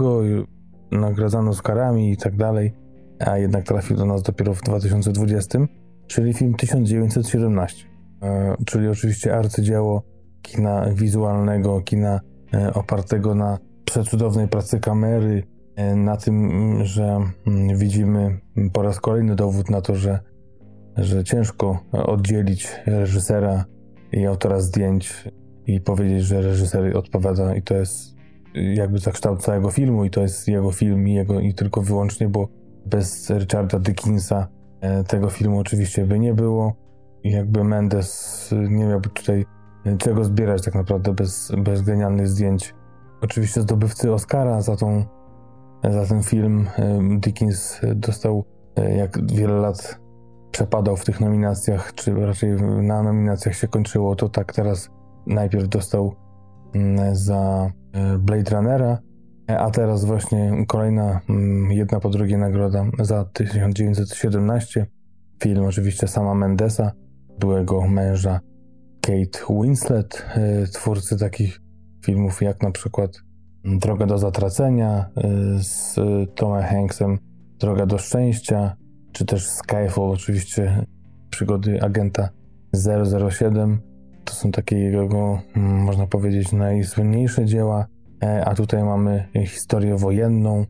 y, nagradzany Oscarami i tak dalej, a jednak trafił do nas dopiero w 2020, czyli film 1917. E, czyli oczywiście arcydzieło kina wizualnego, kina e, opartego na przecudownej pracy kamery, e, na tym, że mm, widzimy po raz kolejny dowód na to, że że ciężko oddzielić reżysera i autora zdjęć i powiedzieć, że reżyser odpowiada i to jest jakby za kształt całego filmu i to jest jego film i, jego, i tylko wyłącznie, bo bez Richarda Dickinsa e, tego filmu oczywiście by nie było i jakby Mendes nie miałby tutaj czego zbierać tak naprawdę bez, bez genialnych zdjęć. Oczywiście zdobywcy Oscara za, tą, za ten film e, Dickens dostał e, jak wiele lat przepadał w tych nominacjach, czy raczej na nominacjach się kończyło, to tak teraz najpierw dostał mm, za e, Blade Runnera, e, a teraz właśnie kolejna, mm, jedna po drugiej nagroda za 1917. Film oczywiście sama Mendesa, byłego męża Kate Winslet, e, twórcy takich filmów jak na przykład Droga do zatracenia z Tomem Hanksem, Droga do szczęścia, czy też Skyfall, oczywiście przygody agenta 007. To są takie jego, mm, można powiedzieć, najsłynniejsze dzieła, e, a tutaj mamy historię wojenną,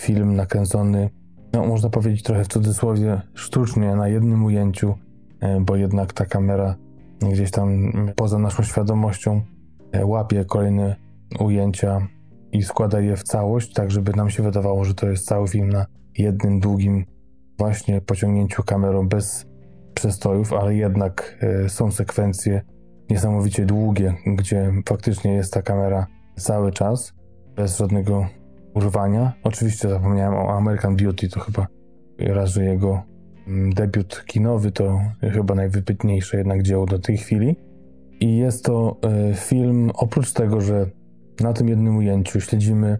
film nakręcony, no można powiedzieć trochę w cudzysłowie, sztucznie, na jednym ujęciu, e, bo jednak ta kamera gdzieś tam poza naszą świadomością e, łapie kolejne ujęcia i składa je w całość, tak żeby nam się wydawało, że to jest cały film na jednym długim właśnie pociągnięciu kamerą bez przestojów, ale jednak są sekwencje niesamowicie długie, gdzie faktycznie jest ta kamera cały czas, bez żadnego urwania. Oczywiście zapomniałem o American Beauty, to chyba raz, że jego mm, debiut kinowy to chyba najwybitniejsze jednak dzieło do tej chwili. I jest to e, film, oprócz tego, że na tym jednym ujęciu śledzimy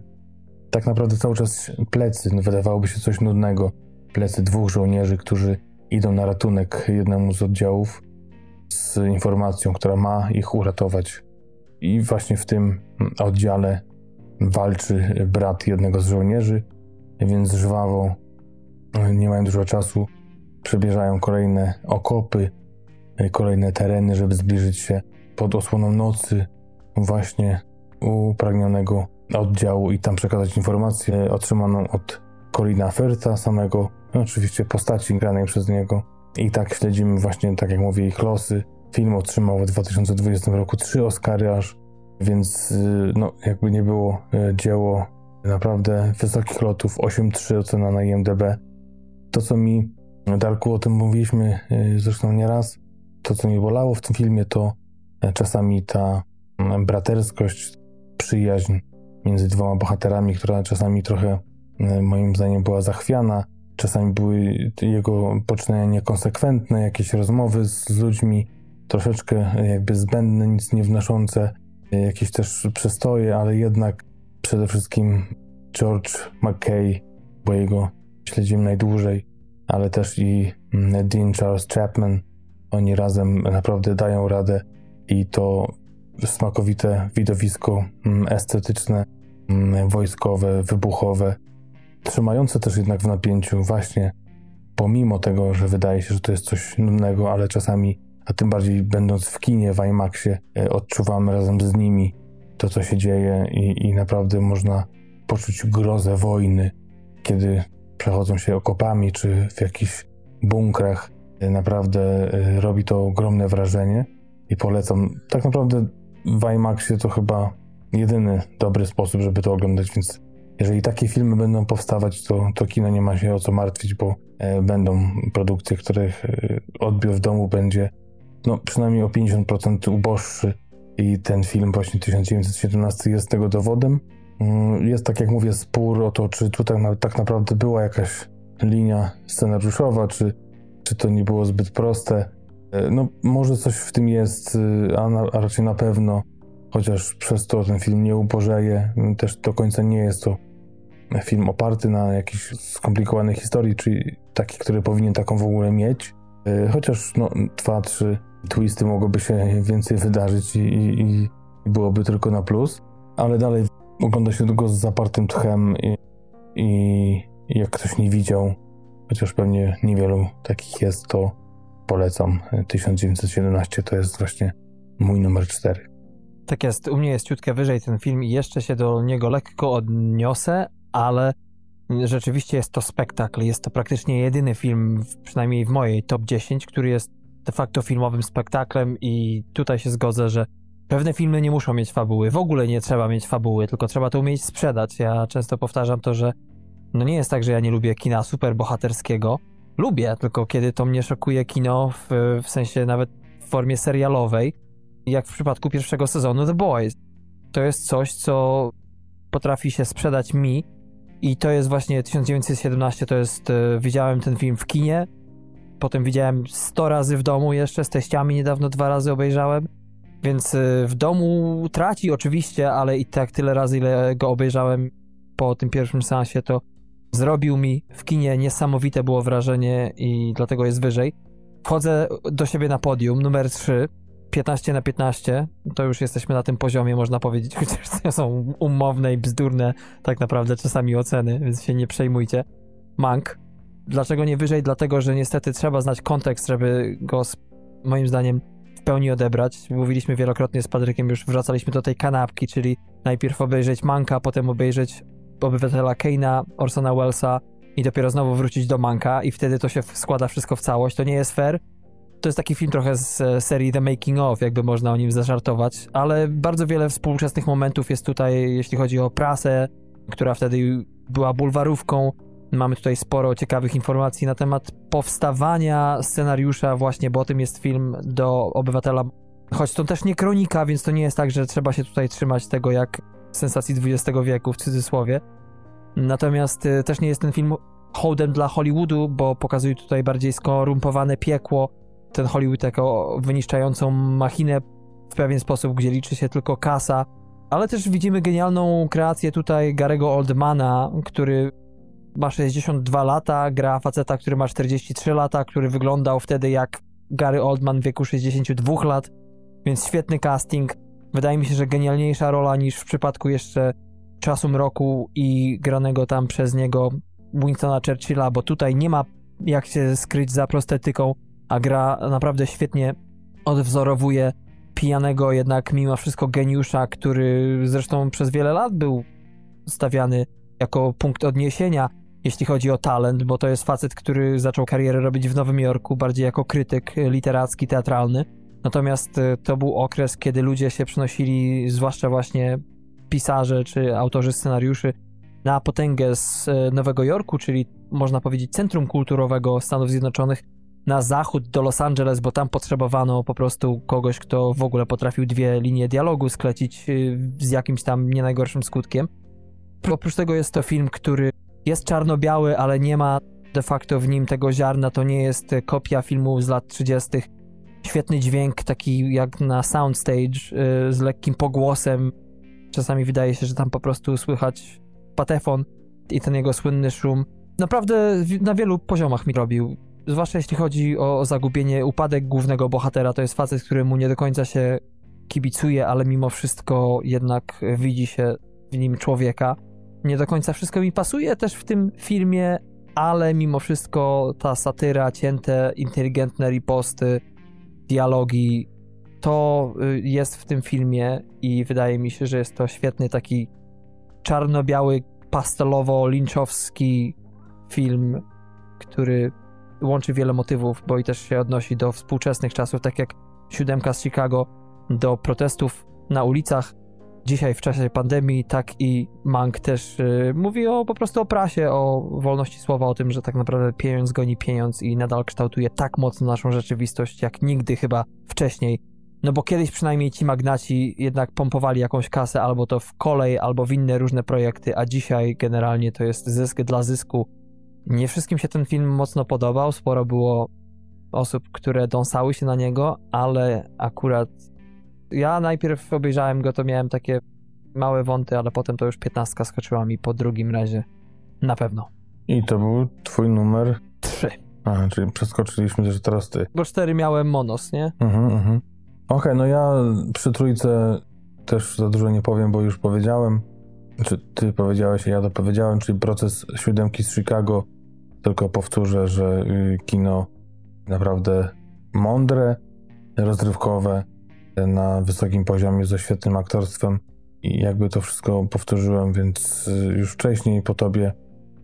tak naprawdę cały czas plecy, no wydawałoby się coś nudnego, plecy dwóch żołnierzy, którzy idą na ratunek jednemu z oddziałów z informacją, która ma ich uratować. I właśnie w tym oddziale walczy brat jednego z żołnierzy, więc żwawo, nie mają dużo czasu, przebierzają kolejne okopy, kolejne tereny, żeby zbliżyć się pod osłoną nocy właśnie upragnionego oddziału i tam przekazać informację otrzymaną od Colina Ferta, samego no, oczywiście postaci granej przez niego. I tak śledzimy właśnie, tak jak mówię, ich losy. Film otrzymał w 2020 roku trzy Oscary aż, więc y, no, jakby nie było y, dzieło naprawdę wysokich lotów, 8.3 ocena na IMDb. To, co mi, Darku, o tym mówiliśmy y, zresztą nieraz, to, co mi bolało w tym filmie, to czasami ta braterskość, przyjaźń między dwoma bohaterami, która czasami trochę e, moim zdaniem była zachwiana. Czasami były jego poczynania niekonsekwentne, jakieś rozmowy z, ludźmi troszeczkę jakby zbędne, nic nie wnoszące, jakieś też przestoje, ale jednak przede wszystkim George McKay, bo jego śledziłem najdłużej, ale też i mm, Dean Charles Chapman. Oni razem naprawdę dają radę i to smakowite widowisko mm, estetyczne, mm, wojskowe, wybuchowe, trzymające też jednak w napięciu właśnie pomimo tego, że wydaje się, że to jest coś nudnego, ale czasami, a tym bardziej będąc w kinie, w IMAXie, e, odczuwamy razem z nimi to, co się dzieje i, i naprawdę można poczuć grozę wojny, kiedy przechodzą się okopami czy w jakichś bunkrach. E, naprawdę e, robi to ogromne wrażenie i polecam. Tak naprawdę w IMAXie to chyba jedyny dobry sposób, żeby to oglądać, więc jeżeli takie filmy będą powstawać, to, to kino nie ma się o co martwić, bo e, będą produkcje, których e, odbiór w domu będzie no, przynajmniej o 50% uboższy i ten film właśnie 1917 jest tego dowodem. Mm, jest tak jak mówię spór o to, czy tutaj tak naprawdę była jakaś linia scenariuszowa, czy, czy to nie było zbyt proste. E, no może coś w tym jest, a, na, a raczej na pewno chociaż przez to ten film nie ubożeje, też do końca nie jest to film oparty na jakiejś skomplikowanej historii, czyli taki, który powinien taką w ogóle mieć. E, chociaż no, dwa, trzy twisty mogłoby się więcej wydarzyć i, i, i byłoby tylko na plus, ale dalej ogląda się go z zapartym tchem i, i jak ktoś nie widział, chociaż pewnie niewielu takich jest, to polecam. 1917 to jest właśnie mój numer 4. Tak jest, u mnie jest ciutkę wyżej ten film i jeszcze się do niego lekko odniosę, ale rzeczywiście jest to spektakl. Jest to praktycznie jedyny film, przynajmniej w mojej top 10, który jest de facto filmowym spektaklem i tutaj się zgodzę, że pewne filmy nie muszą mieć fabuły. W ogóle nie trzeba mieć fabuły, tylko trzeba to umieć sprzedać. Ja często powtarzam to, że no nie jest tak, że ja nie lubię kina superbohaterskiego. Lubię, tylko kiedy to mnie szokuje kino w, w sensie nawet w formie serialowej, jak w przypadku pierwszego sezonu The Boys. To jest coś, co potrafi się sprzedać mi i to jest właśnie 1917, to jest, e, widziałem ten film w kinie, potem widziałem 100 razy w domu jeszcze, z teściami niedawno dwa razy obejrzałem, więc e, w domu traci oczywiście, ale i tak tyle razy, ile go obejrzałem po tym pierwszym seansie, to zrobił mi w kinie niesamowite było wrażenie i dlatego jest wyżej. Wchodzę do siebie na podium, numer 3, 15 na 15, to już jesteśmy na tym poziomie, można powiedzieć, chociaż to są umowne i bzdurne tak naprawdę czasami oceny, więc się nie przejmujcie. Mank. Dlaczego nie wyżej? Dlatego, że niestety trzeba znać kontekst, żeby go moim zdaniem w pełni odebrać. Mówiliśmy wielokrotnie z Patrykiem, już wracaliśmy do tej kanapki, czyli najpierw obejrzeć Manka, potem obejrzeć Obywatela Keina, Orsona Wellsa i dopiero znowu wrócić do Manka i wtedy to się składa wszystko w całość. To nie jest fair, to jest taki film trochę z e, serii The Making of, jakby można o nim zażartować, ale bardzo wiele współczesnych momentów jest tutaj, jeśli chodzi o prasę, która wtedy była bulwarówką. Mamy tutaj sporo ciekawych informacji na temat powstawania scenariusza właśnie, bo o tym jest film do obywatela. Choć to też nie kronika, więc to nie jest tak, że trzeba się tutaj trzymać tego jak sensacji XX wieku w cudzysłowie. Natomiast e, też nie jest ten film hołdem dla Hollywoodu, bo pokazuje tutaj bardziej skorumpowane piekło, ten Hollywood jako wyniszczającą machinę w pewien sposób, gdzie liczy się tylko kasa, ale też widzimy genialną kreację tutaj Garego Oldmana, który ma 62 lata, gra faceta, który ma 43 lata, który wyglądał wtedy jak Gary Oldman w wieku 62 lat, więc świetny casting. Wydaje mi się, że genialniejsza rola niż w przypadku jeszcze Czasu Mroku i granego tam przez niego Winstona Churchilla, bo tutaj nie ma jak się skryć za prostetyką a gra naprawdę świetnie odwzorowuje pijanego, jednak mimo wszystko geniusza, który zresztą przez wiele lat był stawiany jako punkt odniesienia, jeśli chodzi o talent, bo to jest facet, który zaczął karierę robić w Nowym Jorku, bardziej jako krytyk literacki, teatralny. Natomiast e, to był okres, kiedy ludzie się przenosili, zwłaszcza właśnie pisarze czy autorzy scenariuszy, na potęgę z e, Nowego Jorku, czyli można powiedzieć centrum kulturowego Stanów Zjednoczonych, na zachód do Los Angeles, bo tam potrzebowano po prostu kogoś, kto w ogóle potrafił dwie linie dialogu sklecić y, z jakimś tam nie najgorszym skutkiem. Oprócz tego jest to film, który jest czarno-biały, ale nie ma de facto w nim tego ziarna. To nie jest kopia filmu z lat 30. Świetny dźwięk, taki jak na soundstage, y, z lekkim pogłosem. Czasami wydaje się, że tam po prostu słychać patefon i ten jego słynny szum. Naprawdę na wielu poziomach mi robił. Zwłaszcza jeśli chodzi o zagubienie, upadek głównego bohatera. To jest facet, któremu nie do końca się kibicuje, ale mimo wszystko jednak widzi się w nim człowieka. Nie do końca wszystko mi pasuje też w tym filmie, ale mimo wszystko ta satyra, cięte, inteligentne riposty, dialogi, to y, jest w tym filmie i wydaje mi się, że jest to świetny taki czarno-biały, pastelowo-linczowski film, który łączy wiele motywów, bo i też się odnosi do współczesnych czasów, tak jak siódemka z Chicago, do protestów na ulicach. Dzisiaj w czasie pandemii, tak i Mank też y, mówi o po prostu o prasie, o wolności słowa, o tym, że tak naprawdę pieniądz goni pieniądz i nadal kształtuje tak mocno naszą rzeczywistość, jak nigdy chyba wcześniej. No bo kiedyś przynajmniej ci magnaci jednak pompowali jakąś kasę albo to w kolej, albo w inne różne projekty, a dzisiaj generalnie to jest zysk dla zysku. Nie wszystkim się ten film mocno podobał, sporo było osób, które dąsały się na niego, ale akurat ja najpierw obejrzałem go, to miałem takie małe wąty, ale potem to już piętnastka skoczyła mi po drugim razie. Na pewno. I to był twój numer. Trzy. A, czyli przeskoczyliśmy też teraz ty. Bo cztery miałem monos, nie? Mhm, mhm. Okej, no ja przy trójce też za dużo nie powiem, bo już powiedziałem. Czy ty powiedziałeś, ja dopowiedziałem, czyli proces siódemki z Chicago. Tylko powtórzę, że y, kino naprawdę mądre, rozrywkowe, na wysokim poziomie, ze świetnym aktorstwem. I jakby to wszystko powtórzyłem, więc y, już wcześniej po tobie,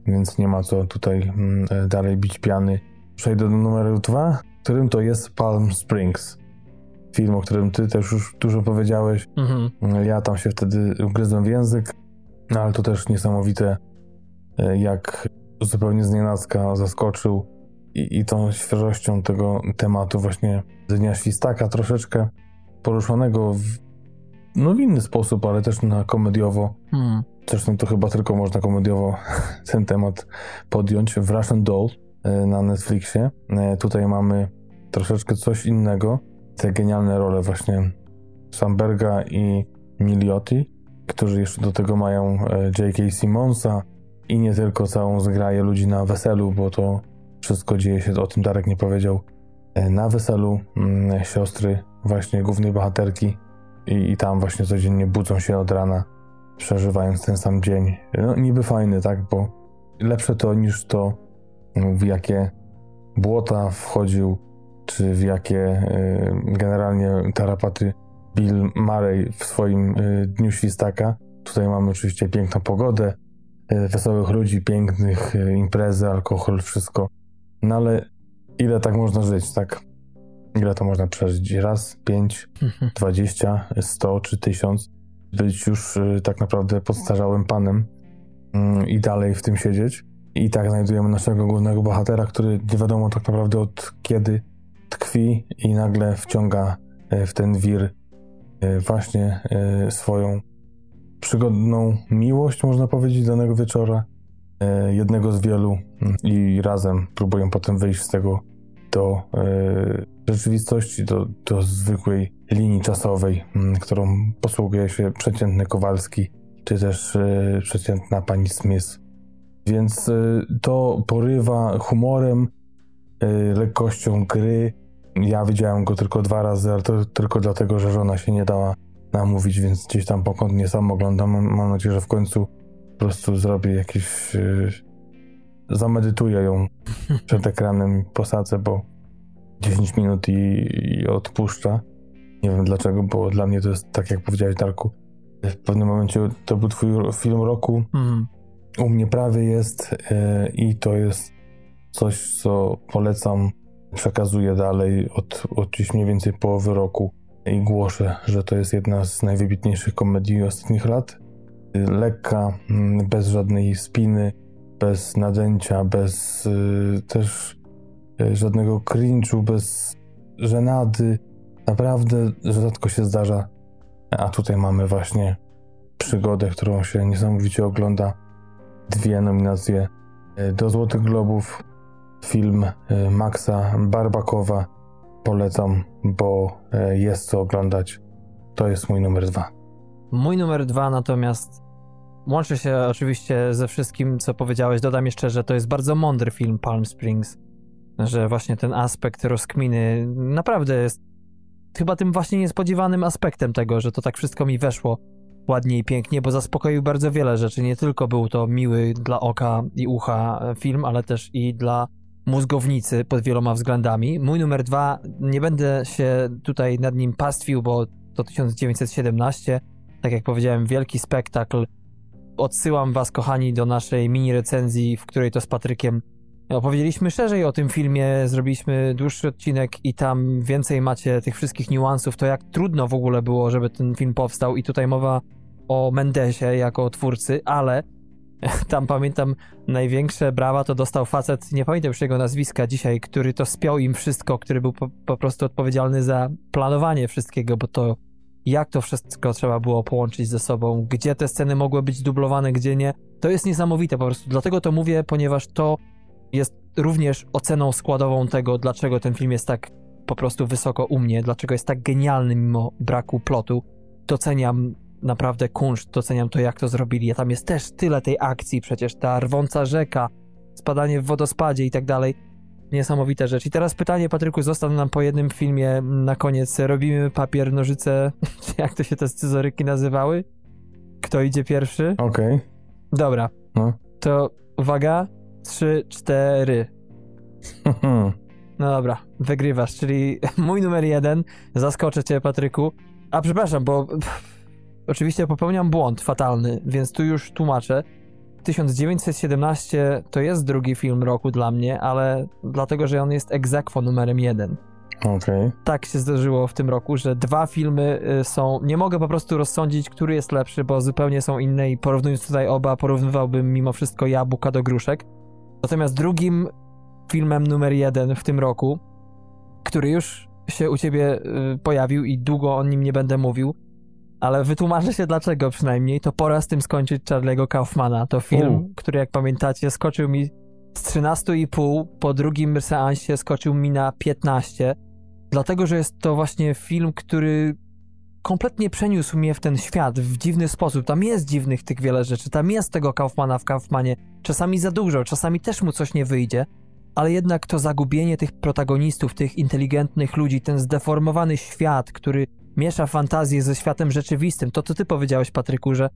więc nie ma co tutaj mm, dalej bić piany. Przejdę do numeru dwa, którym to jest Palm Springs film, o którym ty też już dużo powiedziałeś. Mhm. Ja tam się wtedy ugryzłem w język, no ale to też niesamowite, jak zupełnie znienacka zaskoczył i, i tą świeżością tego tematu właśnie Dnia Świstaka troszeczkę poruszonego w, no w inny sposób, ale też na komediowo. Hmm. Zresztą to chyba tylko można komediowo ten temat podjąć w Russian Doll e, na Netflixie. E, Tutaj mamy troszeczkę coś innego. Te genialne role właśnie Samberga i Miliotti, którzy jeszcze do tego mają e, J.K. Simonsa i nie tylko całą zgraję ludzi na weselu, bo to wszystko dzieje się, o tym Darek nie powiedział, e, na weselu mm, siostry właśnie głównej bohaterki i, i tam właśnie codziennie budzą się od rana, przeżywając ten sam dzień. No niby fajny, tak, bo lepsze to niż to, w jakie błota wchodził, czy w jakie y, generalnie tarapaty Bill Murray w swoim y, Dniu Świstaka. Tutaj mamy oczywiście piękną pogodę, wesołych ludzi, pięknych y, imprezy, alkohol, wszystko. No ale ile tak można żyć, tak? Ile to można przeżyć? Raz, pięć, dwadzieścia, sto czy tysiąc? Być już y, tak naprawdę podstarzałym panem mm, i dalej w tym siedzieć. I tak znajdujemy naszego głównego bohatera, który nie wiadomo tak naprawdę od kiedy tkwi i nagle wciąga e, w ten wir e, właśnie e, swoją przygodną miłość, można powiedzieć, danego wieczora, e, jednego z wielu mm, i razem próbują potem wyjść z tego do e, rzeczywistości, do, do zwykłej linii czasowej, mm, którą posługuje się przeciętny Kowalski, czy też e, przeciętna pani Smith. Więc to porywa humorem, lekkością gry. Ja widziałem go tylko dwa razy, ale to tylko dlatego, że żona się nie dała namówić, więc gdzieś tam pokątnie sam oglądam. Mam, mam nadzieję, że w końcu po prostu zrobię jakieś... e, zamedytuję ją przed ekranem, posadzę, bo 10 minut i, i odpuszcza. Nie wiem dlaczego, bo dla mnie to jest tak, jak powiedziałeś, Darku. W pewnym momencie to był twój film roku. Mhm. U mnie prawie jest e, i to jest coś, co polecam, przekazuję dalej od, od gdzieś mniej więcej połowy roku i głoszę, że to jest jedna z najwybitniejszych komedii ostatnich lat. Lekka, mm, bez żadnej spiny, bez nadęcia, bez y, też e, żadnego cringe'u, bez żenady. Naprawdę rzadko się zdarza. A tutaj mamy właśnie przygodę, którą się niesamowicie ogląda. Dwie nominacje e, do Złotych Globów. Film e, Maxa Barbakowa. Polecam, bo e, jest co oglądać. To jest mój numer dwa. Mój numer dwa natomiast łączy się oczywiście ze wszystkim, co powiedziałeś. Dodam jeszcze, że to jest bardzo mądry film Palm Springs. Że właśnie ten aspekt rozkminy naprawdę jest chyba tym właśnie niespodziewanym aspektem tego, że to tak wszystko mi weszło ładnie i pięknie, bo zaspokoił bardzo wiele rzeczy. Nie tylko był to miły dla oka i ucha film, ale też i dla mózgownicy pod wieloma względami. Mój numer dwa, nie będę się tutaj nad nim pastwił, bo to 1917. Tak jak powiedziałem, wielki spektakl. Odsyłam was, kochani, do naszej mini recenzji, w której to z Patrykiem opowiedzieliśmy szerzej o tym filmie, zrobiliśmy dłuższy odcinek i tam więcej macie tych wszystkich niuansów, to jak trudno w ogóle było, żeby ten film powstał i tutaj mowa o Mendesie jako twórcy, ale tam pamiętam największe brawa to dostał facet, nie pamiętam już jego nazwiska dzisiaj, który to spiął im wszystko, który był po, po prostu odpowiedzialny za planowanie wszystkiego, bo to jak to wszystko trzeba było połączyć ze sobą, gdzie te sceny mogły być dublowane, gdzie nie. To jest niesamowite po prostu. Dlatego to mówię, ponieważ to jest również oceną składową tego, dlaczego ten film jest tak po prostu wysoko u mnie, dlaczego jest tak genialny mimo braku plotu. Doceniam naprawdę kunszt, doceniam to, jak to zrobili. A tam jest też tyle tej akcji, przecież ta rwąca rzeka, spadanie w wodospadzie i tak dalej. Niesamowite rzecz. I teraz pytanie, Patryku, został nam po jednym filmie na koniec. Robimy papier, nożyce, jak to się te scyzoryki nazywały? Kto idzie pierwszy? Okej. Dobra. No. To uwaga, trzy, cztery. No dobra, wygrywasz, czyli mój numer jeden. Zaskoczę cię, Patryku. A przepraszam, bo oczywiście popełniam błąd fatalny, więc tu już tłumaczę. 1917 to jest drugi film roku dla mnie, ale dlatego, że on jest egzekwo numerem jeden. Okej. Tak się zdarzyło w tym roku, że dwa filmy y, są. Nie mogę po prostu rozsądzić, który jest lepszy, bo zupełnie są inne i porównując tutaj oba, porównywałbym mimo wszystko jabłka do gruszek. Natomiast drugim filmem numer jeden w tym roku, który już się u ciebie y, pojawił i długo o nim nie będę mówił, ale wytłumaczę się dlaczego przynajmniej, to pora z tym skończyć Charlie'ego Kaufmana. To film, U. który jak pamiętacie skoczył mi z 13,5, po drugim seansie skoczył mi na 15, dlatego, że jest to właśnie film, który kompletnie przeniósł mnie w ten świat w dziwny sposób. Tam jest dziwnych tych wiele rzeczy, tam jest tego Kaufmana w Kaufmanie, czasami za dużo, czasami też mu coś nie wyjdzie, ale jednak to zagubienie tych protagonistów, tych inteligentnych ludzi, ten zdeformowany świat, który miesza fantazję ze światem rzeczywistym. To, co ty powiedziałeś, Patryku, że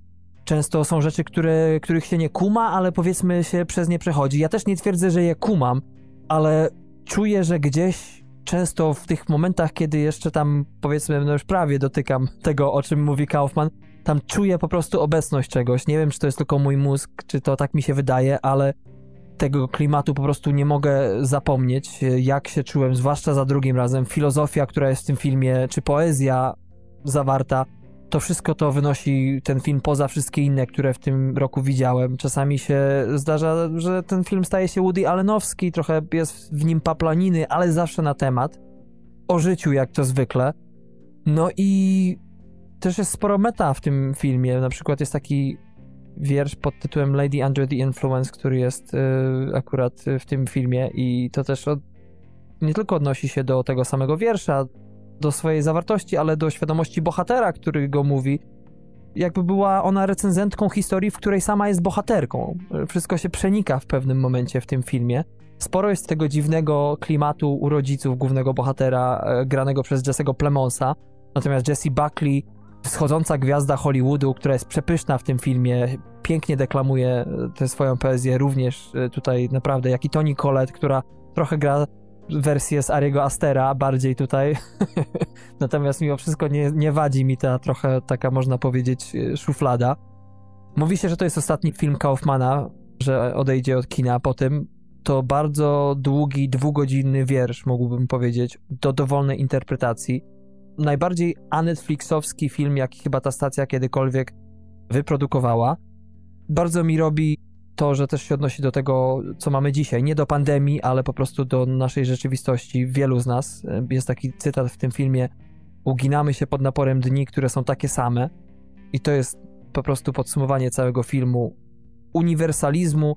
często są rzeczy, które, których się nie kuma, ale powiedzmy się przez nie przechodzi. Ja też nie twierdzę, że je kumam, ale czuję, że gdzieś często w tych momentach, kiedy jeszcze tam powiedzmy, no już prawie dotykam tego, o czym mówi Kaufman, tam czuję po prostu obecność czegoś. Nie wiem, czy to jest tylko mój mózg, czy to tak mi się wydaje, ale tego klimatu po prostu nie mogę zapomnieć, jak się czułem, zwłaszcza za drugim razem. Filozofia, która jest w tym filmie, czy poezja zawarta, to wszystko to wynosi ten film poza wszystkie inne, które w tym roku widziałem. Czasami się zdarza, że ten film staje się Woody Allenowski, trochę jest w nim paplaniny, ale zawsze na temat. O życiu, jak to zwykle. No i też jest sporo meta w tym filmie. Na przykład jest taki wiersz pod tytułem Lady Under the Influence, który jest y, akurat w tym filmie i to też od, nie tylko odnosi się do tego samego wiersza, do swojej zawartości, ale do świadomości bohatera, który go mówi. Jakby była ona recenzentką historii, w której sama jest bohaterką. Wszystko się przenika w pewnym momencie w tym filmie. Sporo jest tego dziwnego klimatu u rodziców głównego bohatera, e, granego przez Jesse'ego Plemonsa. Natomiast Jessie Buckley wschodząca gwiazda Hollywoodu, która jest przepyszna w tym filmie, pięknie deklamuje e, tę swoją poezję, również e, tutaj naprawdę, jak i Toni Collette, która trochę gra wersję z Ariego Astera, bardziej tutaj. Natomiast mimo wszystko nie, nie wadzi mi ta trochę taka, można powiedzieć, e, szuflada. Mówi się, że to jest ostatni film Kaufmana, że odejdzie od kina po tym. To bardzo długi, dwugodzinny wiersz, mógłbym powiedzieć, do dowolnej interpretacji najbardziej anetflixowski film, jaki chyba ta stacja kiedykolwiek wyprodukowała. Bardzo mi robi to, że też się odnosi do tego, co mamy dzisiaj. Nie do pandemii, ale po prostu do naszej rzeczywistości. Wielu z nas, e, jest taki cytat w tym filmie, uginamy się pod naporem dni, które są takie same. I to jest po prostu podsumowanie całego filmu. Uniwersalizmu,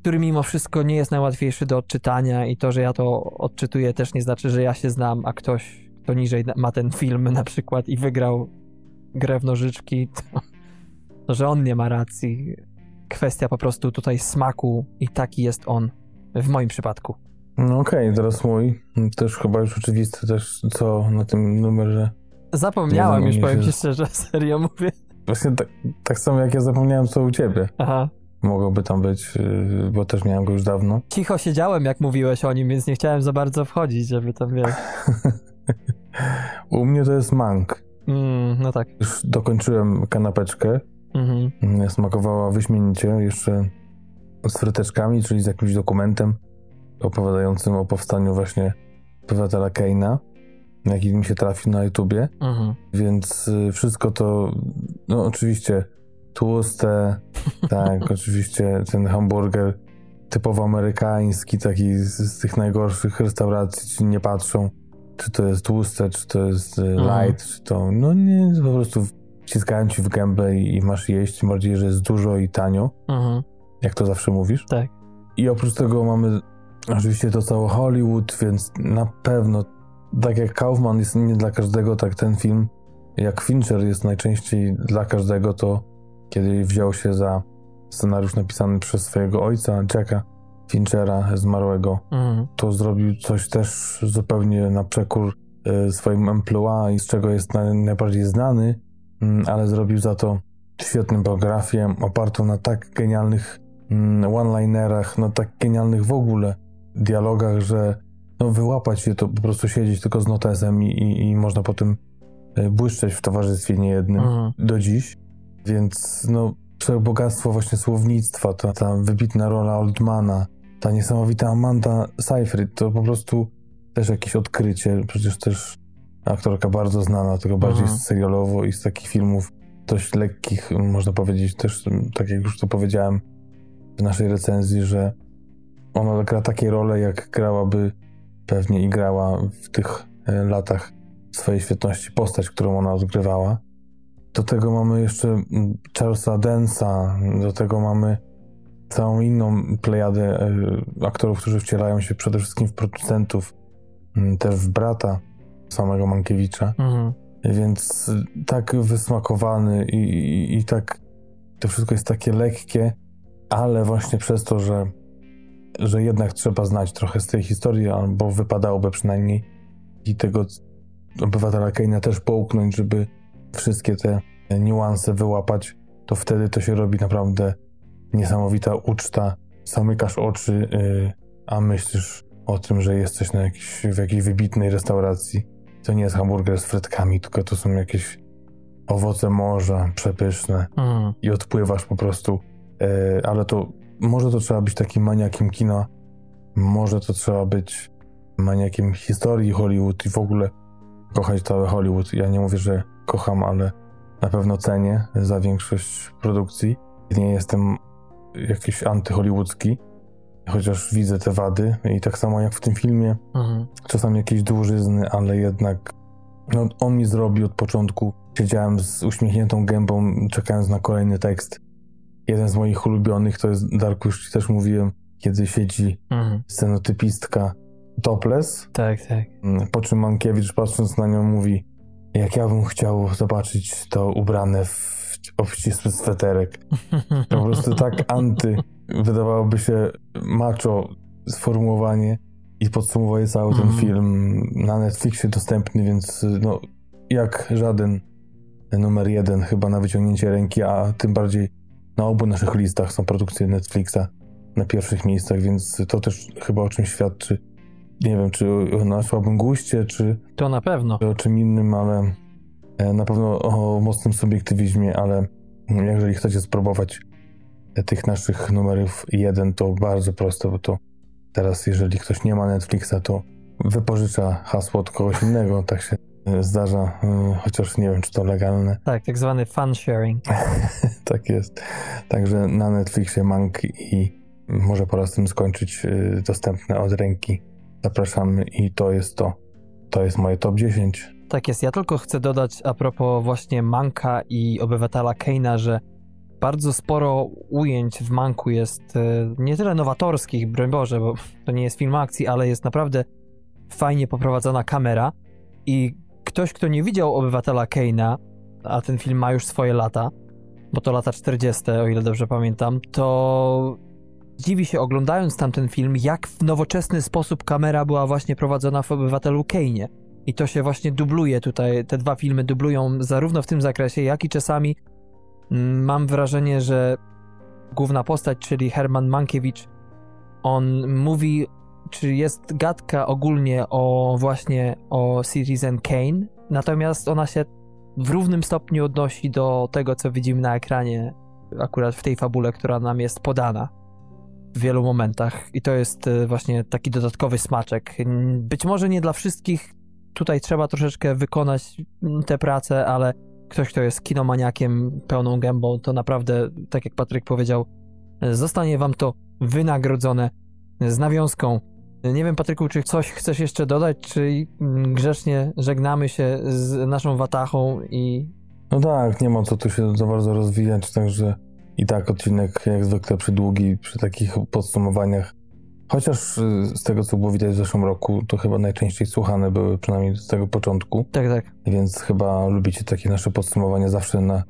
który mimo wszystko nie jest najłatwiejszy do odczytania i to, że ja to odczytuję też nie znaczy, że ja się znam, a ktoś, kto niżej ma ten film na przykład i wygrał grę w nożyczki, to, to że on nie ma racji. Kwestia po prostu tutaj smaku i taki jest on w moim przypadku. No okej, teraz mój. Też chyba już oczywisty też, co na tym numerze. Zapomniałem już, powiem ci szczerze, serio mówię. Właśnie tak, tak samo jak ja zapomniałem, co u ciebie. Aha. Mogłoby tam być, yy, bo też miałem go już dawno. Cicho siedziałem, jak mówiłeś o nim, więc nie chciałem za bardzo wchodzić, żeby tam wiesz. u mnie to jest mank. Mm, no tak. Już dokończyłem kanapeczkę. Mhm. Mm, Smakowała wyśmienicie, jeszcze z fryteczkami, czyli z jakimś dokumentem opowiadającym o powstaniu właśnie obywatela Keina, jaki mi się trafił na YouTubie. Mhm. Więc y, wszystko to, no oczywiście tłuste, tak, oczywiście ten hamburger typowo amerykański, taki z, z tych najgorszych restauracji, ci nie patrzą, czy to jest tłuste, czy to jest y, Mhm. light, czy to, no nie, po prostu wciskają ci w gębę i, i masz jeść, tym bardziej, że jest dużo i tanio, Mhm. jak to zawsze mówisz. Tak. I oprócz tego mamy oczywiście to całe Hollywood, więc na pewno, tak jak Kaufman jest nie dla każdego, tak ten film, jak Fincher jest najczęściej dla każdego, to kiedy wziął się za scenariusz napisany przez swojego ojca, Jacka Finchera, zmarłego, Mhm. to zrobił coś też zupełnie na przekór e, swoim emploi i z czego jest na, najbardziej znany, mm, ale zrobił za to świetną biografię opartą na tak genialnych mm, one-linerach, na tak genialnych w ogóle dialogach, że no, wyłapać je to po prostu siedzieć tylko z notesem i, i, i można potem e, błyszczeć w towarzystwie niejednym Mhm. do dziś. Więc no, to bogactwo właśnie słownictwa, ta, ta wybitna rola Oldmana, ta niesamowita Amanda Seyfried, to po prostu też jakieś odkrycie. Przecież też aktorka bardzo znana, tylko bardziej Mhm. serialowo i z takich filmów dość lekkich, można powiedzieć też, tak jak już to powiedziałem w naszej recenzji, że ona gra takie role, jak grałaby pewnie i grała w tych e, latach swojej świetności postać, którą ona odgrywała. Do tego mamy jeszcze mm, Charlesa Densa, do tego mamy całą inną plejadę e, aktorów, którzy wcielają się przede wszystkim w producentów, też w brata samego Mankiewicza. Mhm. Więc tak wysmakowany i, i, i tak to wszystko jest takie lekkie, ale właśnie przez to, że, że jednak trzeba znać trochę z tej historii, albo wypadałoby przynajmniej i tego obywatela Keina też połknąć, żeby wszystkie te niuanse wyłapać, to wtedy to się robi naprawdę niesamowita uczta. Zamykasz oczy, y, a myślisz o tym, że jesteś na jakiś, w jakiejś wybitnej restauracji. To nie jest hamburger z frytkami, tylko to są jakieś owoce morza przepyszne Mhm. i odpływasz po prostu. E, ale to może to trzeba być takim maniakiem kina, może to trzeba być maniakiem historii Hollywood i w ogóle kochać cały Hollywood. Ja nie mówię, że kocham, ale na pewno cenię za większość produkcji. Nie jestem jakiś antyhollywoodzki, chociaż widzę te wady i tak samo jak w tym filmie, Mhm. czasami jakieś dłużyzny, ale jednak no, on mi zrobił od początku. Siedziałem z uśmiechniętą gębą, czekając na kolejny tekst. Jeden z moich ulubionych to jest, Darku, już ci też mówiłem, kiedy siedzi Mhm. scenotypistka topless, Tak, tak. po czym Mankiewicz patrząc na nią mówi jak ja bym chciał zobaczyć to ubrane w obcisły sweterek. Po prostu tak anty, wydawałoby się macho sformułowanie i podsumowuje cały ten Mhm. film na Netflixie dostępny, więc no, jak żaden numer jeden chyba na wyciągnięcie ręki, a tym bardziej na obu naszych listach są produkcje Netflixa na pierwszych miejscach, więc to też chyba o czym świadczy. Nie wiem, czy o na słabym guście, czy To na pewno. o czym innym, ale e, na pewno o mocnym subiektywizmie, ale jeżeli chcecie spróbować tych naszych numerów jeden, to bardzo proste, bo to teraz jeżeli ktoś nie ma Netflixa, to wypożycza hasło od kogoś innego, tak się e, zdarza, e, chociaż nie wiem, czy to legalne. Tak, tak zwany fun sharing. tak jest. Także na Netflixie Mank i może pora z tym skończyć e, dostępne od ręki. Zapraszamy i to jest to. To jest moje top 10. Tak jest. Ja tylko chcę dodać a propos właśnie Manka i obywatela Keina, że bardzo sporo ujęć w Manku jest e, nie tyle nowatorskich, broń Boże, bo to nie jest film akcji, ale jest naprawdę fajnie poprowadzona kamera i ktoś, kto nie widział obywatela Keina, a ten film ma już swoje lata, bo to lata 40, o ile dobrze pamiętam, to dziwi się oglądając tamten film, jak w nowoczesny sposób kamera była właśnie prowadzona w obywatelu Keinie. I to się właśnie dubluje tutaj, te dwa filmy dublują zarówno w tym zakresie, jak i czasami mm, mam wrażenie, że główna postać, czyli Herman Mankiewicz, on mówi, czy jest gadka ogólnie o właśnie o Citizen Kane, natomiast ona się w równym stopniu odnosi do tego, co widzimy na ekranie, akurat w tej fabule, która nam jest podana w wielu momentach. I to jest e, właśnie taki dodatkowy smaczek. Być może nie dla wszystkich tutaj trzeba troszeczkę wykonać tę pracę, ale ktoś, kto jest kinomaniakiem pełną gębą, to naprawdę, tak jak Patryk powiedział, zostanie wam to wynagrodzone z nawiązką. Nie wiem, Patryku, czy coś chcesz jeszcze dodać, czy grzecznie żegnamy się z naszą watachą i... No tak, nie ma co tu się za bardzo rozwijać, także i tak odcinek jak zwykle przydługi przy takich podsumowaniach Chociaż y, z tego, co było widać w zeszłym roku, to chyba najczęściej słuchane były, przynajmniej z tego początku. Tak, tak. Więc chyba lubicie takie nasze podsumowania zawsze na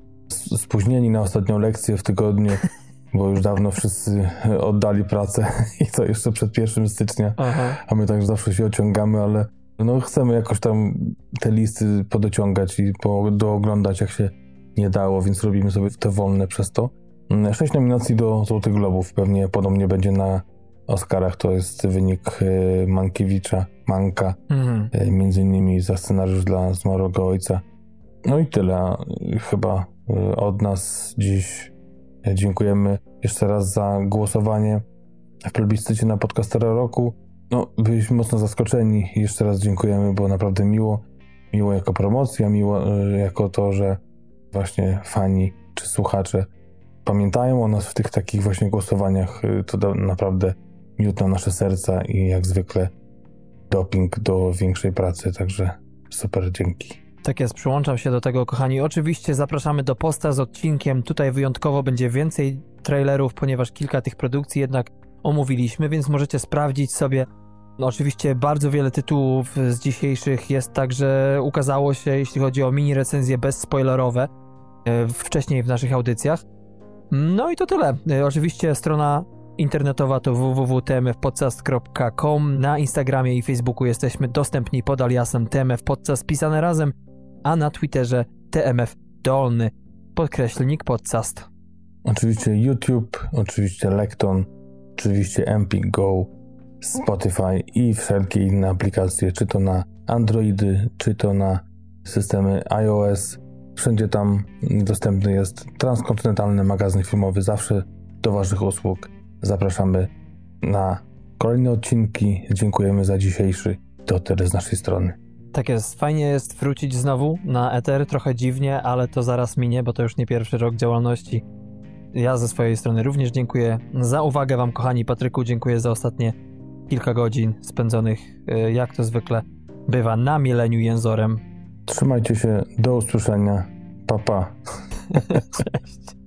spóźnieni na ostatnią lekcję w tygodniu, bo już dawno wszyscy oddali pracę i to jeszcze przed 1 stycznia, Aha. a my także zawsze się ociągamy, ale no chcemy jakoś tam te listy podociągać i po, dooglądać, jak się nie dało, więc robimy sobie te wolne przez to. Sześć nominacji do Złotych Globów pewnie podobnie będzie na Oscarach to jest wynik e, Mankiewicza, Manka, mhm. E, między innymi za scenariusz dla zmarłego ojca. No i tyle chyba e, od nas dziś. Dziękujemy jeszcze raz za głosowanie w plebiscycie na podcastera roku. No, byliśmy mocno zaskoczeni. Jeszcze raz dziękujemy, było naprawdę miło. Miło jako promocja, miło jako to, że właśnie fani czy słuchacze pamiętają o nas w tych takich właśnie głosowaniach. To naprawdę miód na nasze serca i jak zwykle doping do większej pracy, także super, dzięki. Tak jest, przyłączam się do tego, kochani. Oczywiście zapraszamy do posta z odcinkiem. Tutaj wyjątkowo będzie więcej trailerów, ponieważ kilka tych produkcji jednak omówiliśmy, więc możecie sprawdzić sobie. No, oczywiście bardzo wiele tytułów z dzisiejszych jest także ukazało się, jeśli chodzi o mini recenzje bezspoilerowe e, wcześniej w naszych audycjach. No i to tyle. E, oczywiście strona internetowa to www.tmfpodcast.com. Na Instagramie i Facebooku jesteśmy dostępni pod aliasem TMF Podcast pisane razem, a na Twitterze TMF Dolny podkreślnik podcast. Oczywiście YouTube, oczywiście Lekton, oczywiście Empik Go, Spotify i wszelkie inne aplikacje, czy to na Androidy, czy to na systemy iOS. Wszędzie tam dostępny jest transkontynentalny magazyn filmowy, zawsze do Waszych usług. Zapraszamy na kolejne odcinki. Dziękujemy za dzisiejszy. To tyle z naszej strony. Tak jest. Fajnie jest wrócić znowu na Ether. Trochę dziwnie, ale to zaraz minie, bo to już nie pierwszy rok działalności. Ja ze swojej strony również dziękuję za uwagę Wam, kochani Patryku. Dziękuję za ostatnie kilka godzin spędzonych, e, jak to zwykle bywa, na mieleniu jęzorem. Trzymajcie się. Do usłyszenia. Pa, pa. Cześć.